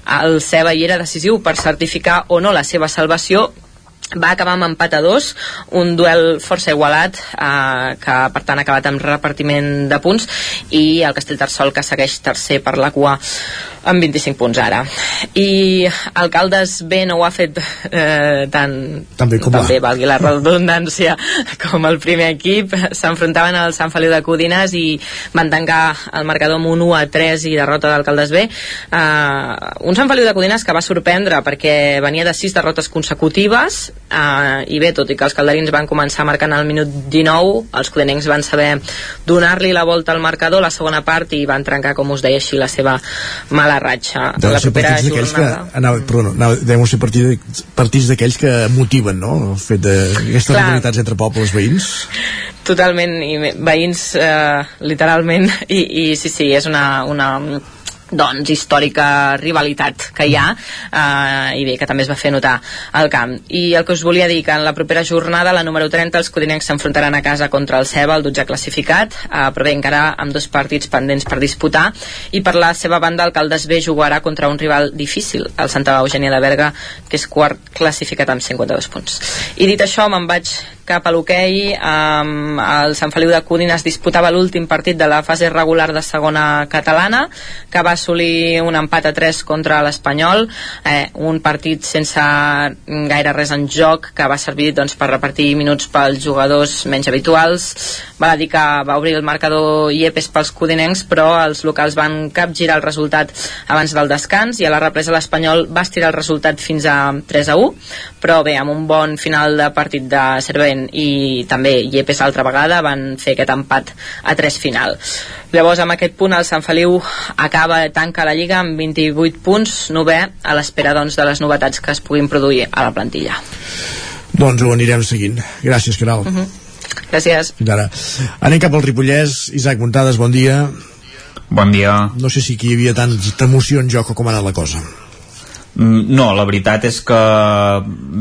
al Ceba i era decisiu per certificar o no la seva salvació va acabar amb empat a dos, un duel força igualat, eh, que per tant ha acabat amb repartiment de punts, i el Castellterçol que segueix tercer per la cua amb 25 punts ara. I Alcaldes B no ho ha fet eh, tan, tan bé com també, valgui la redundància, com el primer equip. S'enfrontaven al Sant Feliu de Codines i van tancar el marcador amb un 1 a 3 i derrota d'Alcaldes B. Eh, un Sant Feliu de Codines que va sorprendre perquè venia de 6 derrotes consecutives eh, i bé, tot i que els calderins van començar marcant al minut 19, els codinencs van saber donar-li la volta al marcador la segona part i van trencar, com us deia així, la seva mala ratxa. Deuen la ser propera d'aquells que, jornada... anava, perdona, anava, deuen ser partits, partits d'aquells que motiven, no?, el fet d'aquestes rivalitats entre pobles veïns. Totalment, i veïns eh, literalment, i, i sí, sí, és una, una doncs històrica rivalitat que hi ha eh, i bé, que també es va fer notar al camp. I el que us volia dir que en la propera jornada, la número 30, els codinencs s'enfrontaran a casa contra el Ceba, el 12 classificat, eh, però bé, encara amb dos partits pendents per disputar, i per la seva banda el Caldes B jugarà contra un rival difícil, el Santa Eugènia de Berga, que és quart classificat amb 52 punts. I dit això, me'n vaig cap a l'hoquei, um, el Sant Feliu de Codines disputava l'últim partit de la fase regular de segona catalana, que va assolir un empat a 3 contra l'Espanyol, eh, un partit sense gaire res en joc, que va servir doncs, per repartir minuts pels jugadors menys habituals. Val a dir que va obrir el marcador Iepes pels codinencs, però els locals van capgirar el resultat abans del descans i a la represa l'Espanyol va estirar el resultat fins a 3 a 1, però bé, amb un bon final de partit de Servent i també Iepes altra vegada van fer aquest empat a 3 final. Llavors, amb aquest punt, el Sant Feliu acaba, tanca la Lliga amb 28 punts, novè, a l'espera doncs, de les novetats que es puguin produir a la plantilla. Doncs ho anirem seguint. Gràcies, Caral. Uh -huh. Gràcies. Fins ara. Anem cap al Ripollès. Isaac Montades, bon dia. Bon dia. No sé si aquí hi havia tanta emoció en joc o com ha anat la cosa. Mm, no, la veritat és que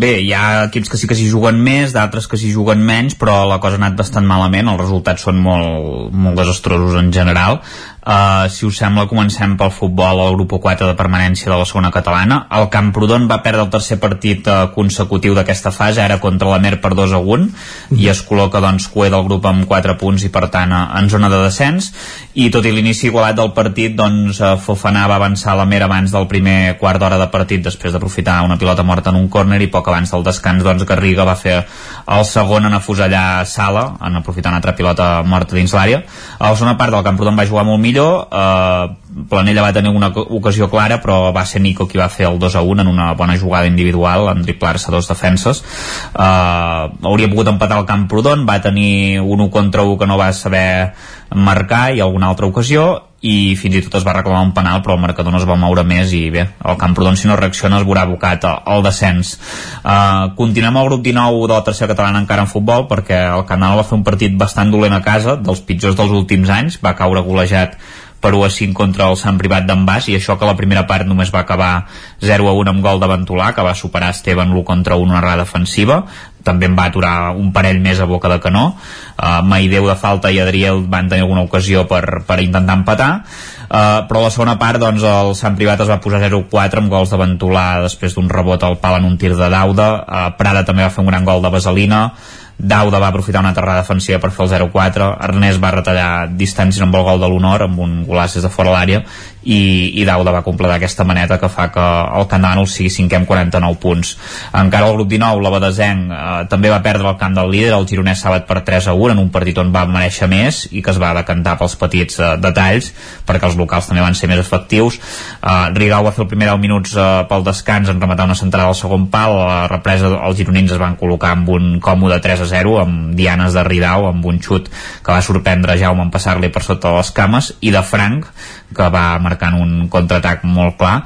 bé, hi ha equips que sí que s'hi juguen més, d'altres que s'hi juguen menys, però la cosa ha anat bastant malament, els resultats són molt, molt desastrosos en general. Uh, si us sembla, comencem pel futbol al grup 4 de permanència de la segona catalana. El Camprodon va perdre el tercer partit uh, consecutiu d'aquesta fase, ara contra la Mer per 2 a 1, i es col·loca doncs cué del grup amb 4 punts i per tant uh, en zona de descens, i tot i l'inici igualat del partit, doncs uh, Fofana va avançar la Mer abans del primer quart d'hora de partit, després d'aprofitar una pilota morta en un córner, i poc abans del descans, doncs Garriga va fer el segon en afusellar Sala, en aprofitar una altra pilota morta dins l'àrea. A la segona part del Camprodon va jugar molt millor eh, Planella va tenir una ocasió clara però va ser Nico qui va fer el 2 a 1 en una bona jugada individual en driblar-se dos defenses. Eh, hauria pogut empatar el Camprodon va tenir un 1 contra 1 que no va saber marcar i alguna altra ocasió i fins i tot es va reclamar un penal però el marcador no es va moure més i bé, el Camprodon si no reacciona es veurà abocat al descens. Uh, continuem al grup 19 de la tercera catalana encara en futbol perquè el Canal va fer un partit bastant dolent a casa dels pitjors dels últims anys va caure golejat per 1 a 5 contra el Sant Privat d'en Bas i això que la primera part només va acabar 0 a 1 amb gol de Ventolà que va superar Esteban l'1 contra 1 una errada defensiva. També en va aturar un parell més a boca de canó. Uh, Maideu de falta i Adriel van tenir alguna ocasió per, per intentar empatar. Uh, però la segona part doncs, el Sant Privat es va posar 0-4 amb gols de Ventolà després d'un rebot al pal en un tir de Dauda. Uh, Prada també va fer un gran gol de Vaselina Dauda va aprofitar una terrada defensiva per fer el 0-4 Ernest va retallar distàncies amb el gol de l'honor amb un golaç des de fora l'àrea i, i Dauda va completar aquesta maneta que fa que el Candanol sigui cinquè amb 49 punts. Encara el grup 19, la Badesenc, eh, també va perdre el camp del líder, el Gironès Sàbat per 3 a 1, en un partit on va mereixer més i que es va decantar pels petits eh, detalls, perquè els locals també van ser més efectius. Eh, Rigau va fer el primer 10 minuts eh, pel descans en rematar una centrada al segon pal, la represa els gironins es van col·locar amb un còmode 3 a 0, amb dianes de Ridau, amb un xut que va sorprendre Jaume en passar-li per sota les cames, i de Frank, que va marcant un contraatac molt clar.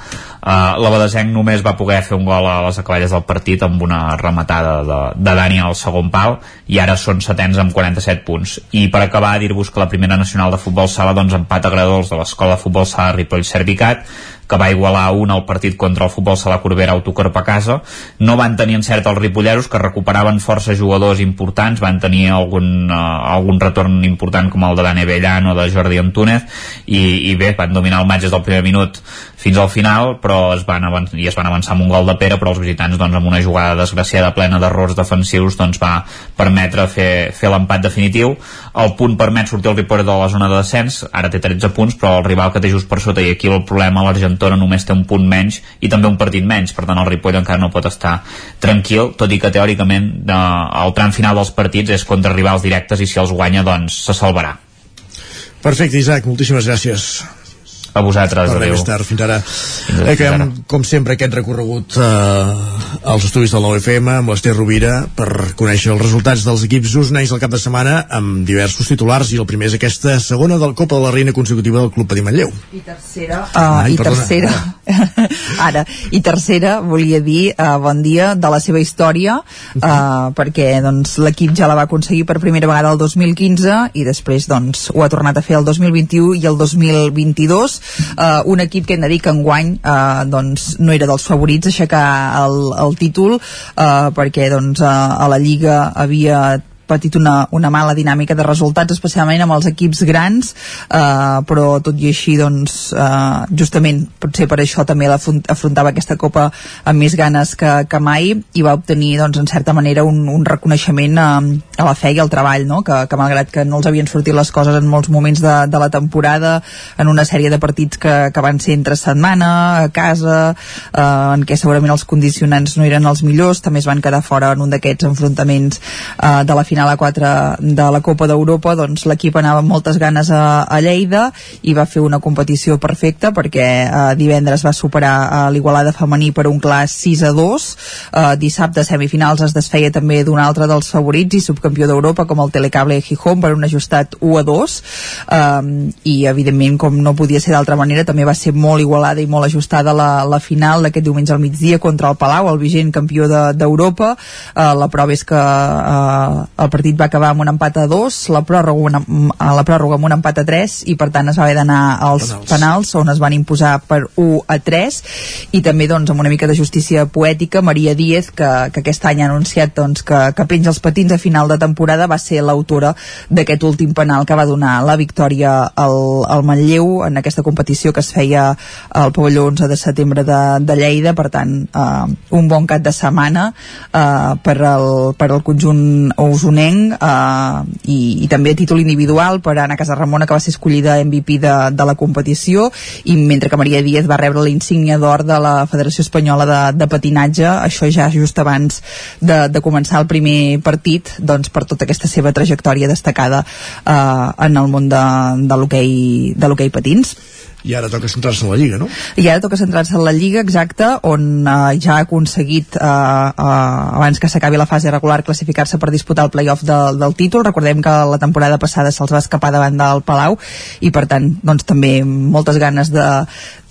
Uh, la Badesenc només va poder fer un gol a les acaballes del partit amb una rematada de, de Dani al segon pal i ara són setens amb 47 punts. I per acabar dir-vos que la primera nacional de futbol sala doncs empat agradors de l'escola de futbol sala Ripoll Servicat que va igualar un al partit contra el futbol sala Corbera Autocorp a casa. No van tenir encert els ripolleros que recuperaven força jugadors importants. Van tenir algun, uh, algun retorn important com el de Dani Bellan o de Jordi Antúnez i, i bé, van dominar el match des del primer minut fins al final però es van avançar, i es van avançar amb un gol de Pere però els visitants doncs, amb una jugada desgraciada plena d'errors defensius doncs, va permetre fer, fer l'empat definitiu. El punt permet sortir el Ripoll de la zona de descens ara té 13 punts però el rival que té just per sota i aquí el problema l'Argentona només té un punt menys i també un partit menys per tant el Ripoll encara no pot estar tranquil tot i que teòricament eh, el tram final dels partits és contra rivals directes i si els guanya doncs se salvarà. Perfecte, Isaac, moltíssimes gràcies a vosaltres, per adéu. tard, fins ara. Fins, Eh, que, fins ara. com sempre, aquest recorregut eh, als estudis de l'OFM amb l'Ester Rovira per conèixer els resultats dels equips usnais el cap de setmana amb diversos titulars i el primer és aquesta segona del Copa de la Reina consecutiva del Club Patí Manlleu. I tercera, uh, Ai, i perdona. tercera ara, i tercera volia dir uh, bon dia de la seva història uh, perquè doncs, l'equip ja la va aconseguir per primera vegada el 2015 i després doncs, ho ha tornat a fer el 2021 i el 2022 uh, un equip que hem de dir que enguany uh, doncs, no era dels favorits a aixecar el, el títol uh, perquè doncs, uh, a la Lliga havia patit una, una mala dinàmica de resultats, especialment amb els equips grans, eh, però tot i així, doncs, eh, justament, potser per això també afrontava aquesta Copa amb més ganes que, que mai i va obtenir, doncs, en certa manera, un, un reconeixement a, eh, a la fe i al treball, no? que, que malgrat que no els havien sortit les coses en molts moments de, de la temporada, en una sèrie de partits que, que van ser entre setmana, a casa, eh, en què segurament els condicionants no eren els millors, també es van quedar fora en un d'aquests enfrontaments eh, de la final a 4 de la Copa d'Europa doncs l'equip anava amb moltes ganes a, a Lleida i va fer una competició perfecta perquè eh, divendres va superar a l'Igualada femení per un clar 6 a 2 eh, dissabte semifinals es desfeia també d'un altre dels favorits i subcampió d'Europa com el Telecable Gijón per un ajustat 1 a 2 eh, i evidentment com no podia ser d'altra manera també va ser molt igualada i molt ajustada la, la final d'aquest diumenge al migdia contra el Palau, el vigent campió d'Europa. De, eh, la prova és que eh, el partit va acabar amb un empat a dos, la pròrroga, una, a la pròrroga amb un empat a 3 i per tant es va haver d'anar als penals. penals on es van imposar per 1 a 3 i també doncs amb una mica de justícia poètica Maria Díez que, que aquest any ha anunciat doncs, que, que penja els patins a final de temporada va ser l'autora d'aquest últim penal que va donar la victòria al, al Manlleu en aquesta competició que es feia al pavelló 11 de setembre de, de Lleida per tant eh, un bon cap de setmana eh, per, al, per al conjunt usonenc eh, i, i també a títol individual per Anna Casarramona que va ser escollida MVP de, de la competició i mentre que Maria Díaz va rebre la insígnia d'or de la Federació Espanyola de, de Patinatge això ja just abans de, de començar el primer partit doncs per tota aquesta seva trajectòria destacada eh, en el món de, de l'hoquei patins i ara toca centrar-se en la Lliga, no? I ara toca centrar-se en la Lliga, exacte, on eh, ja ha aconseguit, eh, eh, abans que s'acabi la fase regular, classificar-se per disputar el playoff de, del títol. Recordem que la temporada passada se'ls va escapar davant del Palau i, per tant, doncs, també moltes ganes de,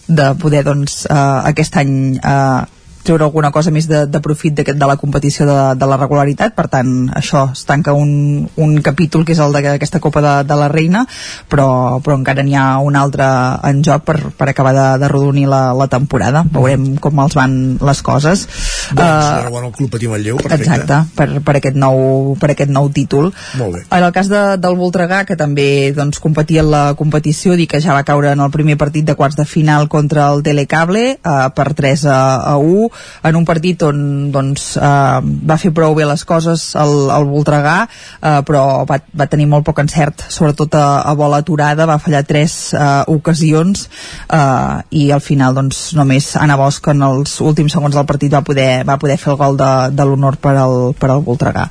de poder doncs, eh, aquest any eh, treure alguna cosa més de, de profit de, de la competició de, de la regularitat, per tant això es tanca un, un capítol que és el d'aquesta Copa de, de la Reina però, però encara n'hi ha un altre en joc per, per acabar de, de rodonir la, la temporada, veurem com els van les coses. Doncs, uh, bueno, el Club Patí Manlleu, perfecte. Exacte, per, per, aquest nou, per aquest nou títol. Molt bé. en el cas de, del Voltregà que també doncs, competia en la competició dir que ja va caure en el primer partit de quarts de final contra el Telecable uh, per 3 a, a 1 en un partit on doncs, eh, va fer prou bé les coses el, el Voltregà eh, però va, va tenir molt poc encert sobretot a, a bola aturada va fallar tres eh, ocasions eh, i al final doncs, només Anna Bosch en els últims segons del partit va poder, va poder fer el gol de, de l'honor per, al, per al Voltregà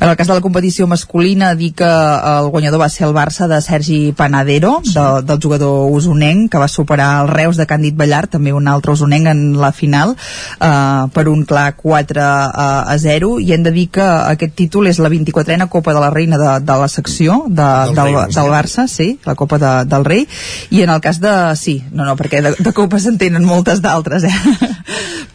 en el cas de la competició masculina dir que el guanyador va ser el Barça de Sergi Panadero sí. de, del jugador usonenc que va superar el Reus de Càndid Ballar també un altre usonenc en la final eh, per un clar 4 a, a 0 i hem de dir que aquest títol és la 24a Copa de la Reina de, de la secció de, del, del, rei, del Barça, sí, la Copa de, del Rei. I en el cas de... sí, no, no, perquè de, de Copes en tenen moltes d'altres eh?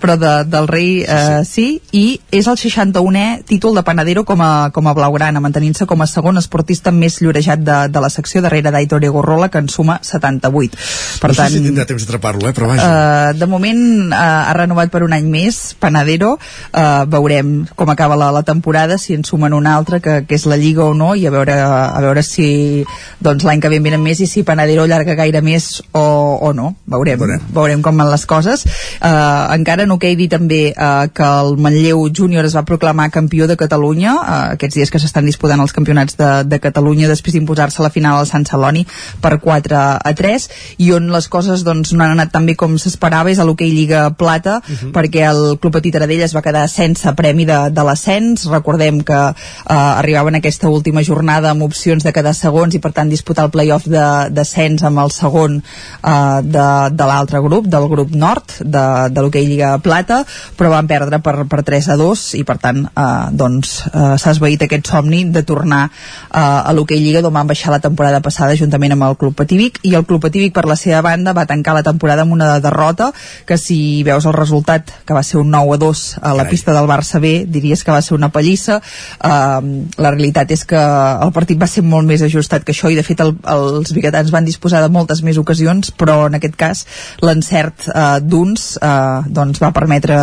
Però de, del Rei eh, sí, i és el 61è títol de Panadero com a, com a blaugrana, mantenint-se com a segon esportista més llorejat de, de la secció darrere d'Aitor Gorrola, que en suma 78 per no tant, sé si tindrà temps d'atrapar-lo, eh, però vaja. Eh, de moment eh, ha renovat per un any més Panadero. Eh, veurem com acaba la, la temporada si en sumen un altre que, que és la Lliga o no i a veure, a veure si doncs l'any que ve venen més i si Panadero allarga gaire més o, o no. Veurem, veurem. veurem com van les coses. Eh, encara no que dir també eh, que el Manlleu Júnior es va proclamar campió de Catalunya eh, aquests dies que s'estan disputant els campionats de, de Catalunya després d'imposar-se la final al Sant Celoni per 4 a 3 i on les coses doncs, no han anat tan bé com s'esperava és a l'hoquei Lliga Plata uh -huh. perquè el Club Petit Aradell es va quedar sense premi de, de l'ascens recordem que eh, arribaven a aquesta última jornada amb opcions de quedar segons i per tant disputar el playoff d'ascens amb el segon eh, de, de l'altre grup, del grup nord de, de l'hoquei Lliga Plata però van perdre per, per 3 a 2 i per tant eh, doncs eh, s'ha esveït aquest somni de tornar eh, a l'hoquei Lliga d'on van baixar la temporada passada juntament amb el Club Pativic i el Club Pativic per la seva banda va tancar la temporada amb una derrota que si veus el resultat que va ser un 9 a 2 a la Carai. pista del Barça B diries que va ser una pallissa uh, la realitat és que el partit va ser molt més ajustat que això i de fet el, els biguetans van disposar de moltes més ocasions però en aquest cas l'encert uh, d'uns uh, doncs, va permetre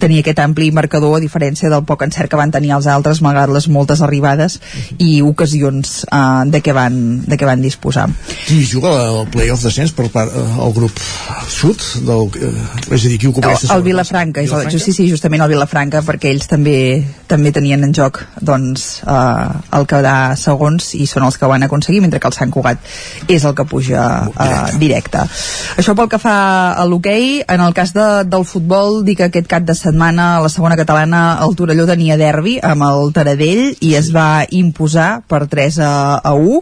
tenir aquest ampli marcador a diferència del poc encert que van tenir els altres malgrat les moltes arribades i ocasions uh, de, què van, de què van disposar Qui juga el playoff descens per part del grup sud? Del, eh, és a dir, qui ocupa el, el Vilafranca, és el, sí, sí, justament el Vilafranca perquè ells també també tenien en joc doncs, uh, el quedar segons i són els que ho van aconseguir mentre que el Sant Cugat és el que puja uh, directe. Això pel que fa a l'hoquei, en el cas de, del futbol, dic que aquest cap de setmana a la segona catalana el Torelló tenia derbi amb el Taradell i es va imposar per 3 a, a 1.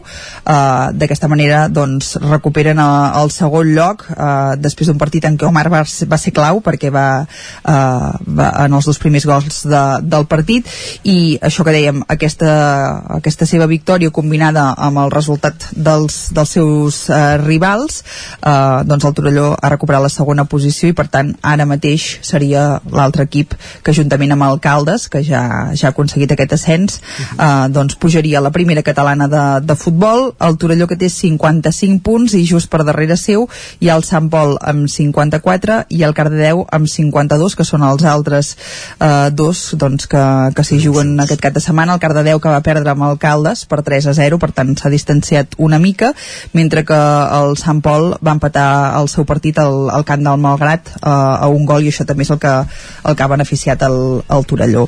Uh, D'aquesta manera doncs, recuperen uh, el segon lloc uh, després d'un partit en què Omar va, va ser clau perquè va, uh, va en els dos primers gols de, del partit i això que dèiem, aquesta, aquesta seva victòria combinada amb el resultat dels, dels seus uh, rivals uh, doncs el Torelló ha recuperat la segona posició i per tant ara mateix seria l'altre equip que juntament amb Alcaldes que ja, ja ha aconseguit aquest ascens eh, doncs pujaria a la primera catalana de, de futbol. El Torelló que té 55 punts i just per darrere seu hi ha el Sant Pol amb 54 i el Cardedeu amb 52 que són els altres eh, dos doncs, que, que s'hi juguen aquest cap de setmana. El Cardedeu que va perdre amb Alcaldes per 3 a 0 per tant s'ha distanciat una mica mentre que el Sant Pol va empatar el seu partit al, al camp del Malgrat eh, a un gol i això també és el que, el que ha beneficiat el, el Torelló.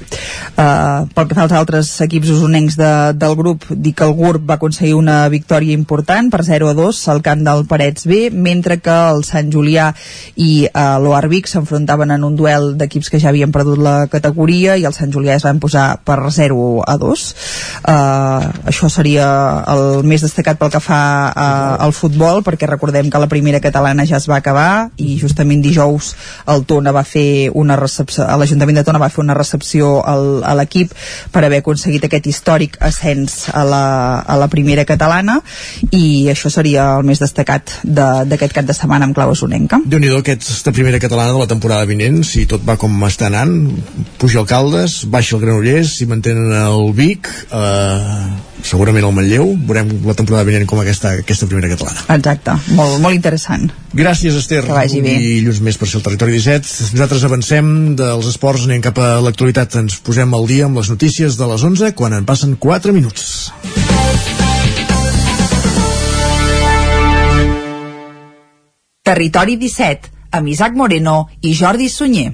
Uh, pel que fa als altres equips usonencs de, del grup dic que el GURB va aconseguir una victòria important per 0 a 2 al camp del Parets B mentre que el Sant Julià i uh, l'Oarvic s'enfrontaven en un duel d'equips que ja havien perdut la categoria i el Sant Julià es van posar per 0 a 2 uh, això seria el més destacat pel que fa uh, al futbol perquè recordem que la primera catalana ja es va acabar i justament dijous el Tona va fer una recepció l'Ajuntament de Tona va fer una recepció al, a l'equip per haver aconseguit aquest històric ascens a la, a la primera catalana i això seria el més destacat d'aquest cap de setmana amb clau usonenca déu nhi aquesta primera catalana de la temporada vinent si tot va com està anant. Puja Alcaldes, baixa el Granollers si mantenen el Vic eh, segurament el Manlleu veurem la temporada vinent com aquesta, aquesta primera catalana. Exacte, molt, molt interessant. Gràcies Esther. Que vagi bé. I llums més per ser el territori 17 nosaltres avancem dels esports anem cap a l'actualitat. Ens posem al dia amb les notícies de les 11 quan en passen 4 minuts. Territori 17 amb Isaac Moreno i Jordi Sunyer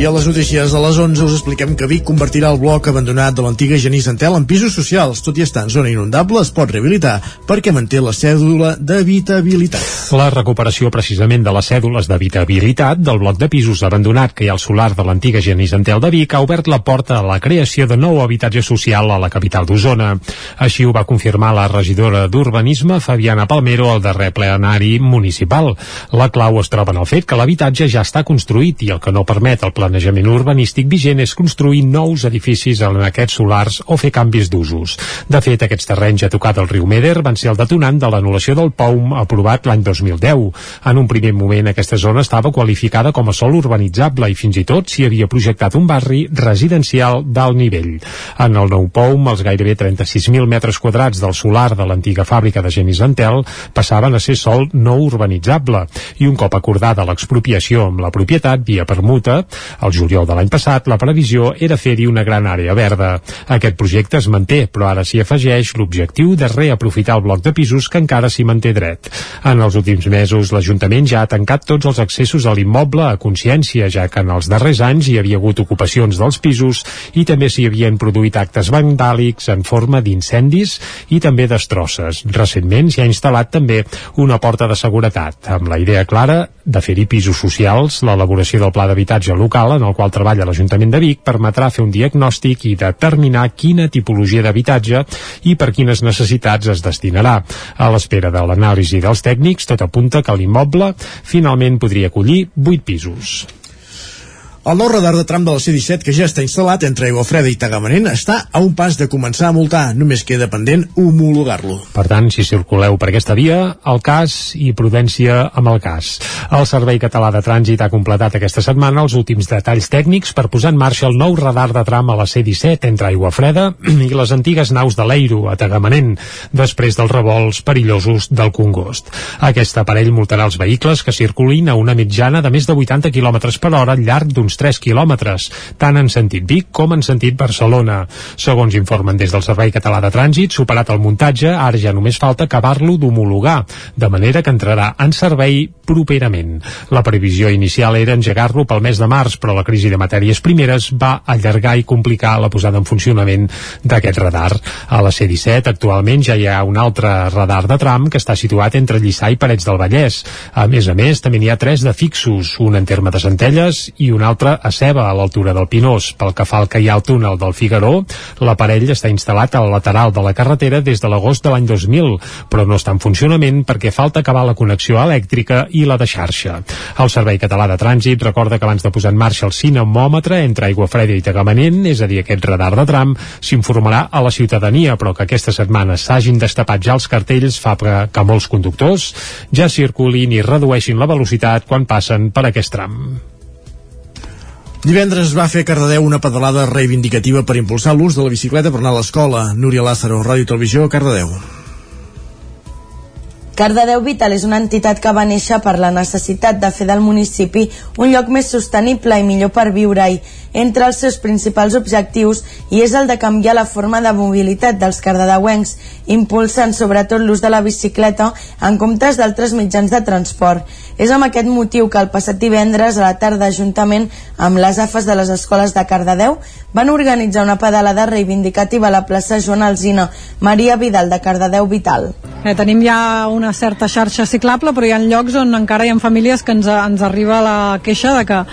I a les notícies de les 11 us expliquem que Vic convertirà el bloc abandonat de l'antiga Genís Antel en pisos socials. Tot i estar en zona inundable, es pot rehabilitar perquè manté la cèdula d'habitabilitat. La recuperació precisament de les cèdules d'habitabilitat del bloc de pisos abandonat que hi ha al solar de l'antiga Genís Antel de Vic ha obert la porta a la creació de nou habitatge social a la capital d'Osona. Així ho va confirmar la regidora d'Urbanisme, Fabiana Palmero, al darrer plenari municipal. La clau es troba en el fet que l'habitatge ja està construït i el que no permet el planejament urbanístic vigent és construir nous edificis en aquests solars o fer canvis d'usos. De fet, aquests terrenys a tocar del riu Meder van ser el detonant de l'anul·lació del POUM aprovat l'any 2010. En un primer moment aquesta zona estava qualificada com a sol urbanitzable i fins i tot s'hi havia projectat un barri residencial d'alt nivell. En el nou POUM, els gairebé 36.000 metres quadrats del solar de l'antiga fàbrica de Genis Antel passaven a ser sol no urbanitzable i un cop acordada l'expropiació amb la propietat via permuta, al juliol de l'any passat, la previsió era fer-hi una gran àrea verda. Aquest projecte es manté, però ara s'hi afegeix l'objectiu de reaprofitar el bloc de pisos que encara s'hi manté dret. En els últims mesos, l'Ajuntament ja ha tancat tots els accessos a l'immoble a consciència, ja que en els darrers anys hi havia hagut ocupacions dels pisos i també s'hi havien produït actes vandàlics en forma d'incendis i també destrosses. Recentment s'hi ha instal·lat també una porta de seguretat, amb la idea clara de fer-hi pisos socials, l'elaboració del pla d'habitatge local en el qual treballa l'Ajuntament de Vic permetrà fer un diagnòstic i determinar quina tipologia d'habitatge i per quines necessitats es destinarà. A l'espera de l'anàlisi dels tècnics, tot apunta que l'immoble finalment podria acollir 8 pisos. El nou radar de tram de la C-17 que ja està instal·lat entre Aigua Freda i Tagamanent està a un pas de començar a multar. Només queda pendent homologar-lo. Per tant, si circuleu per aquesta via, el cas i prudència amb el cas. El Servei Català de Trànsit ha completat aquesta setmana els últims detalls tècnics per posar en marxa el nou radar de tram a la C-17 entre Aigua Freda i les antigues naus de l'Eiro a Tagamanent, després dels revolts perillosos del Congost. Aquest aparell multarà els vehicles que circulin a una mitjana de més de 80 km per hora al llarg d'un uns 3 quilòmetres, tant en sentit Vic com en sentit Barcelona. Segons informen des del Servei Català de Trànsit, superat el muntatge, ara ja només falta acabar-lo d'homologar, de manera que entrarà en servei properament. La previsió inicial era engegar-lo pel mes de març, però la crisi de matèries primeres va allargar i complicar la posada en funcionament d'aquest radar. A la C-17 actualment ja hi ha un altre radar de tram que està situat entre Lliçà i Parets del Vallès. A més a més, també n'hi ha tres de fixos, un en terme de Centelles i un altre altre a Ceba, a l'altura del Pinós. Pel que fa al que hi ha al túnel del Figaró, l'aparell està instal·lat al lateral de la carretera des de l'agost de l'any 2000, però no està en funcionament perquè falta acabar la connexió elèctrica i la de xarxa. El Servei Català de Trànsit recorda que abans de posar en marxa el cinemòmetre entre Aigua Freda i Tagamanent, és a dir, aquest radar de tram, s'informarà a la ciutadania, però que aquesta setmana s'hagin destapat ja els cartells fa que, que molts conductors ja circulin i redueixin la velocitat quan passen per aquest tram. Divendres es va fer a Cardedeu una pedalada reivindicativa per impulsar l'ús de la bicicleta per anar a l'escola. Núria Lázaro, Ràdio Televisió, Cardedeu. Cardedeu Vital és una entitat que va néixer per la necessitat de fer del municipi un lloc més sostenible i millor per viure-hi. Entre els seus principals objectius hi és el de canviar la forma de mobilitat dels cardedeuencs, impulsant sobretot l'ús de la bicicleta en comptes d'altres mitjans de transport. És amb aquest motiu que el passat divendres a la tarda, juntament amb les AFES de les escoles de Cardedeu, van organitzar una pedalada reivindicativa a la plaça Joan Alzina, Maria Vidal de Cardedeu Vital. Eh, tenim ja una certa xarxa ciclable, però hi ha llocs on encara hi ha famílies que ens, ens arriba la queixa de que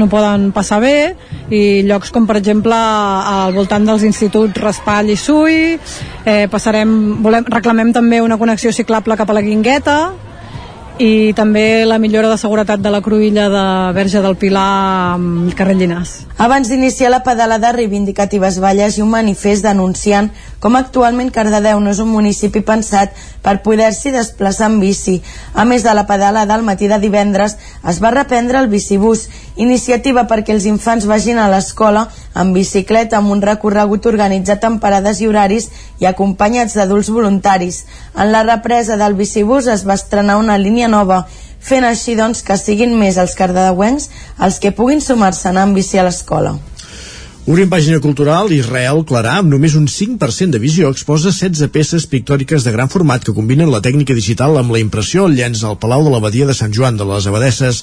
no poden passar bé i llocs com per exemple al voltant dels instituts Raspall i Sui eh, passarem, volem, reclamem també una connexió ciclable cap a la Guingueta i també la millora de seguretat de la cruïlla de Verge del Pilar amb carrer Llinàs. Abans d'iniciar la pedalada reivindicativa es va llegir un manifest denunciant com actualment Cardedeu no és un municipi pensat per poder-s'hi desplaçar en bici. A més de la pedalada al matí de divendres es va reprendre el bicibús, iniciativa perquè els infants vagin a l'escola amb bicicleta amb un recorregut organitzat en parades i horaris i acompanyats d'adults voluntaris. En la represa del bicibús es va estrenar una línia nova, fent així doncs que siguin més els cardedeuencs els que puguin sumar-se a bici a l'escola. Obrim pàgina cultural, Israel Clarà, amb només un 5% de visió, exposa 16 peces pictòriques de gran format que combinen la tècnica digital amb la impressió al llenç al Palau de l'Abadia de Sant Joan de les Abadesses.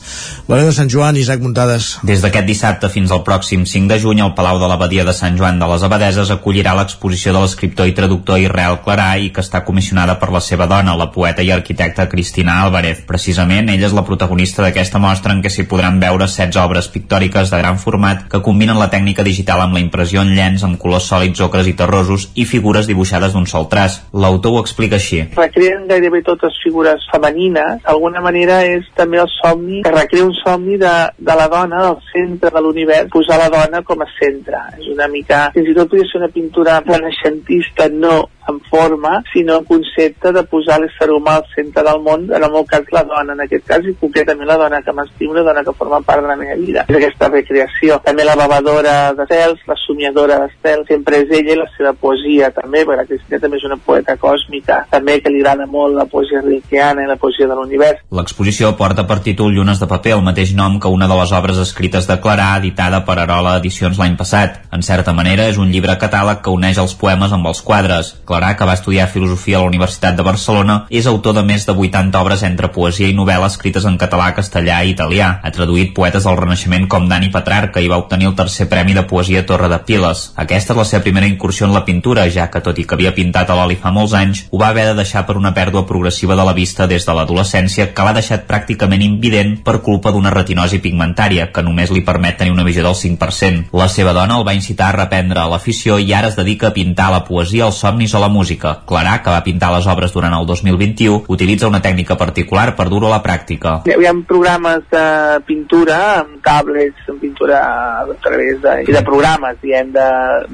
La de Sant Joan, Isaac Muntades. Des d'aquest dissabte fins al pròxim 5 de juny, el Palau de l'Abadia de Sant Joan de les Abadeses acollirà l'exposició de l'escriptor i traductor Israel Clarà i que està comissionada per la seva dona, la poeta i arquitecta Cristina Álvarez. Precisament, ella és la protagonista d'aquesta mostra en què s'hi podran veure 16 obres pictòriques de gran format que combinen la tècnica digital digital amb la impressió en llenç amb colors sòlids, ocres i terrosos i figures dibuixades d'un sol traç. L'autor ho explica així. Recreen gairebé totes figures femenines. D'alguna manera és també el somni, que recrea un somni de, de la dona, del centre de l'univers, posar la dona com a centre. És una mica... Fins i tot podria ser una pintura renaixentista, no en forma, sinó en concepte de posar l'ésser humà al centre del món, en el meu cas la dona, en aquest cas, i concretament la dona que m'estimo, una dona que forma part de la meva vida. És aquesta recreació. També la bebedora d'estels, la somiadora d'estels, sempre és ella i la seva poesia també, perquè la Cristina també és una poeta còsmica, també que li agrada molt la poesia rilkeana i la poesia de l'univers. L'exposició porta per títol Llunes de paper, el mateix nom que una de les obres escrites de Clarà, editada per Arola Edicions l'any passat. En certa manera, és un llibre catàleg que uneix els poemes amb els quadres. Clarà, que va estudiar filosofia a la Universitat de Barcelona, és autor de més de 80 obres entre poesia i novel·la escrites en català, castellà i italià. Ha traduït poetes del Renaixement com Dani Petrarca i va obtenir el tercer premi de poesia Torre de Piles. Aquesta és la seva primera incursió en la pintura, ja que tot i que havia pintat a l'oli fa molts anys, ho va haver de deixar per una pèrdua progressiva de la vista des de l'adolescència que l'ha deixat pràcticament invident per culpa d'una retinosi pigmentària, que només li permet tenir una visió del 5%. La seva dona el va incitar a reprendre l'afició i ara es dedica a pintar la poesia, els somnis o a la música. Clarà, que va pintar les obres durant el 2021, utilitza una tècnica particular per dur-ho a la pràctica. Hi ha programes de pintura amb tablets, amb pintura a través de, i de programes, diguem,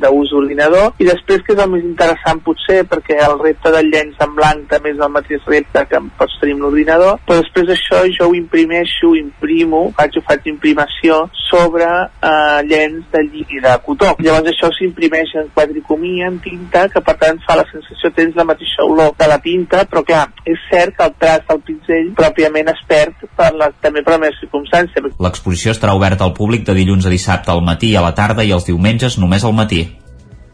d'ús ordinador, i després que és el més interessant potser, perquè el repte del llenç en blanc també és el mateix repte que pots tenir amb l'ordinador, però després això jo ho imprimeixo, imprimo, faig, ho faig imprimació sobre eh, llenç de lli de cotó. Llavors això s'imprimeix en quadricomia, en tinta, que per tant fa la sensació, tens la mateixa olor de la tinta, però clar, és cert que el traç del pinzell pròpiament es perd per la, també per la meva circumstància. L'exposició estarà oberta al públic de dilluns a dissabte al matí i a la tarda i els diumenges només al matí.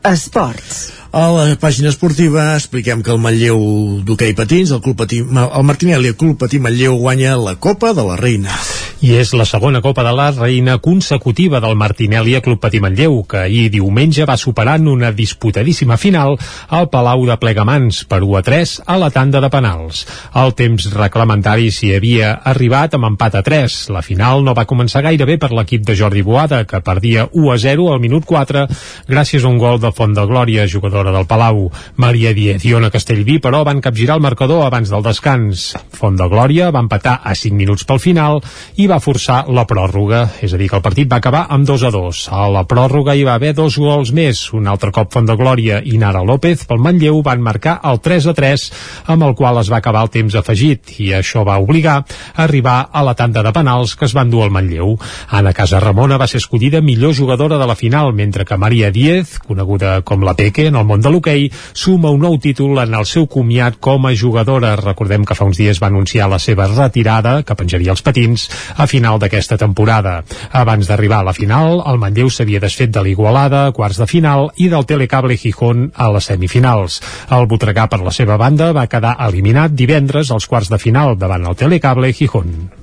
Esports. A la pàgina esportiva expliquem que el Manlleu d'hoquei patins, el, Club Patí, el Martinelli, el Club Patí Manlleu guanya la Copa de la Reina. I és la segona Copa de la Reina consecutiva del Martinelli a Club Patí Manlleu, que ahir diumenge va superar en una disputadíssima final al Palau de Plegamans per 1 a 3 a la tanda de penals. El temps reglamentari s'hi havia arribat amb empat a 3. La final no va començar gaire bé per l'equip de Jordi Boada, que perdia 1 a 0 al minut 4 gràcies a un gol de Font de Glòria, jugador jugadora del Palau. Maria Diez i Ona Castellví, però, van capgirar el marcador abans del descans. Font de Glòria va empatar a 5 minuts pel final i va forçar la pròrroga, és a dir, que el partit va acabar amb 2 a 2. A la pròrroga hi va haver dos gols més. Un altre cop Font de Glòria i Nara López pel Manlleu van marcar el 3 a 3, amb el qual es va acabar el temps afegit, i això va obligar a arribar a la tanda de penals que es van dur al Manlleu. Anna Casa Ramona va ser escollida millor jugadora de la final, mentre que Maria Diez, coneguda com la Peque en el món de l'hoquei, suma un nou títol en el seu comiat com a jugadora. Recordem que fa uns dies va anunciar la seva retirada, que penjaria els patins, a final d'aquesta temporada. Abans d'arribar a la final, el Manlleu s'havia desfet de l'Igualada, quarts de final, i del Telecable Gijón a les semifinals. El Botregà, per la seva banda, va quedar eliminat divendres als quarts de final davant el Telecable Gijón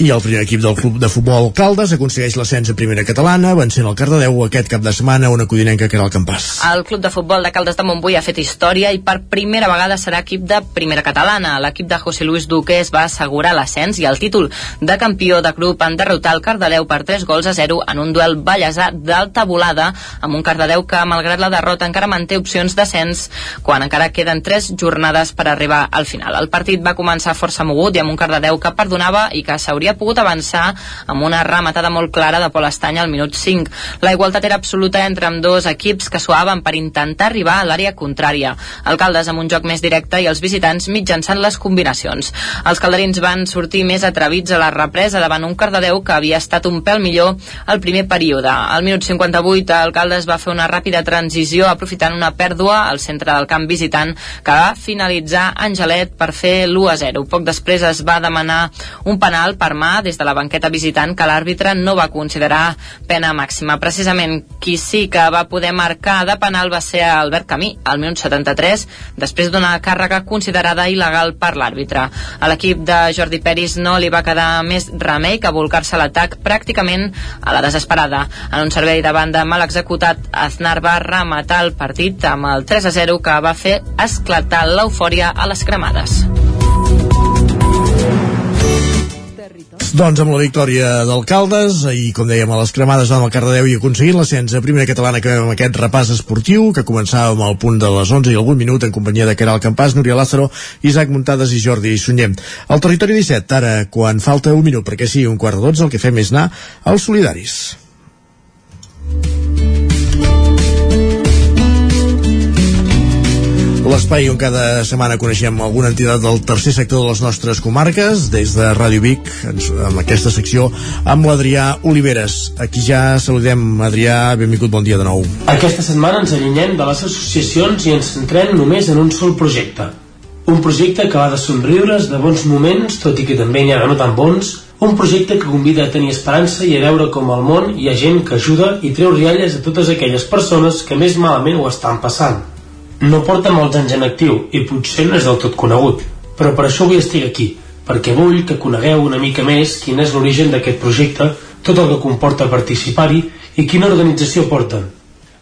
i el primer equip del club de futbol Caldes aconsegueix l'ascens a primera catalana vencent el Cardedeu aquest cap de setmana una codinenca que era el campàs. El club de futbol de Caldes de Montbui ha fet història i per primera vegada serà equip de primera catalana. L'equip de José Luis Duque es va assegurar l'ascens i el títol de campió de grup en derrotar el Cardedeu per 3 gols a 0 en un duel ballesà d'alta volada amb un Cardedeu que malgrat la derrota encara manté opcions d'ascens quan encara queden 3 jornades per arribar al final. El partit va començar força mogut i amb un Cardedeu que perdonava i que s'hauria havia pogut avançar amb una rematada molt clara de Pol Estany al minut 5. La igualtat era absoluta entre amb dos equips que suaven per intentar arribar a l'àrea contrària. El Caldes amb un joc més directe i els visitants mitjançant les combinacions. Els calderins van sortir més atrevits a la represa davant un Cardedeu que havia estat un pèl millor al primer període. Al minut 58 el Caldes va fer una ràpida transició aprofitant una pèrdua al centre del camp visitant que va finalitzar Angelet per fer l'1 a 0. Poc després es va demanar un penal per mà des de la banqueta visitant que l'àrbitre no va considerar pena màxima. Precisament qui sí que va poder marcar de penal va ser Albert Camí, al minut 73, després d'una càrrega considerada il·legal per l'àrbitre. A l'equip de Jordi Peris no li va quedar més remei que volcar-se l'atac pràcticament a la desesperada. En un servei de banda mal executat, Aznar va rematar el partit amb el 3 a 0 que va fer esclatar l'eufòria a les cremades. Doncs amb la victòria d'Alcaldes i com dèiem a les cremades amb el Cardedeu i aconseguint l'ascens a primera catalana que amb aquest repàs esportiu que començàvem al punt de les 11 i algun minut en companyia de Caral Campàs, Núria Lázaro, Isaac Muntades i Jordi Sunyer. Al territori 17, ara quan falta un minut perquè sigui un quart de 12 el que fem és anar als solidaris. L'espai on cada setmana coneixem alguna entitat del tercer sector de les nostres comarques, des de Ràdio Vic, amb aquesta secció, amb l'Adrià Oliveres. Aquí ja saludem, Adrià, benvingut, bon dia de nou. Aquesta setmana ens allunyem de les associacions i ens centrem només en un sol projecte. Un projecte que va de somriures, de bons moments, tot i que també n'hi ha no tan bons, un projecte que convida a tenir esperança i a veure com al món hi ha gent que ajuda i treu rialles a totes aquelles persones que més malament ho estan passant. No porta molts anys en actiu i potser no és del tot conegut, però per això avui estic aquí, perquè vull que conegueu una mica més quin és l'origen d'aquest projecte, tot el que comporta participar-hi i quina organització porten.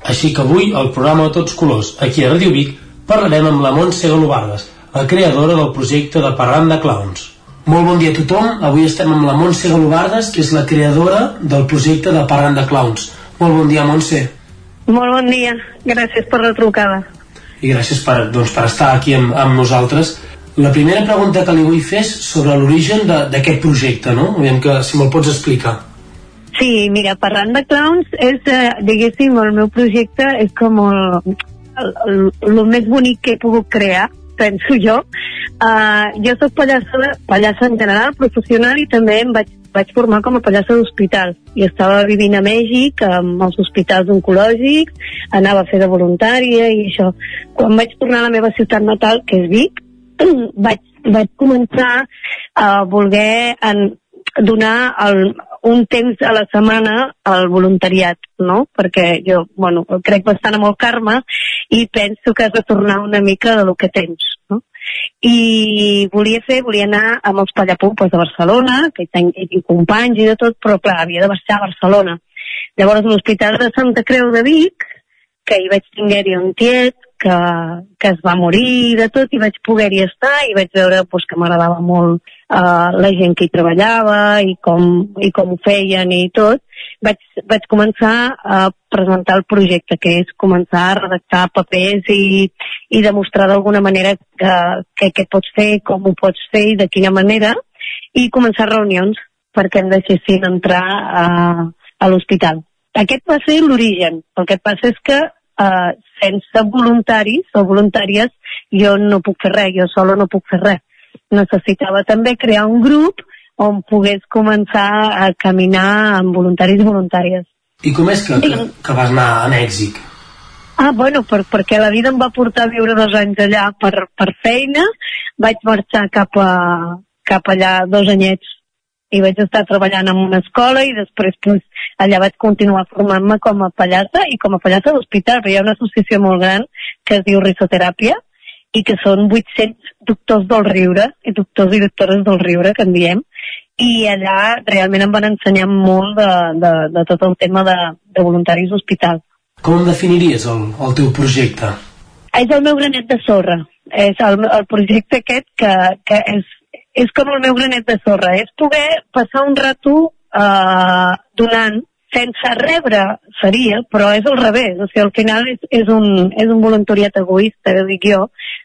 Així que avui, al programa Tots Colors, aquí a Radio Vic, parlarem amb la Montse Galobardes, la creadora del projecte de Parlant de Clowns. Molt bon dia a tothom, avui estem amb la Montse Galobardes, que és la creadora del projecte de Parlant de Clowns. Molt bon dia, Montse. Molt bon dia, gràcies per la trucada. I gràcies per, doncs, per estar aquí amb, amb nosaltres. La primera pregunta que li vull fer és sobre l'origen d'aquest projecte, no? Aviam que, si me'l pots explicar. Sí, mira, parlant de clowns, és, eh, diguéssim, el meu projecte és com el, el, el, el més bonic que he pogut crear, penso jo. Uh, jo soc pallassa, pallassa en general, professional, i també em vaig, vaig formar com a pallassa d'hospital. I estava vivint a Mèxic, amb els hospitals oncològics, anava a fer de voluntària i això. Quan vaig tornar a la meva ciutat natal, que és Vic, vaig, vaig començar a voler en, donar el, un temps a la setmana al voluntariat, no? Perquè jo, bueno, crec bastant amb el karma i penso que has de tornar una mica de lo que tens, no? I volia fer, volia anar amb els Pallapupes de Barcelona, que hi tinc, companys i de tot, però clar, havia de baixar a Barcelona. Llavors, l'Hospital de Santa Creu de Vic, que hi vaig tinguer-hi un tiet que, que es va morir de tot i vaig poder-hi estar i vaig veure pues, que m'agradava molt uh, la gent que hi treballava i com, i com ho feien i tot, vaig, vaig començar a presentar el projecte, que és començar a redactar papers i, i demostrar d'alguna manera que, que què pots fer, com ho pots fer i de quina manera, i començar reunions perquè em deixessin entrar a, a l'hospital. Aquest va ser l'origen. El que passa és que eh, sense voluntaris o voluntàries jo no puc fer res, jo sola no puc fer res. Necessitava també crear un grup on pogués començar a caminar amb voluntaris i voluntàries. I com és que, que, que vas anar a Mèxic? Ah, bueno, per, perquè la vida em va portar a viure dos anys allà per, per feina. Vaig marxar cap, a, cap allà dos anyets i vaig estar treballant en una escola i després pues, allà vaig continuar formant-me com a pallassa i com a pallassa d'hospital, però hi ha una associació molt gran que es diu Risoteràpia i que són 800 doctors del riure, i doctors i doctores del riure, que en diem, i allà realment em van ensenyar molt de, de, de tot el tema de, de voluntaris d'hospital. Com definiries el, el teu projecte? És el meu granet de sorra. És el, el projecte aquest que, que és és com el meu granet de sorra, és poder passar un rato eh, donant sense rebre seria, però és al revés, o sigui, al final és, és, un, és un voluntariat egoista, que dic jo,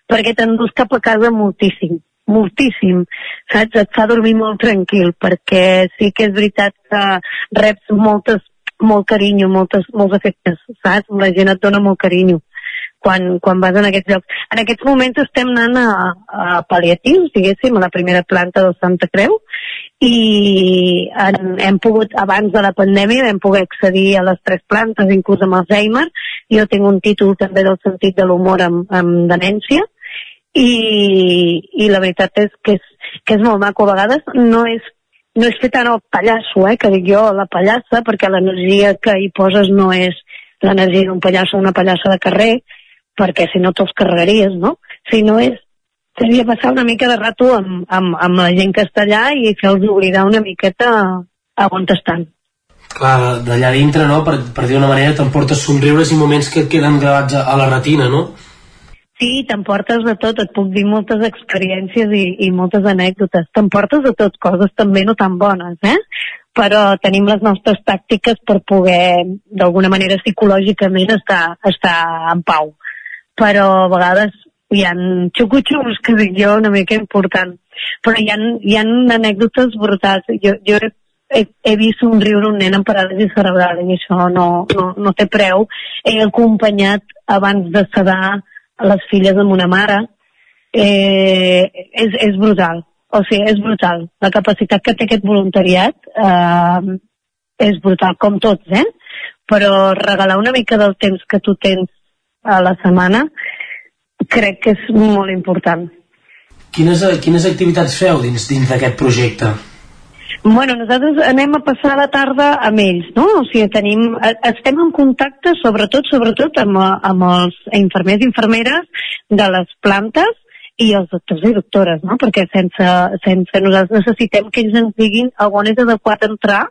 perquè t'endús cap a casa moltíssim, moltíssim, saps? Et fa dormir molt tranquil, perquè sí que és veritat que reps moltes, molt carinyo, moltes, molts efectes, saps? La gent et dona molt carinyo quan, quan vas en aquests llocs. En aquests moments estem anant a, a pal·liatius, diguéssim, a la primera planta del Santa Creu, i en, hem pogut, abans de la pandèmia, vam poder accedir a les tres plantes, inclús amb Alzheimer. Jo tinc un títol també del sentit de l'humor amb, amb demència, i, i la veritat és que, és que és molt maco. A vegades no és no és fer tant el pallasso, eh, que dic jo, la pallassa, perquè l'energia que hi poses no és l'energia d'un pallasso o una pallassa de carrer, perquè si no te'ls carregaries, no? Si no és, seria passar una mica de rato amb, amb, amb la gent que està allà i fer-los oblidar una miqueta a on estan. Clar, d'allà dintre, no?, per, per dir una manera, t'emportes somriures i moments que queden gravats a, a la retina, no? Sí, t'emportes de tot, et puc dir moltes experiències i, i moltes anècdotes. T'emportes de tot, coses també no tan bones, eh? Però tenim les nostres tàctiques per poder, d'alguna manera psicològicament, estar, estar en pau però a vegades hi ha xucutxos que dic jo una mica important però hi ha, hi ha anècdotes brutals jo, jo he, he, he vist somriure un nen amb paràlisi cerebral i això no, no, no té preu he acompanyat abans de sedar les filles amb una mare eh, és, és brutal o sigui, és brutal la capacitat que té aquest voluntariat eh, és brutal, com tots, eh? però regalar una mica del temps que tu tens a la setmana, crec que és molt important. Quines, quines activitats feu dins dins d'aquest projecte? Bueno, nosaltres anem a passar la tarda amb ells, no? O sigui, tenim, estem en contacte sobretot, sobretot amb, amb els infermers i infermeres de les plantes i els doctors i doctores, no? Perquè sense, sense nosaltres necessitem que ells ens diguin on és adequat entrar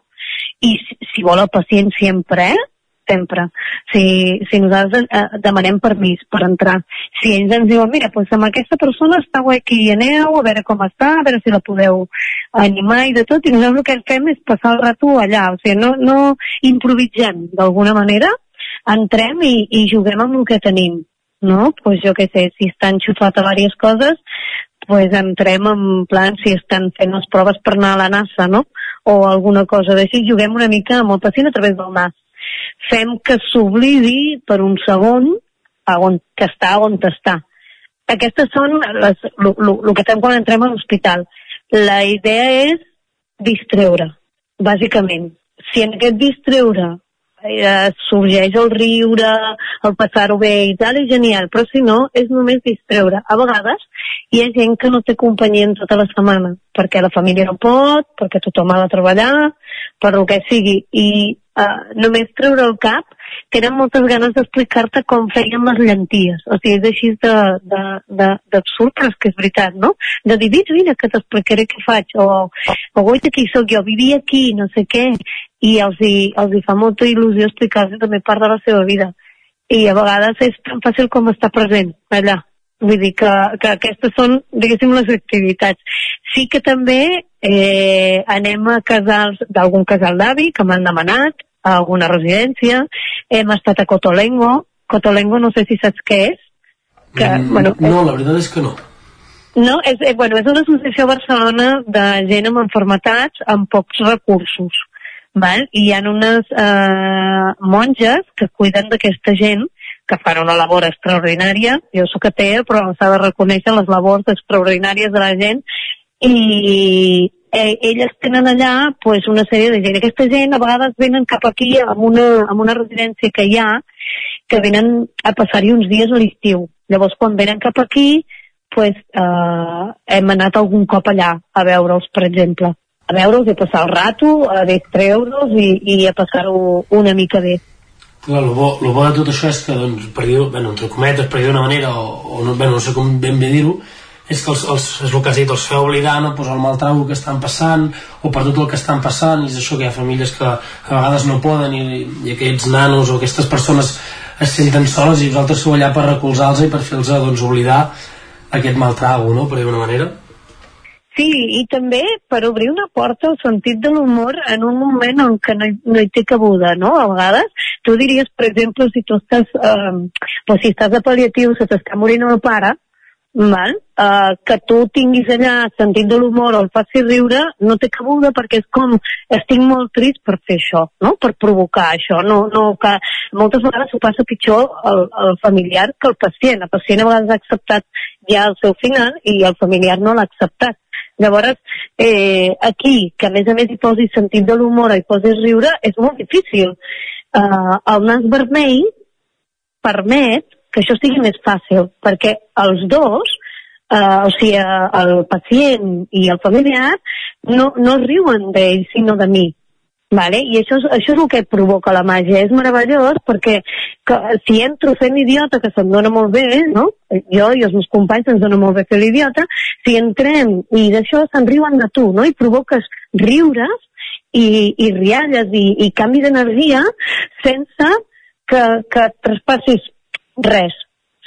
i si, si vol el pacient sempre, eh? Sempre. Si, si nosaltres eh, demanem permís per entrar, si ells ens diuen, mira, doncs amb aquesta persona està aquí, aneu a veure com està, a veure si la podeu animar i de tot, i nosaltres el que fem és passar el rato allà, o sigui, no, no improvisem d'alguna manera, entrem i, i juguem amb el que tenim no? Pues jo què sé, si està enxufat a diverses coses, pues entrem en plan si estan fent les proves per anar a la NASA, no? O alguna cosa d'així, juguem una mica amb el pacient a través del nas. Fem que s'oblidi per un segon a on que està on està. Aquestes són les, lo, que fem quan entrem a l'hospital. La idea és distreure, bàsicament. Si en aquest distreure eh, sorgeix el riure, el passar-ho bé i tal, és genial, però si no, és només distreure. A vegades hi ha gent que no té companyia en tota la setmana, perquè la família no pot, perquè tothom ha de treballar, per el que sigui, i eh, només treure el cap tenen moltes ganes d'explicar-te com feien les llenties. O sigui, és així d'absurd, però és que és veritat, no? De dir, vine, vine, que t'explicaré què faig. O, o guaita, aquí sóc jo, vivia aquí, no sé què. I els hi, els hi fa molta il·lusió explicar-los també part de la seva vida. I a vegades és tan fàcil com estar present allà. Vull dir que, que aquestes són, diguéssim, les activitats. Sí que també eh, anem a casals d'algun casal d'avi que m'han demanat, a alguna residència, hem estat a Cotolengo, Cotolengo no sé si saps què és, que, Mm, bueno, no, la veritat és que no. no, és, eh, bueno, és una associació a Barcelona de gent amb enfermetats amb pocs recursos. Val? I hi ha unes eh, monges que cuiden d'aquesta gent que fan una labor extraordinària. Jo sóc atea, però s'ha de reconèixer les labors extraordinàries de la gent i eh, elles tenen allà pues, una sèrie de gent. Aquesta gent a vegades venen cap aquí amb una, amb una residència que hi ha que venen a passar-hi uns dies a l'estiu. Llavors, quan venen cap aquí, pues, eh, hem anat algun cop allà a veure'ls, per exemple. A veure'ls i a passar el rato, a distreure'ls i, i a passar-ho una mica bé. Clar, el bo, el bo de tot això és que, doncs, per dir bueno, entre cometes, per dir d'una manera, o, o no, bueno, no sé com ben bé dir-ho, és que els, els, és el que has dit, els feu oblidar no, pues, el mal trago que estan passant o per tot el que estan passant és això que hi ha famílies que a vegades no poden i, i aquests nanos o aquestes persones es senten soles i vosaltres sou allà per recolzar-los i per fer-los doncs, oblidar aquest mal trago, no? per dir d'una manera Sí, i també per obrir una porta al sentit de l'humor en un moment en què no hi, no hi té cabuda, no? A vegades, tu diries, per exemple, si tu estàs, eh, pues si estàs a pal·liatiu, se t'està morint el pare, val? Uh, que tu tinguis allà sentit de l'humor o el facis riure, no té cabuda perquè és com, estic molt trist per fer això, no? Per provocar això, no, no, que moltes vegades ho passa pitjor el, el familiar que el pacient. El pacient a vegades ha acceptat ja el seu final i el familiar no l'ha acceptat. Llavors, eh, aquí, que a més a més hi posis sentit de l'humor i posis riure, és molt difícil. Uh, el nas vermell permet que això sigui més fàcil, perquè els dos, eh, o sigui, eh, el pacient i el familiar, no, no riuen d'ell, sinó de mi. Vale? I això és, això és el que provoca la màgia. És meravellós perquè que, si entro fent idiota, que se'm dona molt bé, no? jo i els meus companys ens dona molt bé fer l'idiota, si entrem i d'això se'n riuen de tu, no? I provoques riures i, i rialles i, i canvi d'energia sense que, que et traspassis res,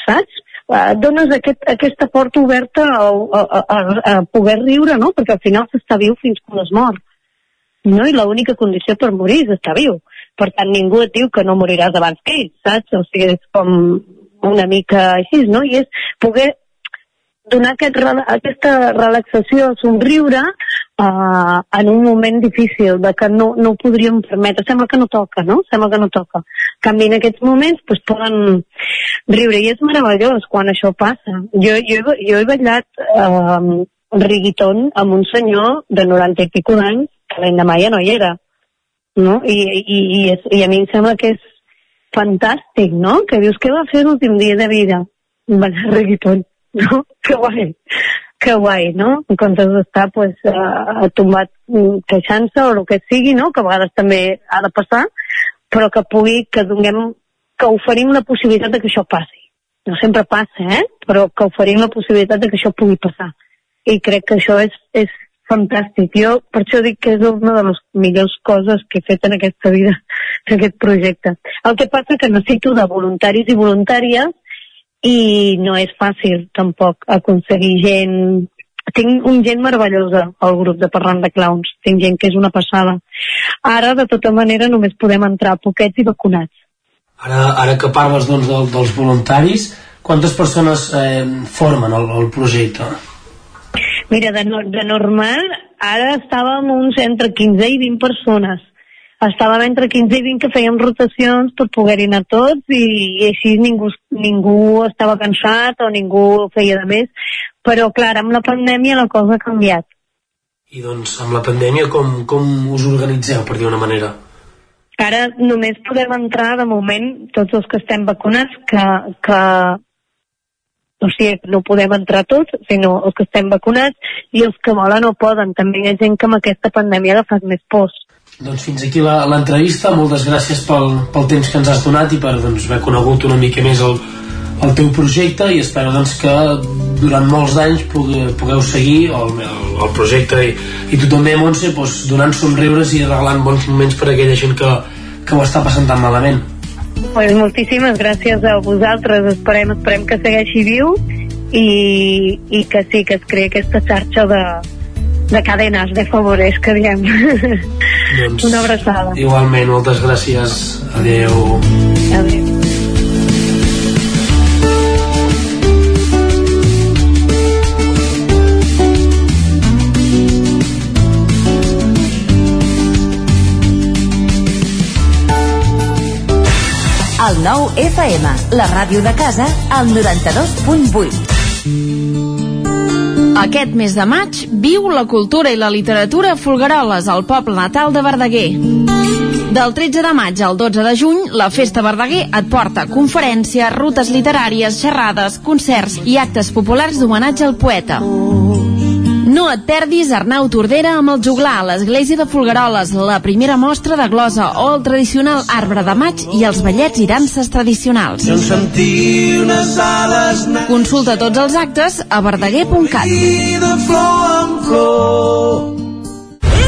saps? Uh, dones aquest, aquesta porta oberta a, a, a, a poder riure, no? Perquè al final s'està viu fins quan es mor. No? I l'única condició per morir és estar viu. Per tant, ningú et diu que no moriràs abans que ell, saps? O sigui, és com una mica així, no? I és poder donar aquest, aquesta relaxació, somriure uh, en un moment difícil, de que no, no ho podríem permetre. Sembla que no toca, no? Sembla que no toca. En canvi, en aquests moments pues, poden riure i és meravellós quan això passa. Jo, jo, jo he ballat uh, riguiton amb un senyor de 90 i pico d'anys l'endemà ja no hi era. No? I, i, i, és, I a mi em sembla que és fantàstic, no? Que dius, què va fer l'últim dia de vida? Ballar reggaeton, no? Que guai, que guai, no? En comptes d'estar, pues, uh, tombat mm, queixant-se o el que sigui, no? Que a vegades també ha de passar, però que pugui, que donem, que oferim la possibilitat de que això passi. No sempre passa, eh? Però que oferim la possibilitat de que això pugui passar. I crec que això és, és fantàstic. Jo per això dic que és una de les millors coses que he fet en aquesta vida, en aquest projecte. El que passa que necessito de voluntaris i voluntàries i no és fàcil tampoc aconseguir gent tinc un gent meravellosa al grup de Parlant de Clowns, tinc gent que és una passada. Ara, de tota manera, només podem entrar poquets i vacunats. Ara, ara que parles doncs, del, dels voluntaris, quantes persones eh, formen el, el projecte? Mira, de, no, de normal, ara estàvem uns entre 15 i 20 persones. Estàvem entre 15 i 20 que fèiem rotacions per poder-hi anar tots i, i així ningú, ningú estava cansat o ningú feia de més. Però, clar, amb la pandèmia la cosa ha canviat. I doncs amb la pandèmia com, com us organitzeu, per dir una manera? Ara només podem entrar, de moment, tots els que estem vacunats, que, que o sigui, no podem entrar tots, sinó els que estem vacunats i els que volen no poden. També hi ha gent que amb aquesta pandèmia ha agafat més pors. Doncs fins aquí l'entrevista, moltes gràcies pel, pel temps que ens has donat i per doncs, haver conegut una mica més el, el teu projecte i espero doncs, que durant molts anys pugue, pugueu seguir el, el, el projecte i, i tu també, Montse, doncs, donant somriures i regalant bons moments per a aquella gent que, que ho està passant tan malament. Pues moltíssimes gràcies a vosaltres. Esperem, esperem que segueixi viu i, i que sí, que es creï aquesta xarxa de, de cadenes de favores que diem. Doncs, Una abraçada. Igualment, moltes gràcies. Adeu. Adéu. El nou FM, la ràdio de casa, al 92.8. Aquest mes de maig viu la cultura i la literatura a Folgueroles, al poble natal de Verdaguer. Del 13 de maig al 12 de juny, la Festa Verdaguer et porta conferències, rutes literàries, xerrades, concerts i actes populars d'homenatge al poeta. No et perdis Arnau Tordera amb el juglar a l'església de Folgueroles, la primera mostra de glosa o el tradicional arbre de maig i els ballets i danses tradicionals. Consulta tots els actes a verdaguer.cat.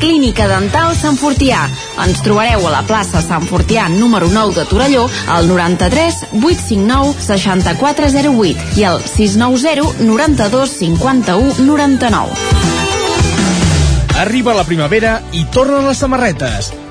Clínica Dental Sant Fortià. Ens trobareu a la plaça Sant Fortià número 9 de Torelló al 93 859 6408 i al 690 92 51 99. Arriba la primavera i tornen les samarretes.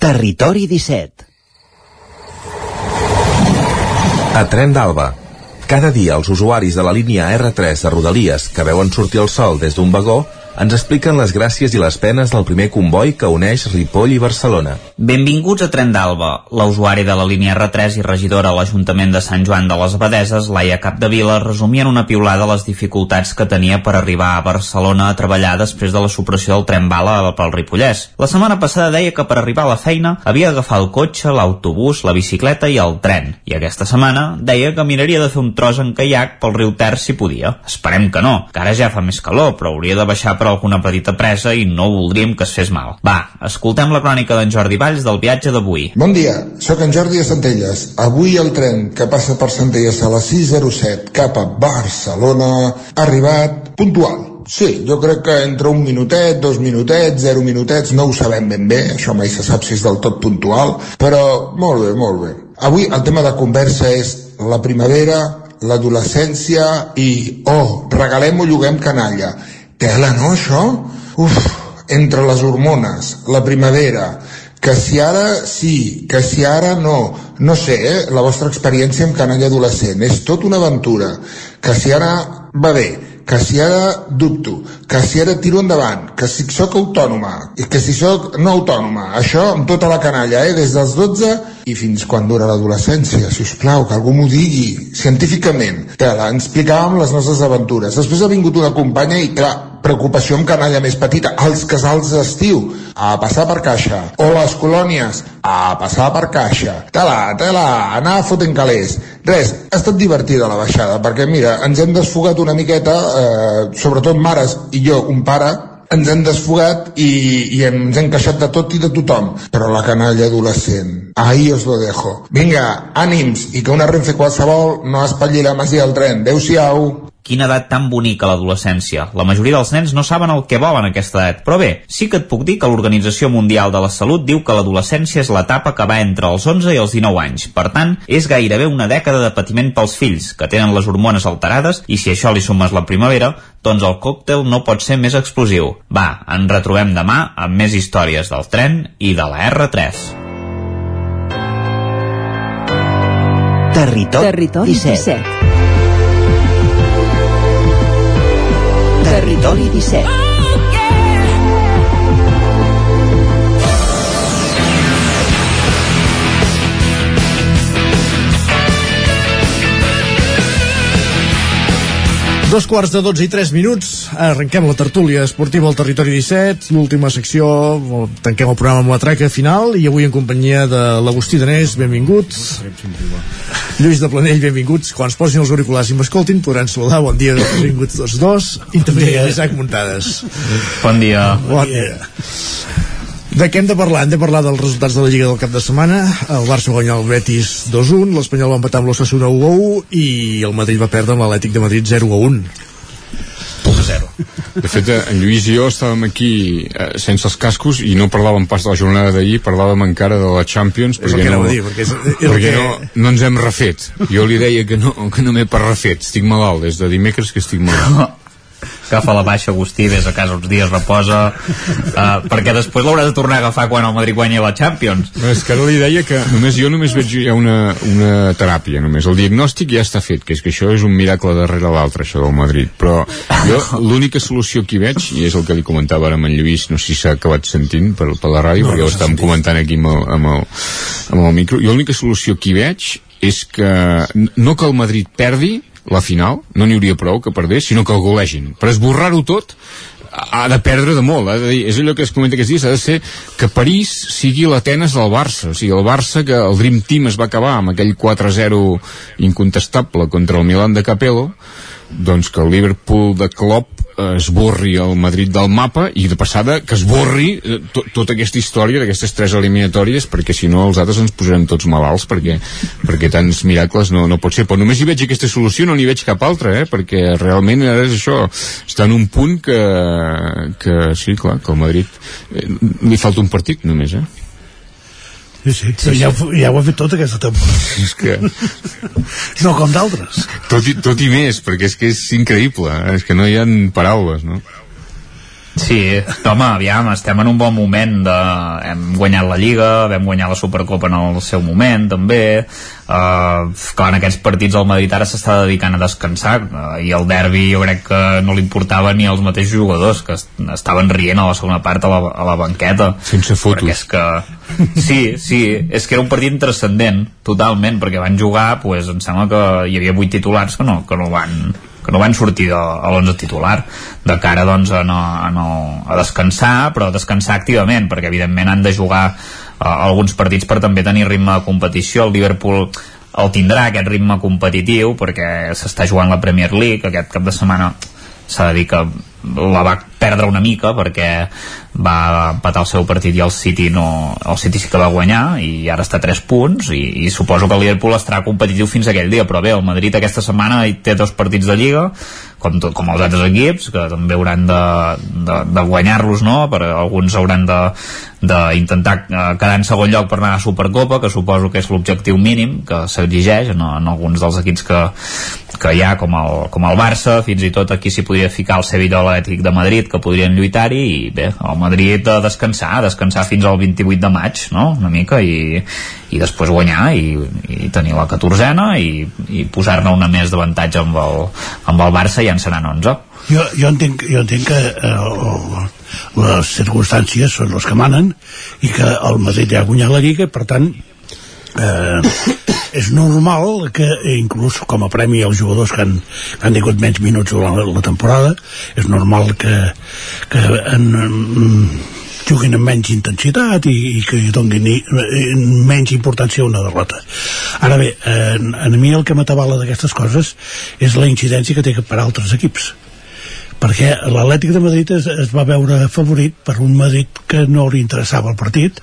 Territori 17. A Tren d'Alba. Cada dia els usuaris de la línia R3 de Rodalies que veuen sortir el sol des d'un vagó ens expliquen les gràcies i les penes del primer comboi que uneix Ripoll i Barcelona. Benvinguts a Tren d'Alba. La usuària de la línia R3 i regidora a l'Ajuntament de Sant Joan de les Abadeses, Laia Capdevila, resumien una piulada les dificultats que tenia per arribar a Barcelona a treballar després de la supressió del tren bala pel Ripollès. La setmana passada deia que per arribar a la feina havia d'agafar el cotxe, l'autobús, la bicicleta i el tren. I aquesta setmana deia que miraria de fer un tros en caiac pel riu Ter si podia. Esperem que no, que ara ja fa més calor, però hauria de baixar per alguna petita presa i no voldríem que es fes mal. Va, escoltem la crònica d'en Jordi Valls del viatge d'avui. Bon dia, sóc en Jordi de Centelles. Avui el tren que passa per Centelles a les 6.07 cap a Barcelona ha arribat puntual. Sí, jo crec que entre un minutet, dos minutets, zero minutets, no ho sabem ben bé, això mai se sap si és del tot puntual, però molt bé, molt bé. Avui el tema de conversa és la primavera, l'adolescència i, oh, regalem o lloguem canalla. Tela, no, això? Uf, entre les hormones, la primavera, que si ara sí, que si ara no, no sé, eh? la vostra experiència amb canalla adolescent, és tot una aventura, que si ara va bé, que si ara dubto, que si ara tiro endavant, que si sóc autònoma, i que si sóc no autònoma, això amb tota la canalla, eh? des dels 12 i fins quan dura l'adolescència, si us plau, que algú m'ho digui, científicament. Tela, explicàvem les nostres aventures. Després ha vingut una companya i, clar, preocupació amb canalla més petita, els casals d'estiu, a passar per caixa, o les colònies, a passar per caixa. Tela, tela, anar fotent calés. Res, ha estat divertida la baixada, perquè mira, ens hem desfogat una miqueta, eh, sobretot mares i jo, un pare, ens hem desfogat i, i ens hem queixat de tot i de tothom. Però la canalla adolescent, ahí os lo dejo. Vinga, ànims, i que una renfe qualsevol no espatlli la masia al tren. Adéu-siau. Quina edat tan bonica l'adolescència. La majoria dels nens no saben el que volen a aquesta edat. Però bé, sí que et puc dir que l'Organització Mundial de la Salut diu que l'adolescència és l'etapa que va entre els 11 i els 19 anys. Per tant, és gairebé una dècada de patiment pels fills, que tenen les hormones alterades, i si això li sumes la primavera, doncs el còctel no pot ser més explosiu. Va, ens retrobem demà amb més històries del tren i de la R3. Territori, Territori 17. 17. Territori 17. Dos quarts de 12 i 3 minuts, arrenquem la tertúlia esportiva al Territori 17, l'última secció, tanquem el programa amb la traca final, i avui en companyia de l'Agustí Danés, benvingut. Lluís de Planell, benvinguts. Quan es posin els auriculars i m'escoltin, podran saludar. Bon dia, benvinguts tots dos. I també Isaac Muntades. Bon dia. Bon dia. De què hem de parlar? Hem de parlar dels resultats de la Lliga del cap de setmana. El Barça va guanyar el Betis 2-1, l'Espanyol va empatar amb l'Ossassuna 1-1 i el Madrid va perdre amb l'Atlètic de Madrid 0-1. a 0. De fet, eh, en Lluís i jo estàvem aquí eh, sense els cascos i no parlàvem pas de la jornada d'ahir, parlàvem encara de la Champions És perquè, que no, dir, perquè és- és perquè que- no, no ens hem refet. Jo li deia que no, que no m'he pas refet, estic malalt, des de dimecres que estic malalt. Agafa la baixa, Agustí, vés a casa uns dies, reposa, uh, perquè després l'haurà de tornar a agafar quan el Madrid guanyi la Champions. No, és que ara li deia que només jo només veig ja una, una teràpia, només. El diagnòstic ja està fet, que és que això és un miracle darrere l'altre, això del Madrid. Però jo l'única solució que hi veig, i és el que li comentava ara amb en Lluís, no sé si s'ha acabat sentint per, per la ràdio, No, perquè no ho estàvem sentit. comentant aquí amb el, amb el, amb el micro. Jo l'única solució que hi veig és que no que el Madrid perdi la final, no n'hi hauria prou que perdés, sinó que el golegin. Per esborrar-ho tot, ha de perdre de molt, de dir, és allò que es comenta aquests dies, ha de ser que París sigui l'Atenes del Barça, o sigui, el Barça que el Dream Team es va acabar amb aquell 4-0 incontestable contra el Milan de Capello, doncs que el Liverpool de Klopp eh, esborri el Madrid del mapa i de passada que esborri eh, to tota aquesta història d'aquestes tres eliminatòries perquè si no els altres ens posarem tots malalts perquè, perquè tants miracles no, no pot ser però només hi veig aquesta solució, no n'hi veig cap altra eh? perquè realment ara és això està en un punt que, que sí, clar, que el Madrid eh, li falta un partit només eh? Sí, sí, sí, ja, ho- ja ho ha fet tot aquesta temporada. és que No com d'altres. tot i, tot i més, perquè és que és increïble, eh? és que no hi ha paraules, no? Sí, home, aviam, estem en un bon moment de... hem guanyat la Lliga, vam guanyar la Supercopa en el seu moment, també. Uh, clar, en aquests partits el Madrid ara s'està dedicant a descansar uh, i el derbi jo crec que no li importava ni als mateixos jugadors que est estaven rient a la segona part a la, a la banqueta. Sense fotos. perquè és que sí, sí, és que era un partit transcendent totalment, perquè van jugar pues, em sembla que hi havia vuit titulars que no, que no van que no van sortir de, a l'11 titular de cara doncs, a, no, a, no, a descansar però a descansar activament perquè evidentment han de jugar uh, alguns partits per també tenir ritme de competició. El Liverpool el tindrà aquest ritme competitiu perquè s'està jugant la Premier League aquest cap de setmana s'ha de dir que la va perdre una mica perquè va empatar el seu partit i el City no, el City sí que va guanyar i ara està a 3 punts i, i suposo que el Liverpool estarà competitiu fins aquell dia però bé, el Madrid aquesta setmana té dos partits de Lliga com, tot, com els altres equips que també hauran de, de, de guanyar-los no? per alguns hauran d'intentar eh, quedar en segon lloc per anar a Supercopa que suposo que és l'objectiu mínim que s'exigeix en, en alguns dels equips que, que hi ha com el, com el Barça fins i tot aquí s'hi podria ficar el Sevilla l'Atlètic de Madrid que podrien lluitar-hi i bé, el Madrid a descansar, a descansar fins al 28 de maig, no? Una mica i, i després guanyar i, i tenir la catorzena i, i posar-ne una més d'avantatge amb, el, amb el Barça i ja en seran 11 jo, jo, entenc, jo entenc que eh, les circumstàncies són les que manen i que el Madrid ja ha guanyat la Lliga per tant eh, és normal que inclús com a premi als jugadors que han, que han tingut menys minuts durant la, la temporada és normal que, que en, en, juguin amb menys intensitat i, i que donin i, menys importància a una derrota. Ara bé, eh, a mi el que m'atabala d'aquestes coses és la incidència que té per altres equips perquè l'Atlètic de Madrid es, es va veure favorit per un Madrid que no li interessava el partit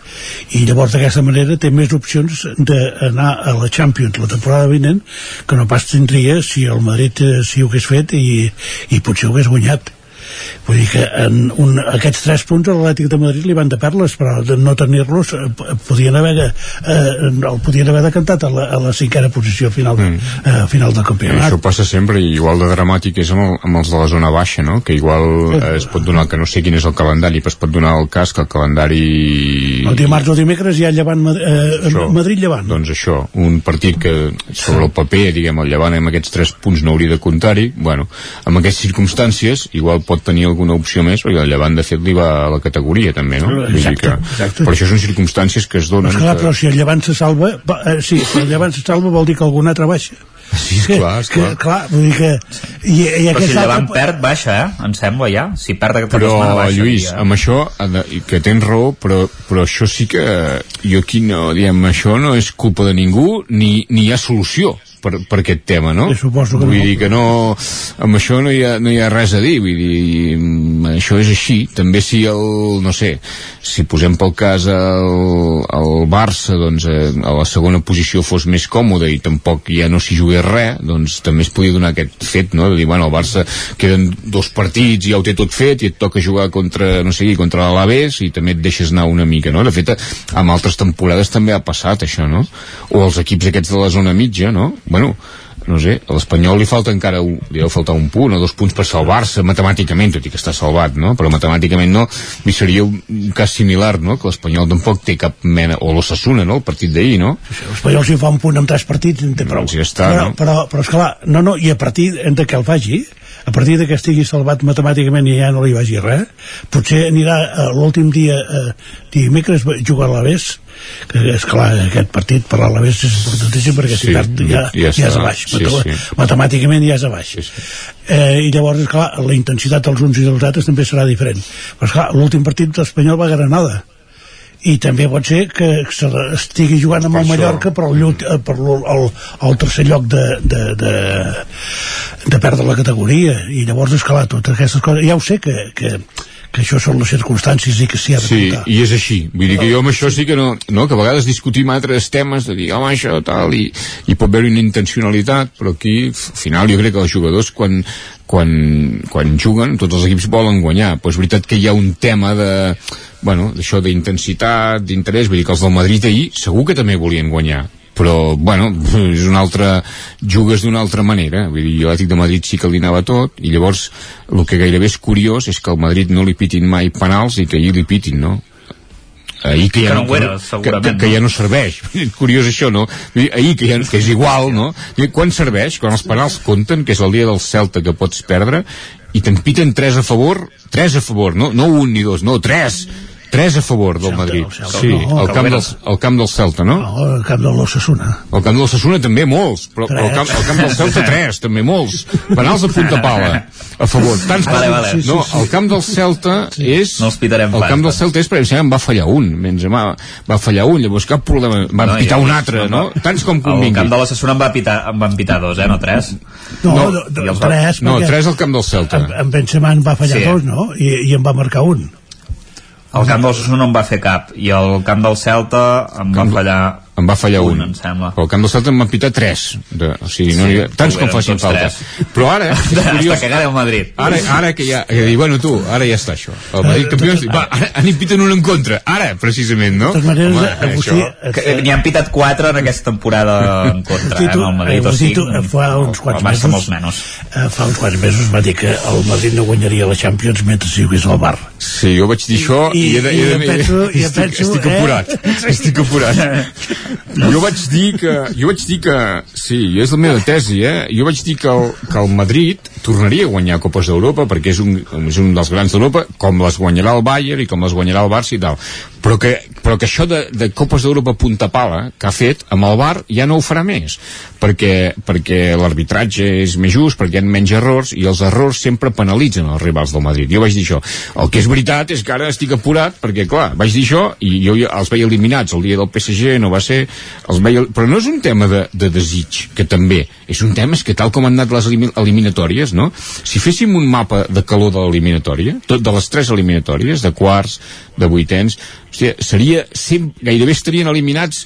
i llavors d'aquesta manera té més opcions d'anar a la Champions la temporada vinent que no pas tindria si el Madrid eh, si ho hagués fet i, i potser ho hagués guanyat vull dir que en un, aquests tres punts a l'Atlètic de Madrid li van de perles però de no tenir-los eh, podien haver eh, el podien haver decantat a la, a la cinquena posició final, de, mm. eh, final del campionat. Això passa sempre i igual de dramàtic és amb, el, amb els de la zona baixa no? que igual eh, es pot donar que no sé quin és el calendari però es pot donar el cas que el calendari el dimarts o dimecres ja llevant eh, això, Madrid llevant. Doncs això, un partit que sobre el paper diguem el llevant amb aquests tres punts no hauria de comptar-hi. Bueno, amb aquestes circumstàncies igual pot tenir alguna opció més perquè el Llevant de fet li va a la categoria també no? Exacte, que, exacte. per això són circumstàncies que es donen però, clar, que... però si el Llevant se salva eh, sí, si el Llevant se salva vol dir que algun altre baixa Sí, és clar, és clar. Que, clar, vull dir que... I, i però si el Llevant altre... perd, baixa, eh? Em sembla ja. Si perd aquesta però, setmana, baixa. Lluís, ja. amb això, que tens raó, però, però això sí que jo aquí no, diem, això no és culpa de ningú, ni, ni hi ha solució per, per aquest tema, no? Sí, suposo que vull no. dir que no, amb això no hi, ha, no hi ha res a dir, vull dir, mm, això és així. També si el, no sé, si posem pel cas el, el Barça, doncs, eh, a la segona posició fos més còmode i tampoc ja no s'hi jugués res, doncs també es podia donar aquest fet, no? De dir, bueno, el Barça queden dos partits i ja ho té tot fet i et toca jugar contra, no sé, contra l'Alaves i també et deixes anar una mica, no? De fet, amb altres temporades també ha passat això, no? O els equips aquests de la zona mitja, no? Bueno, no sé, a l'Espanyol li falta encara un, li deu faltar un punt o dos punts per salvar-se matemàticament, tot i que està salvat, no? Però matemàticament no, li seria un cas similar, no? Que l'Espanyol tampoc té cap mena, o l'Ossassuna, no? El partit d'ahir, no? L'Espanyol si fa un punt amb tres partits en té prou. Doncs ja està, però, no? però, però, esclar, no, no, i a partir de que el faci, a partir de que estigui salvat matemàticament i ja no li vagi res, potser anirà eh, l'últim dia, eh, dimecres, jugar a l'Aves, que és clar, aquest partit per l'Alavés és importantíssim perquè si Sí, perd ja, ja ja, és a baix Sí, Mate- sí. matemàticament ja és a baix Sí, sí. eh, i llavors, esclar, la intensitat dels uns i dels altres també serà diferent però esclar, l'últim partit l'Espanyol va a Granada i també pot ser que se estigui jugant amb el. Mallorca per, el, llut- eh, per el, el, tercer lloc de, de, de, de perdre la categoria i llavors, esclar, totes aquestes coses ja ho sé que, que, que això són les circumstàncies i que s'hi ha de Sí, comptar i és així. Vull dir que jo amb això sí que no... no que a vegades discutim altres temes de dir, home, això, tal, i, i pot haver una intencionalitat, però aquí, al final, jo crec que els jugadors, quan, quan, quan juguen, tots els equips volen guanyar. Però és veritat que hi ha un tema de bueno, d'això d'intensitat, d'interès, vull dir que els del Madrid ahir segur que també volien guanyar però bueno, és una altra jugues d'una altra manera vull dir, jo l'Atlètic de Madrid sí que li anava tot i llavors el que gairebé és curiós és que al Madrid no li pitin mai penals i que ahir li pitin, no? ahir que ja, Que no no, era, que, segurament, que, que no? ja no serveix curiós això, no? Ahir que, ja, que és igual, no? Quan serveix? Quan els penals compten, que és el dia del Celta que pots perdre i te'n piten 3 a favor 3 a favor, no, no un ni dos, no, 3 3 a favor del Madrid Celta, sí, no, al, camp del, al camp del Celta, no? No, al camp de l'Ossassuna. Al camp del Sassuna també molts, però Tres. al camp, al camp del Celta 3, també molts. Penals a punta pala, a favor. Tants Vale, vale. Sí, sí, no, el camp del Celta és... No els pitarem El pas, camp del doncs. Celta és, per exemple, en va fallar un. Benzema va fallar un, llavors cap problema. Van No, pitar i- un altre, no? Tants com convingui. camp de la Sassuna em va pitar, em van pitar dos, eh, no tres. No, No, no, tres, No, 3 al camp del Celta. en, en Benzema en va fallar Sí. dos, no? I, I en va marcar un. Al camp del Sassuna no em va fer cap, i al camp del Celta em va fallar em va fallar un, em sembla. Però el camp del Celta em van pitar 3 de, o sigui, no Sí, hi ha, tants com facin falta tres. però ara, Hasta curiós que gane el Madrid. ara, ara que ja, que dir, bueno tu, ara ja està això el Madrid campió, va, ara, ara n'hi piten un en contra ara, precisament, no? De totes maneres, Home, eh, això, Que N'hi han pitat quatre en aquesta temporada en contra, eh, amb el Madrid, eh, o sigui, fa uns quants mesos, molts menys. eh, fa uns quants mesos va dir que el Madrid no guanyaria la Champions mentre si jugués al bar. Sí, jo vaig dir això i, I- he de, i he de, em penso- i em estic, penso, estic eh? apurat estic apurat jo vaig dir que jo vaig dir que sí, és la meva tesi eh? jo vaig dir que el, que el Madrid tornaria a guanyar Copes d'Europa perquè és un, és un dels grans d'Europa com les guanyarà el Bayern i com les guanyarà el Barça i tal. Però que, però que això de, de Copes d'Europa punta pala que ha fet amb el Bar ja no ho farà més perquè, perquè l'arbitratge és més just, perquè hi ha menys errors i els errors sempre penalitzen els rivals del Madrid. Jo vaig dir això, el que és veritat és que ara estic apurat perquè clar, vaig dir això i jo els veia eliminats el dia del PSG no va ser, els veia, però no és un tema de, de desig, que també. És un tema és que tal com han anat les elimi- eliminatòries no? si féssim un mapa de calor de l'eliminatòria, tot de les tres eliminatòries de quarts, de vuitens hòstia, seria, sempre, gairebé estarien eliminats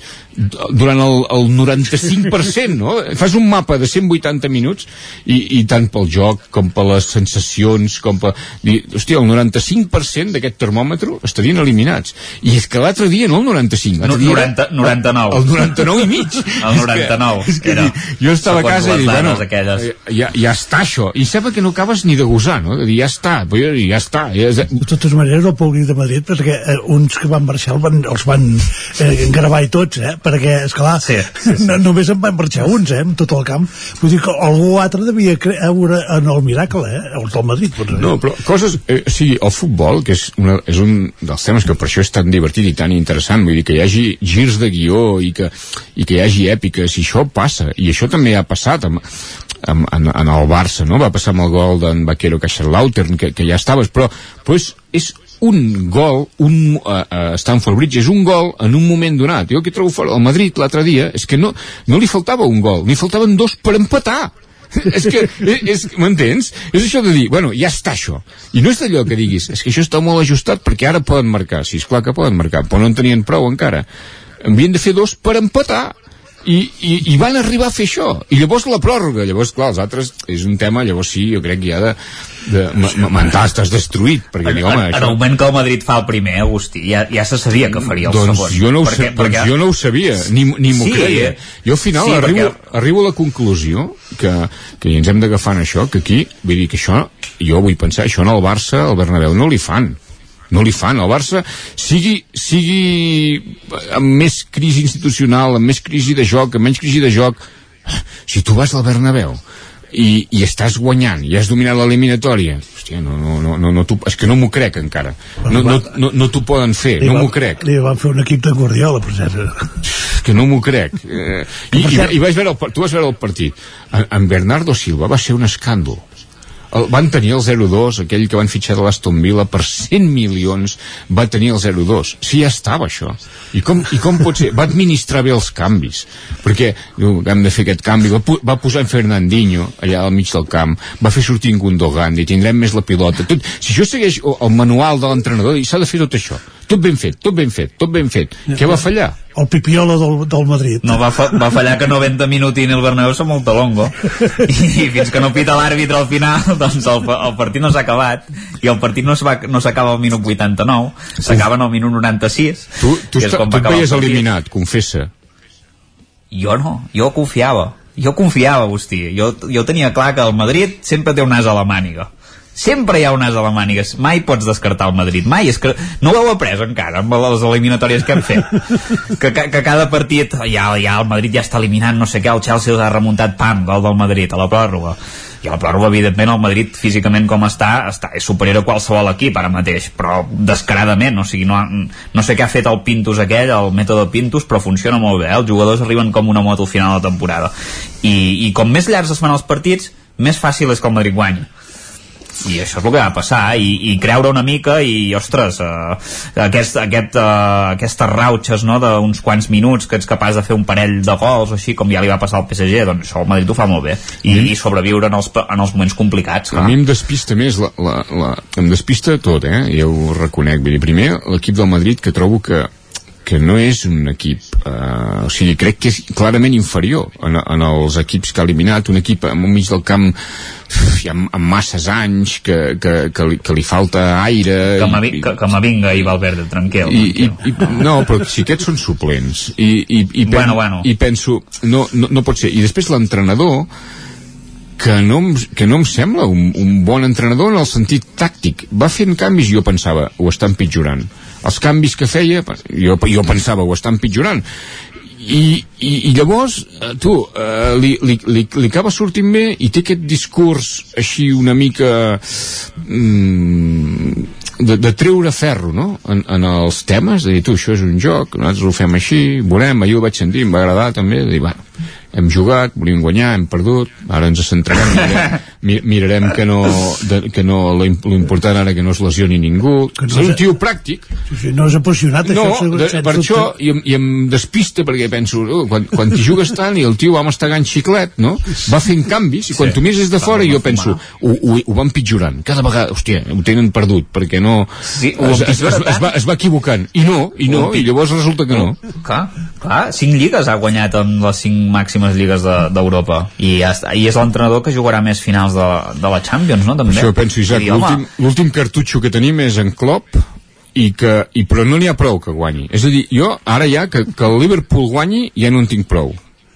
durant el, el 95% no? fas un mapa de 180 minuts i, i tant pel joc com per les sensacions com per, dir, hòstia, el 95% d'aquest termòmetre estarien eliminats i és que l'altre dia no el 95 No, l'altre dia era 90, 99. el 99 i mig El 99 és que, era. és que jo estava a casa i dic, bueno, aquelles. ja, ja està això i sembla que no acabes ni de gosar no? de dir, ja està, ja està ja, és- De totes maneres, el públic de Madrid, perquè eh, uns que van marxar el van, els van eh, engravar i tots, eh? perquè, esclar, sí, sí, sí. No, només en van marxar uns, eh? amb tot el camp. Vull dir que algú altre devia creure en el miracle, eh? els del Madrid. Potser. No, però coses... Eh, o sigui, el futbol, que és, una, és un dels temes que per això és tan divertit i tan interessant, vull dir, que hi hagi girs de guió i que, i que hi hagi èpiques, i això passa, i això també ha passat amb, amb, en, en el Barça, no? Va passar amb el gol d'en Vaquero Kaiserslautern, que, que ja estaves, però, però és, és un gol, un uh, uh, Stanford Bridge és un gol en un moment donat. Jo el que trobo fora al Madrid l'altre dia és que no, no li faltava un gol, ni faltaven dos per empatar és que, és, és, m'entens? És això de dir, bueno, ja està això. I no és d'allò que diguis, és que això està molt ajustat perquè ara poden marcar. Sí, és clar que poden marcar, però no en tenien prou encara. Havien de fer dos per empatar. I, i, i van arribar a fer això i llavors la pròrroga, llavors clar els altres és un tema, llavors sí, jo crec que ja de, de ma- mental estàs destruït perquè En, dic, home, en, en això el moment que el Madrid fa el primer, Agustí, ja, ja se sabia que faria el doncs segon. jo no ho, Perquè- sé, doncs jo no ho sabia, ni, ni m'ho Sí. creia. Jo al final Sí, arribo, perquè- arribo a la conclusió que, que ens hem d'agafar en això, que aquí, vull dir que això, jo vull pensar, això en el Barça, al Bernabéu, no li fan no li fan, el Barça. Sigui, sigui amb més crisi institucional, amb més crisi de joc, amb menys crisi de joc. Si tu vas al Bernabéu i, i estàs guanyant i has dominat l'eliminatòria hòstia, no, no, no, no, no és que no m'ho crec encara. No, no, no, no t'ho poden fer, Li no m'ho crec. Li van fer un equip de Guardiola, per que no m'ho crec. Eh, i, i, i vaig veure el, tu vas veure el partit. En, en Bernardo Silva va ser un escàndol el, van tenir el 0-2 aquell que van fitxar de l'Aston Villa per 100 milions va tenir el 0-2 si ja estava això. I com, i com pot ser? va administrar bé els canvis perquè diu, hem de fer aquest canvi. Va, va posar en Fernandinho allà al mig del camp. Va fer sortir en Gundogan i tindrem més la pilota. Tot, si això segueix el manual de l'entrenador i s'ha de fer tot això. Tot ben fet, tot ben fet, tot ben fet. Què va fallar? El pipiola del, del Madrid. No, va, fa, va fallar que 90 minutin el Bernabéu som molt talongo i fins que no pita l'àrbitre al final doncs el, el partit no s'ha acabat i el partit no s'acaba no s'acaba al minut 89 s'acaba en el minut 96 tu, tu, que és està, quan tu va et el veies partit. eliminat, confessa Jo no, jo confiava. Jo confiava, Agustí. Jo, jo tenia clar que el Madrid sempre té un nas a la màniga sempre hi ha un as a la màniga mai pots descartar el Madrid. Mai, és que no ho heu après encara amb les eliminatòries que hem fet. Que, que, que cada partit ja, ja el Madrid ja està eliminant no sé què, el Chelsea ha remuntat pam, gol del Madrid a la pròrroga. I a la pròrroga, evidentment, el Madrid físicament com està, està és superior a qualsevol equip ara mateix, però descaradament o sigui, no, no sé què ha fet el Pintus aquell, el mètode Pintus, però funciona molt bé, eh? els jugadors arriben com una moto al final de la temporada. I, i com més llargs es fan els partits més fàcil és que el Madrid guanyi i això és el que va passar i, i creure una mica i ostres uh, aquest, aquest, uh, aquestes rauxes no, d'uns quants minuts que ets capaç de fer un parell de gols o així com ja li va passar al PSG doncs això el Madrid ho fa molt bé i, mm. i sobreviure en els, en els moments complicats clar. a mi em despista més la, la, la, em despista tot eh? ja ho reconec Vull dir, primer l'equip del Madrid que trobo que que no és un equip eh, o sigui, crec que és clarament inferior en, en els equips que ha eliminat un equip al mig del camp amb, amb masses anys que, que, que, li, que li falta aire que, i, que, que m'avinga i Valverde tranquil, i, i, i, no, però si aquests són suplents i, i, i, pen, bueno, bueno. i penso no, no, no pot ser, i després l'entrenador que no, que no em sembla un, un bon entrenador en el sentit tàctic. Va fent canvis i jo pensava ho està empitjorant els canvis que feia jo, jo pensava ho està empitjorant i, i, i llavors eh, tu eh, li, li, li, li acaba sortint bé i té aquest discurs així una mica mm, de, de treure ferro no? en, en els temes, de dir tu això és un joc nosaltres ho fem així, veurem, ahir ho vaig sentir em va agradar també, de dir bueno hem jugat, volíem guanyar, hem perdut ara ens centrarem, mirarem, mirarem que no, de, que no l'important ara que no es lesioni ningú. Que no és un tio pràctic. No és apassionat no, això, de, per dubte. això i, i em despista perquè penso oh, quan, quan t'hi jugues tant i el tio va mastegant xiclet no? va fent canvis i quan sí. tu mires des de fora jo penso ho, ho, ho van pitjorant cada vegada, hòstia, ho tenen perdut perquè no sí, es, es, es, es, va, es va equivocant. I no, i no, i llavors resulta que no. Clar, clar, cinc lligues ha guanyat amb les cinc màximes màximes lligues d'Europa. De, i, està, i és l'entrenador que jugarà més finals de, de la Champions, no? També. Això penso, Isaac, l'últim cartutxo que tenim és en Klopp i que, i, però no n'hi ha prou que guanyi. És a dir, jo ara ja que, que el Liverpool guanyi ja no en tinc prou.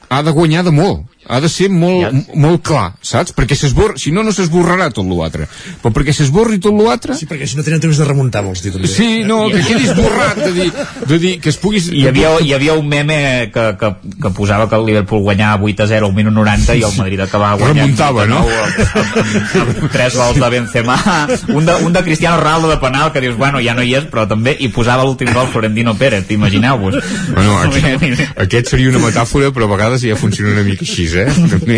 Ha de guanyar de molt ha de ser molt, ja. molt clar, saps? Perquè s'esborra, si no, no s'esborrarà tot l'altre. Però perquè s'esborri tot l'altre... Sí, perquè si no tenen temps de remuntar, vols dir, també. Sí, no, que quedi esborrat, de dir, de dir que es puguis... Hi havia, hi havia un meme que, que, que posava que el Liverpool guanyava 8 a 0 al minut 90 i el Madrid acabava guanyant... Remuntava, no? Amb, amb, tres gols de Benzema, un de, un de Cristiano Ronaldo de penal, que dius, bueno, ja no hi és, però també hi posava l'últim gol Florentino Pérez, imagineu-vos. Bueno, aquest, aquest seria una metàfora, però a vegades ja funciona una mica així, eh? També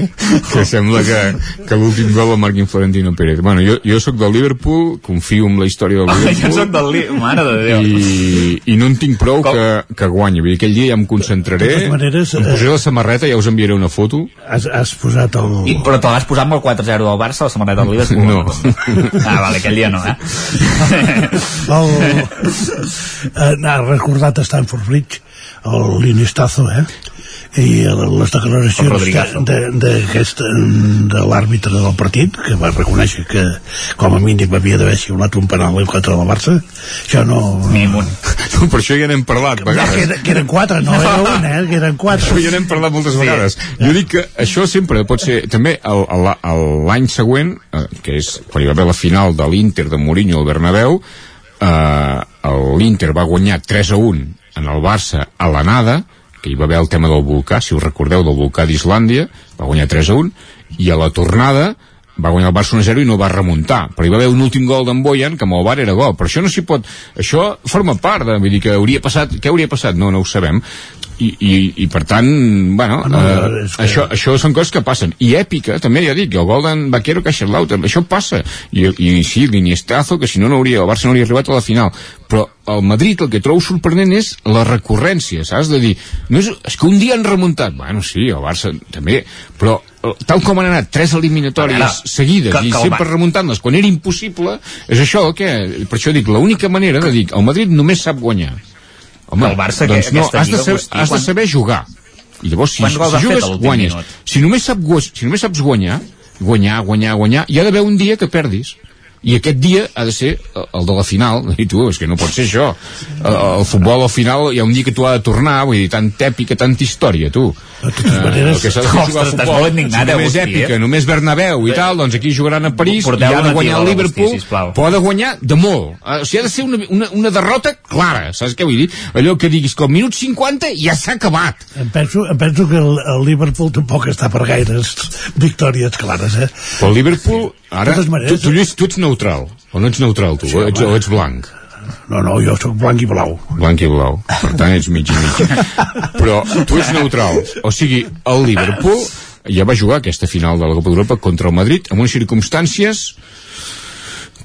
que sembla que, que l'últim gol el marquin Florentino Pérez. Bueno, jo, jo sóc del Liverpool, confio en la història del Liverpool. jo sóc del Liverpool, mare de Déu. I, I no en tinc prou Com? que, que guanyi. Vull dir, aquell dia ja em concentraré, maneres, em posaré la samarreta, ja us enviaré una foto. Has, has posat el... I, però te l'has posat amb el 4-0 del Barça, la samarreta del Liverpool? No. Ah, vale, aquell dia no, eh? el, eh, ha recordat Stanford Bridge, el l'Inistazo, eh? i les declaracions d'aquest de, de l'àrbitre del partit que va reconèixer que com a mínim havia d'haver xiulat un penal en contra del Barça això no... No per això ja n'hem parlat vegades. Que, era, que eren quatre, no era un, eh? que eren quatre això ja n'hem parlat moltes sí. vegades jo dic que això sempre pot ser també l'any següent eh, que és quan hi va haver la final de l'Inter de Mourinho al Bernabéu eh, l'Inter va guanyar 3 a 1 en el Barça a l'anada que hi va haver el tema del volcà, si us recordeu, del volcà d'Islàndia, va guanyar 3 a 1, i a la tornada va guanyar el Barça 1-0 i no va remuntar. Però hi va haver un últim gol d'en Boyan que amb el Bar era gol, però això no s'hi pot això forma part, de, vull dir que hauria passat què hauria passat? No, no ho sabem i, i, i per tant, bueno, no, eh, que... això, això són coses que passen. I èpica, també ja dic, el gol d'en Vaquero Caixa-Lauter, això passa. I, i sí, l'Iniestazo, que si no, no hauria el Barça no hauria arribat a la final. Però el Madrid el que trobo sorprenent és la recurrència, saps? De dir, no és, és que un dia han remuntat, bueno, sí, el Barça també, però eh, tal com han anat tres eliminatòries veure, seguides que, i que sempre remuntant-les quan era impossible, és això que, per això dic, l'única manera de dir, el Madrid només sap guanyar Home, el Barça doncs no, has de, saber, has de saber jugar. I llavors, si, si jugues, guanyes. Si només, sap, si només saps guanyar, guanyar, guanyar, guanyar, hi ha d'haver un dia que perdis. i aquest dia ha de ser el de la final i tu, és que no pot ser això el, el futbol al final hi ha un dia que tu ha de tornar vull dir, tan èpica, tanta història tu de totes maneres... el que s'ha de fer és jugar a Ostres, estàs molt indignat, eh, només èpica, només Bernabéu i tal, doncs aquí jugaran a París i ha de guanyar el Liverpool però ha de guanyar de molt. O sigui, ha de ser una, una, una derrota clara saps què vull dir? allò que diguis que al minut 50 ja s'ha acabat. Em penso, em penso que el, el Liverpool tampoc està per gaires victòries clares, eh? Però el Liverpool, ara, maneres- tu, tu, Lluís, tu ets neutral, o no ets neutral tu, Sí, o, ets, o ets blanc. No, no, jo sóc blanc i blau. Blanc i blau, per tant ets mig i mig. Però tu ets neutral, o sigui, el Liverpool ja va jugar aquesta final de la Copa d'Europa contra el Madrid amb unes circumstàncies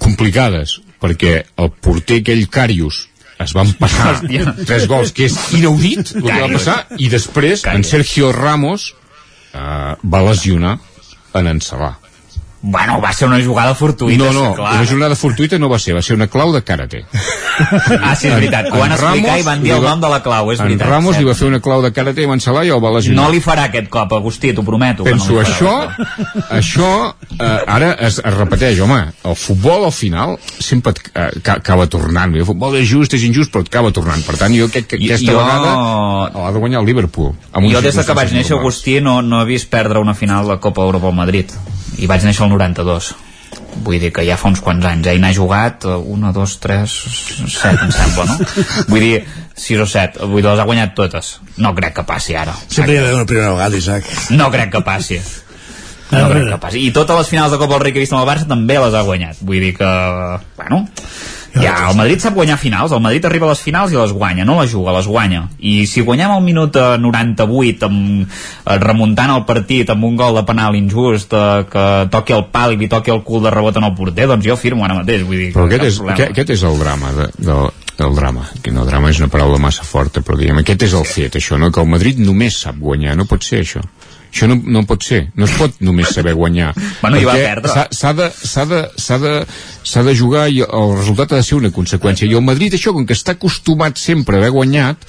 complicades, perquè el porter aquell Carius es van passar Hòstia. tres gols, que és inaudit el que va Carius. passar, i després en Sergio Ramos eh, va lesionar en Encelà. Bueno, va ser una jugada fortuïta, No, no, clar. una jornada fortuïta no va ser, va ser una clau de karate. Ah, sí, és veritat. Ho van En i van dir el nom de la clau, és en veritat. Ramos li va fer una clau de karate i Mansalà i el va lesionar. No li farà aquest cop, Agustí, t'ho prometo. que Penso, no això, això eh, ara es, es repeteix, home, el futbol al final sempre et, eh, ca- acaba tornant. El futbol és just, és injust, però et acaba tornant. Per tant, jo crec que aquesta jo- vegada l'ha de guanyar el Liverpool. Jo des de que vaig néixer. Agustí, no, no he vist perdre una final de Copa Europa al Madrid. I vaig néixer el 92. Vull dir que ja fa uns quants anys, eh? I n'ha jugat eh, una, dos, tres, set, em sembla, no? Vull dir, sis o set. Vull dir, les ha guanyat totes. No crec que passi ara. Sempre hi ha una primera vegada, Isaac. No crec que passi. No crec que passi. I totes les finals de Copa del Rei que he vist amb el Barça també les ha guanyat. Vull dir que, bueno, ja, el Madrid sap guanyar finals. El Madrid arriba a les finals i les guanya. No les juga, les guanya. I si guanyem al minut eh, 98 amb, eh, remuntant el partit amb un gol de penal injust eh, que toqui el pal i li toqui el cul de rebot en el porter, doncs jo firmo ara mateix. Vull dir, Però aquest és, problema. aquest, aquest és el drama de, de, del drama que no, drama és una paraula massa forta però diguem, aquest és el fet, això, no? que el Madrid només sap guanyar, no pot ser això això no, no pot ser, no es pot només saber guanyar. Bueno, i va perdre. s'ha- s'ha de, s'ha de, s'ha de, de jugar i el resultat ha de ser una conseqüència. I el Madrid això, com que està acostumat sempre a haver guanyat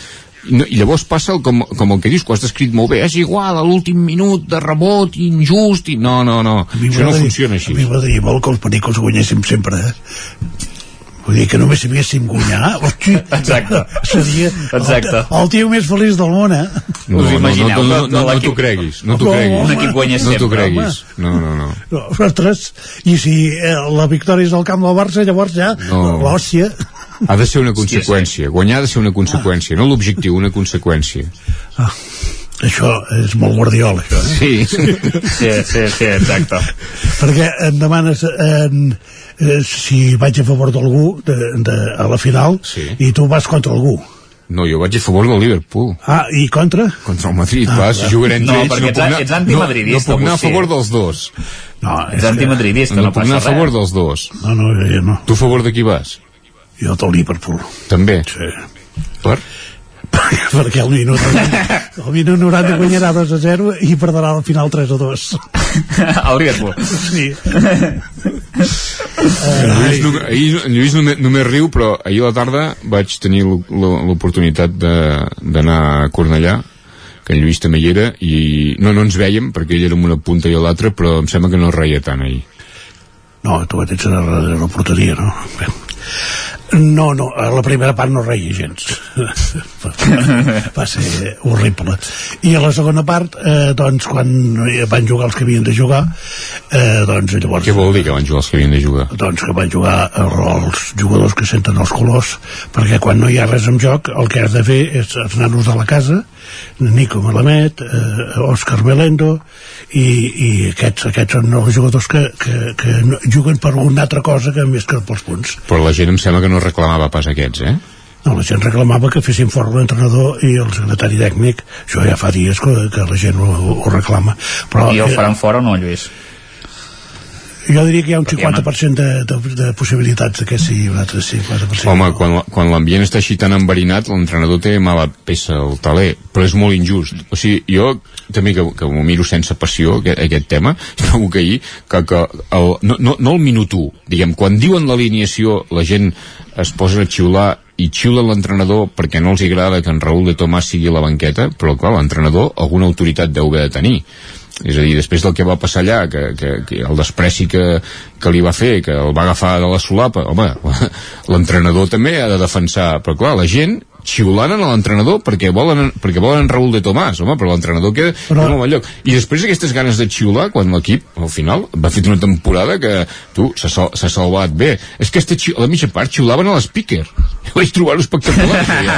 i, no, i llavors passa el, com, com el que dius, que ho has descrit molt bé és igual, a l'últim minut de rebot injust, i no, no, no. Això no funciona així. A mi m'agradaria molt que els pericos guanyéssim sempre, eh? Vull dir que només sabíssim guanyar, hosti, Exacte. seria Exacte. El, el tio més feliç del món, eh? No, Us no, no, imagineu no, no, que- no, que no l'equip- t'ho creguis, no t'ho No, creguis. un equip guanyés No t'ho sempre, creguis. No, no, no. No, ostres, i si eh, la victòria és al camp del Barça, llavors ja, No. l'hòstia... Ha de ser una conseqüència. Guanyar ha de ser una conseqüència, no l'objectiu, una conseqüència. Ah, això és molt guardiol, això. Eh? Sí. Sí, sí, sí, exacte. Perquè em demanes en, eh, si vaig a favor d'algú de, de, a la final Sí. i tu vas contra algú. No, jo vaig a favor del Liverpool. Ah, i contra? Contra el Madrid, Ah, va, si jugaré entre No, ells, perquè no anar, ets antimadridista, no, no puc anar a favor dels dos. No, Ets antimadridista, No, no, puc anar a favor res. dels dos. No, no, jo no. Tu a favor de qui vas? Jo del Liverpool. També? Sí. Per? perquè el minut, el minut 90 guanyarà 2 a 0 i perdrà al final 3 a 2. El Liverpool. Sí. En Lluís, no, ahir, Lluís només, només riu, però ahir a la tarda vaig tenir l'o- l'o- l'oportunitat de- d'anar a Cornellà, que en Lluís també hi era, i no, no ens veiem, perquè ell era en una punta i l'altra, però em sembla que no reia tant ahir. No, tu ets a la, a la porteria, no? Bé. No, no, a la primera part no reia gens. Va ser horrible. I a la segona part, eh, doncs, quan van jugar els que havien de jugar, eh, doncs llavors... Què vol dir que van jugar els que havien de jugar? doncs que van jugar els jugadors que senten els colors perquè quan no hi ha res en joc el que has de fer és els nanos de la casa Nico Malamet eh, Òscar Belendo i, i aquests, aquests són els jugadors que, que, que juguen per una altra cosa que més que pels punts Però la gent em sembla que no reclamava pas aquests, eh? no, la gent reclamava que fessin fort l'entrenador i el secretari tècnic això ja fa dies que, que la gent ho, ho reclama però I el eh, faran fora o no, Lluís? Jo diria que hi ha un Perquè hi ha una- 50% de, de, de possibilitats de que sí, un altre 50% Home, quan, quan l'ambient està així tan enverinat, l'entrenador té mala peça al taler, però és molt injust. O sigui, jo també que, que m'ho miro sense passió, aquest, aquest tema, trobo que ahir, que, que el, no, no, no el minut 1, diguem, quan diuen l'alineació, la gent es posa a xiular i xiula l'entrenador perquè no els agrada que en Raúl de Tomàs sigui a la banqueta, però clar, l'entrenador alguna autoritat deu haver de tenir és a dir, després del que va passar allà que, que, que el despreci que, que li va fer, que el va agafar de la solapa home, l'entrenador també ha de defensar però clar, la gent xiulant a l'entrenador perquè volen, perquè volen Raúl de Tomàs, home, però l'entrenador queda però... en un lloc. I després aquestes ganes de xiular, quan l'equip, al final, va fer una temporada que, tu, s'ha sal salvat bé. És que este a la mitja part xiulaven a l'speaker. Jo vaig trobar-ho espectacular, ja.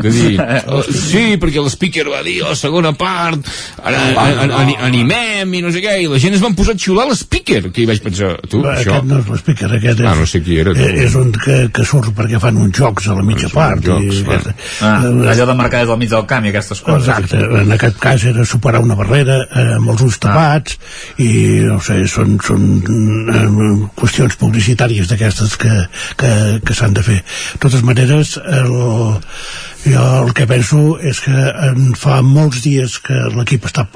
De dir, oh, sí, perquè l'speaker va dir, oh, segona part, ara an, an, animem i no sé què, i la gent es van posar a xiular a l'speaker, que hi vaig pensar, tu, Però això... Aquest no és l'speaker, aquest és, Ah, no sé qui era, tu. eh, és un que, que surt perquè fan uns jocs a la mitja part. jocs, i, va. Ah, allò de marcar des del mig del camp i aquestes coses. Exacte, en aquest cas era superar una barrera eh, amb els ulls tapats i no sé, són, són eh, qüestions publicitàries d'aquestes que, que, que s'han de fer. De totes maneres, el, jo el que penso és que en fa molts dies que l'equip està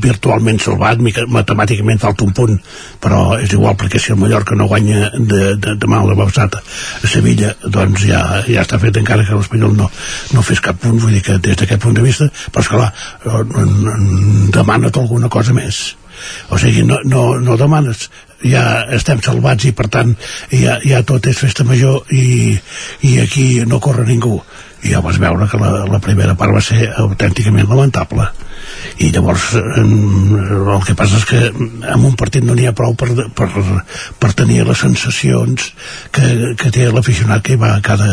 virtualment salvat, matemàticament falta un punt, però és igual perquè si el Mallorca no guanya de, de, demà a la a Sevilla, doncs ja, ja està fet encara que l'Espanyol no, no fes cap punt, vull dir que des d'aquest punt de vista, però esclar, eh, demana't alguna cosa més. O sigui, no, no, no demanes. Ja estem salvats i per tant ja, ja tot és festa major i, i aquí no corre ningú i ja vas veure que la, la primera part va ser autènticament lamentable i llavors el que passa és que en un partit no n'hi ha prou per, per, per tenir les sensacions que, que té l'aficionat que hi va cada,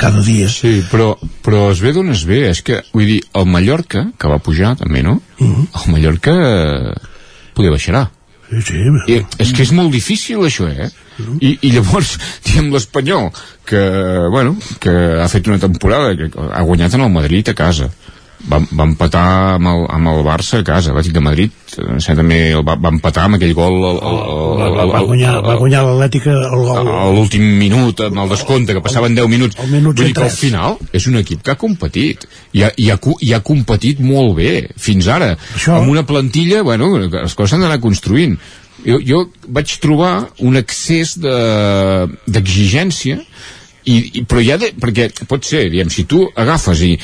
cada dia Sí, però, però es ve d'on es ve, és que, vull dir, el Mallorca, que va pujar també, no? Mhm. El Mallorca poder baixarà. Sí, sí. I, és que és molt difícil això, eh? I, i llavors, diem l'Espanyol, que, bueno, que ha fet una temporada que ha guanyat en el Madrid a casa. Va, va empatar amb el, amb el Barça a casa, l'Atlètic de Madrid sé, també el va, va empatar amb aquell gol el, el, el, el, va guanyar, va guanyar l'Atlètica el gol. a l'últim minut amb el descompte, que passaven 10 minuts. minut vull dir que al 103. final és un equip que ha competit. I ha, i ha, i ha competit molt bé fins ara, Això- amb una plantilla bueno, les coses s'han d'anar construint jo, jo vaig trobar un excés de- d'exigència i, i, però ja de, perquè pot ser, diem, si tu agafes i,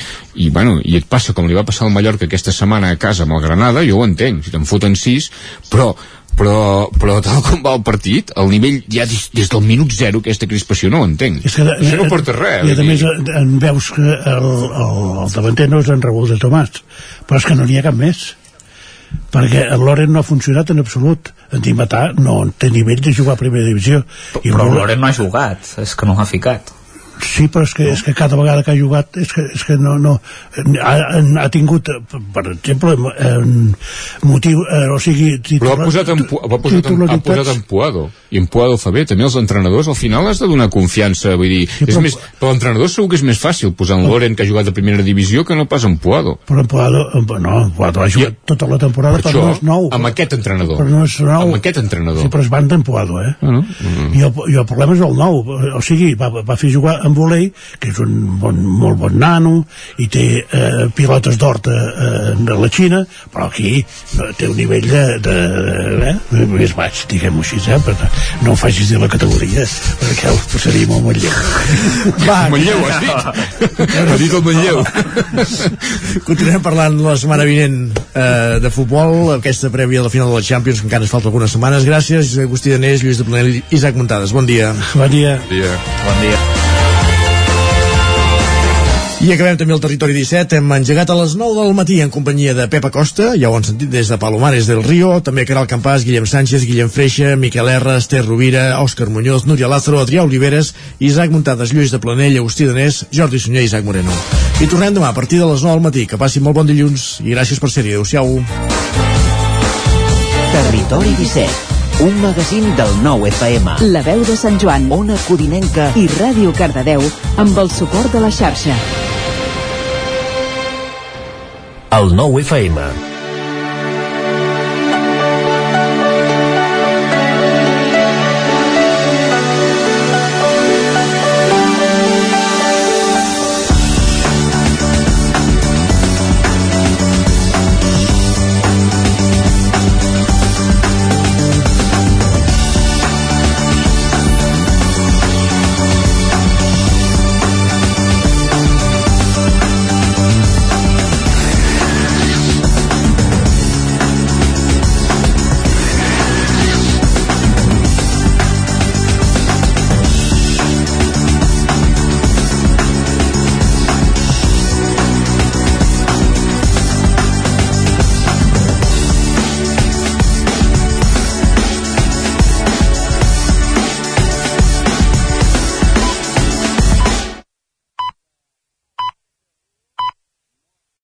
i, bueno, i et passa com li va passar al Mallorca aquesta setmana a casa amb el Granada, jo ho entenc, si te'n foten sis, però però, però tal com va el partit el nivell ja des, des del minut zero aquesta crispació no ho entenc És que, això no porta res I a dir. més en veus que el, el, el davanter no és en Raúl de Tomàs, però és que no n'hi ha cap més perquè el Loren no ha funcionat en absolut en Dimatà no té nivell de jugar a primera divisió I Però el Loren no ha jugat, és que no l'ha ficat. Sí, però és que, és que cada vegada que ha jugat és que, és que no, no ha, ha tingut, per exemple eh, motiu, eh, o sigui però ha posat en, ha posat en, ha posat en Puado i en Puado fa bé, també els entrenadors al final has de donar confiança, vull dir sí, és però- més, per l'entrenador segur que és més fàcil posar en Loren que ha jugat a primera divisió que no pas en Puado però en Puado, no, en Puado ha jugat tota la temporada per però això, no és nou amb aquest entrenador però no és nou amb aquest entrenador Sí, però es van d'empuado, eh? Ah, no? Mm. I, el, I el problema és el nou. O sigui, va, va fer jugar amb volei, que és un bon, molt bon nano, i té eh, pilotes d'hort a, a, a la Xina, però aquí no, té un nivell de, de, de, eh, més baix, diguem-ho així, eh? Però no ho facis dir la categoria, perquè el posaríem al Manlleu. Va, Manlleu, has dit? ha dit el Manlleu Continuem parlant la setmana vinent eh, de futbol, aquesta prèvia a la final de la Champions, que encara ens falta algunes setmanes. Gràcies, Agustí Danés, Lluís de Planell, Isaac Muntades. Bon dia. Bon dia. Bon dia. Bon dia. I acabem també el Territori 17. Hem engegat a les 9 del matí en companyia de Pepa Costa, ja ho han sentit des de Palomares del Río, també Caral Campàs, Guillem Sánchez, Guillem Freixa, Miquel R, Esther Rovira, Òscar Muñoz, Núria Lázaro, Adrià Oliveres, Isaac Muntades, Lluís de Planell, Agustí Danés, Jordi Sunyer i Isaac Moreno. I tornem demà a partir de les 9 del matí. Que passin molt bon dilluns i gràcies per ser-hi. Adéu-siau. Territori 17 un magazín del nou FM. La veu de Sant Joan, Ona Codinenca i Ràdio Cardedeu amb el suport de la xarxa. El nou FM.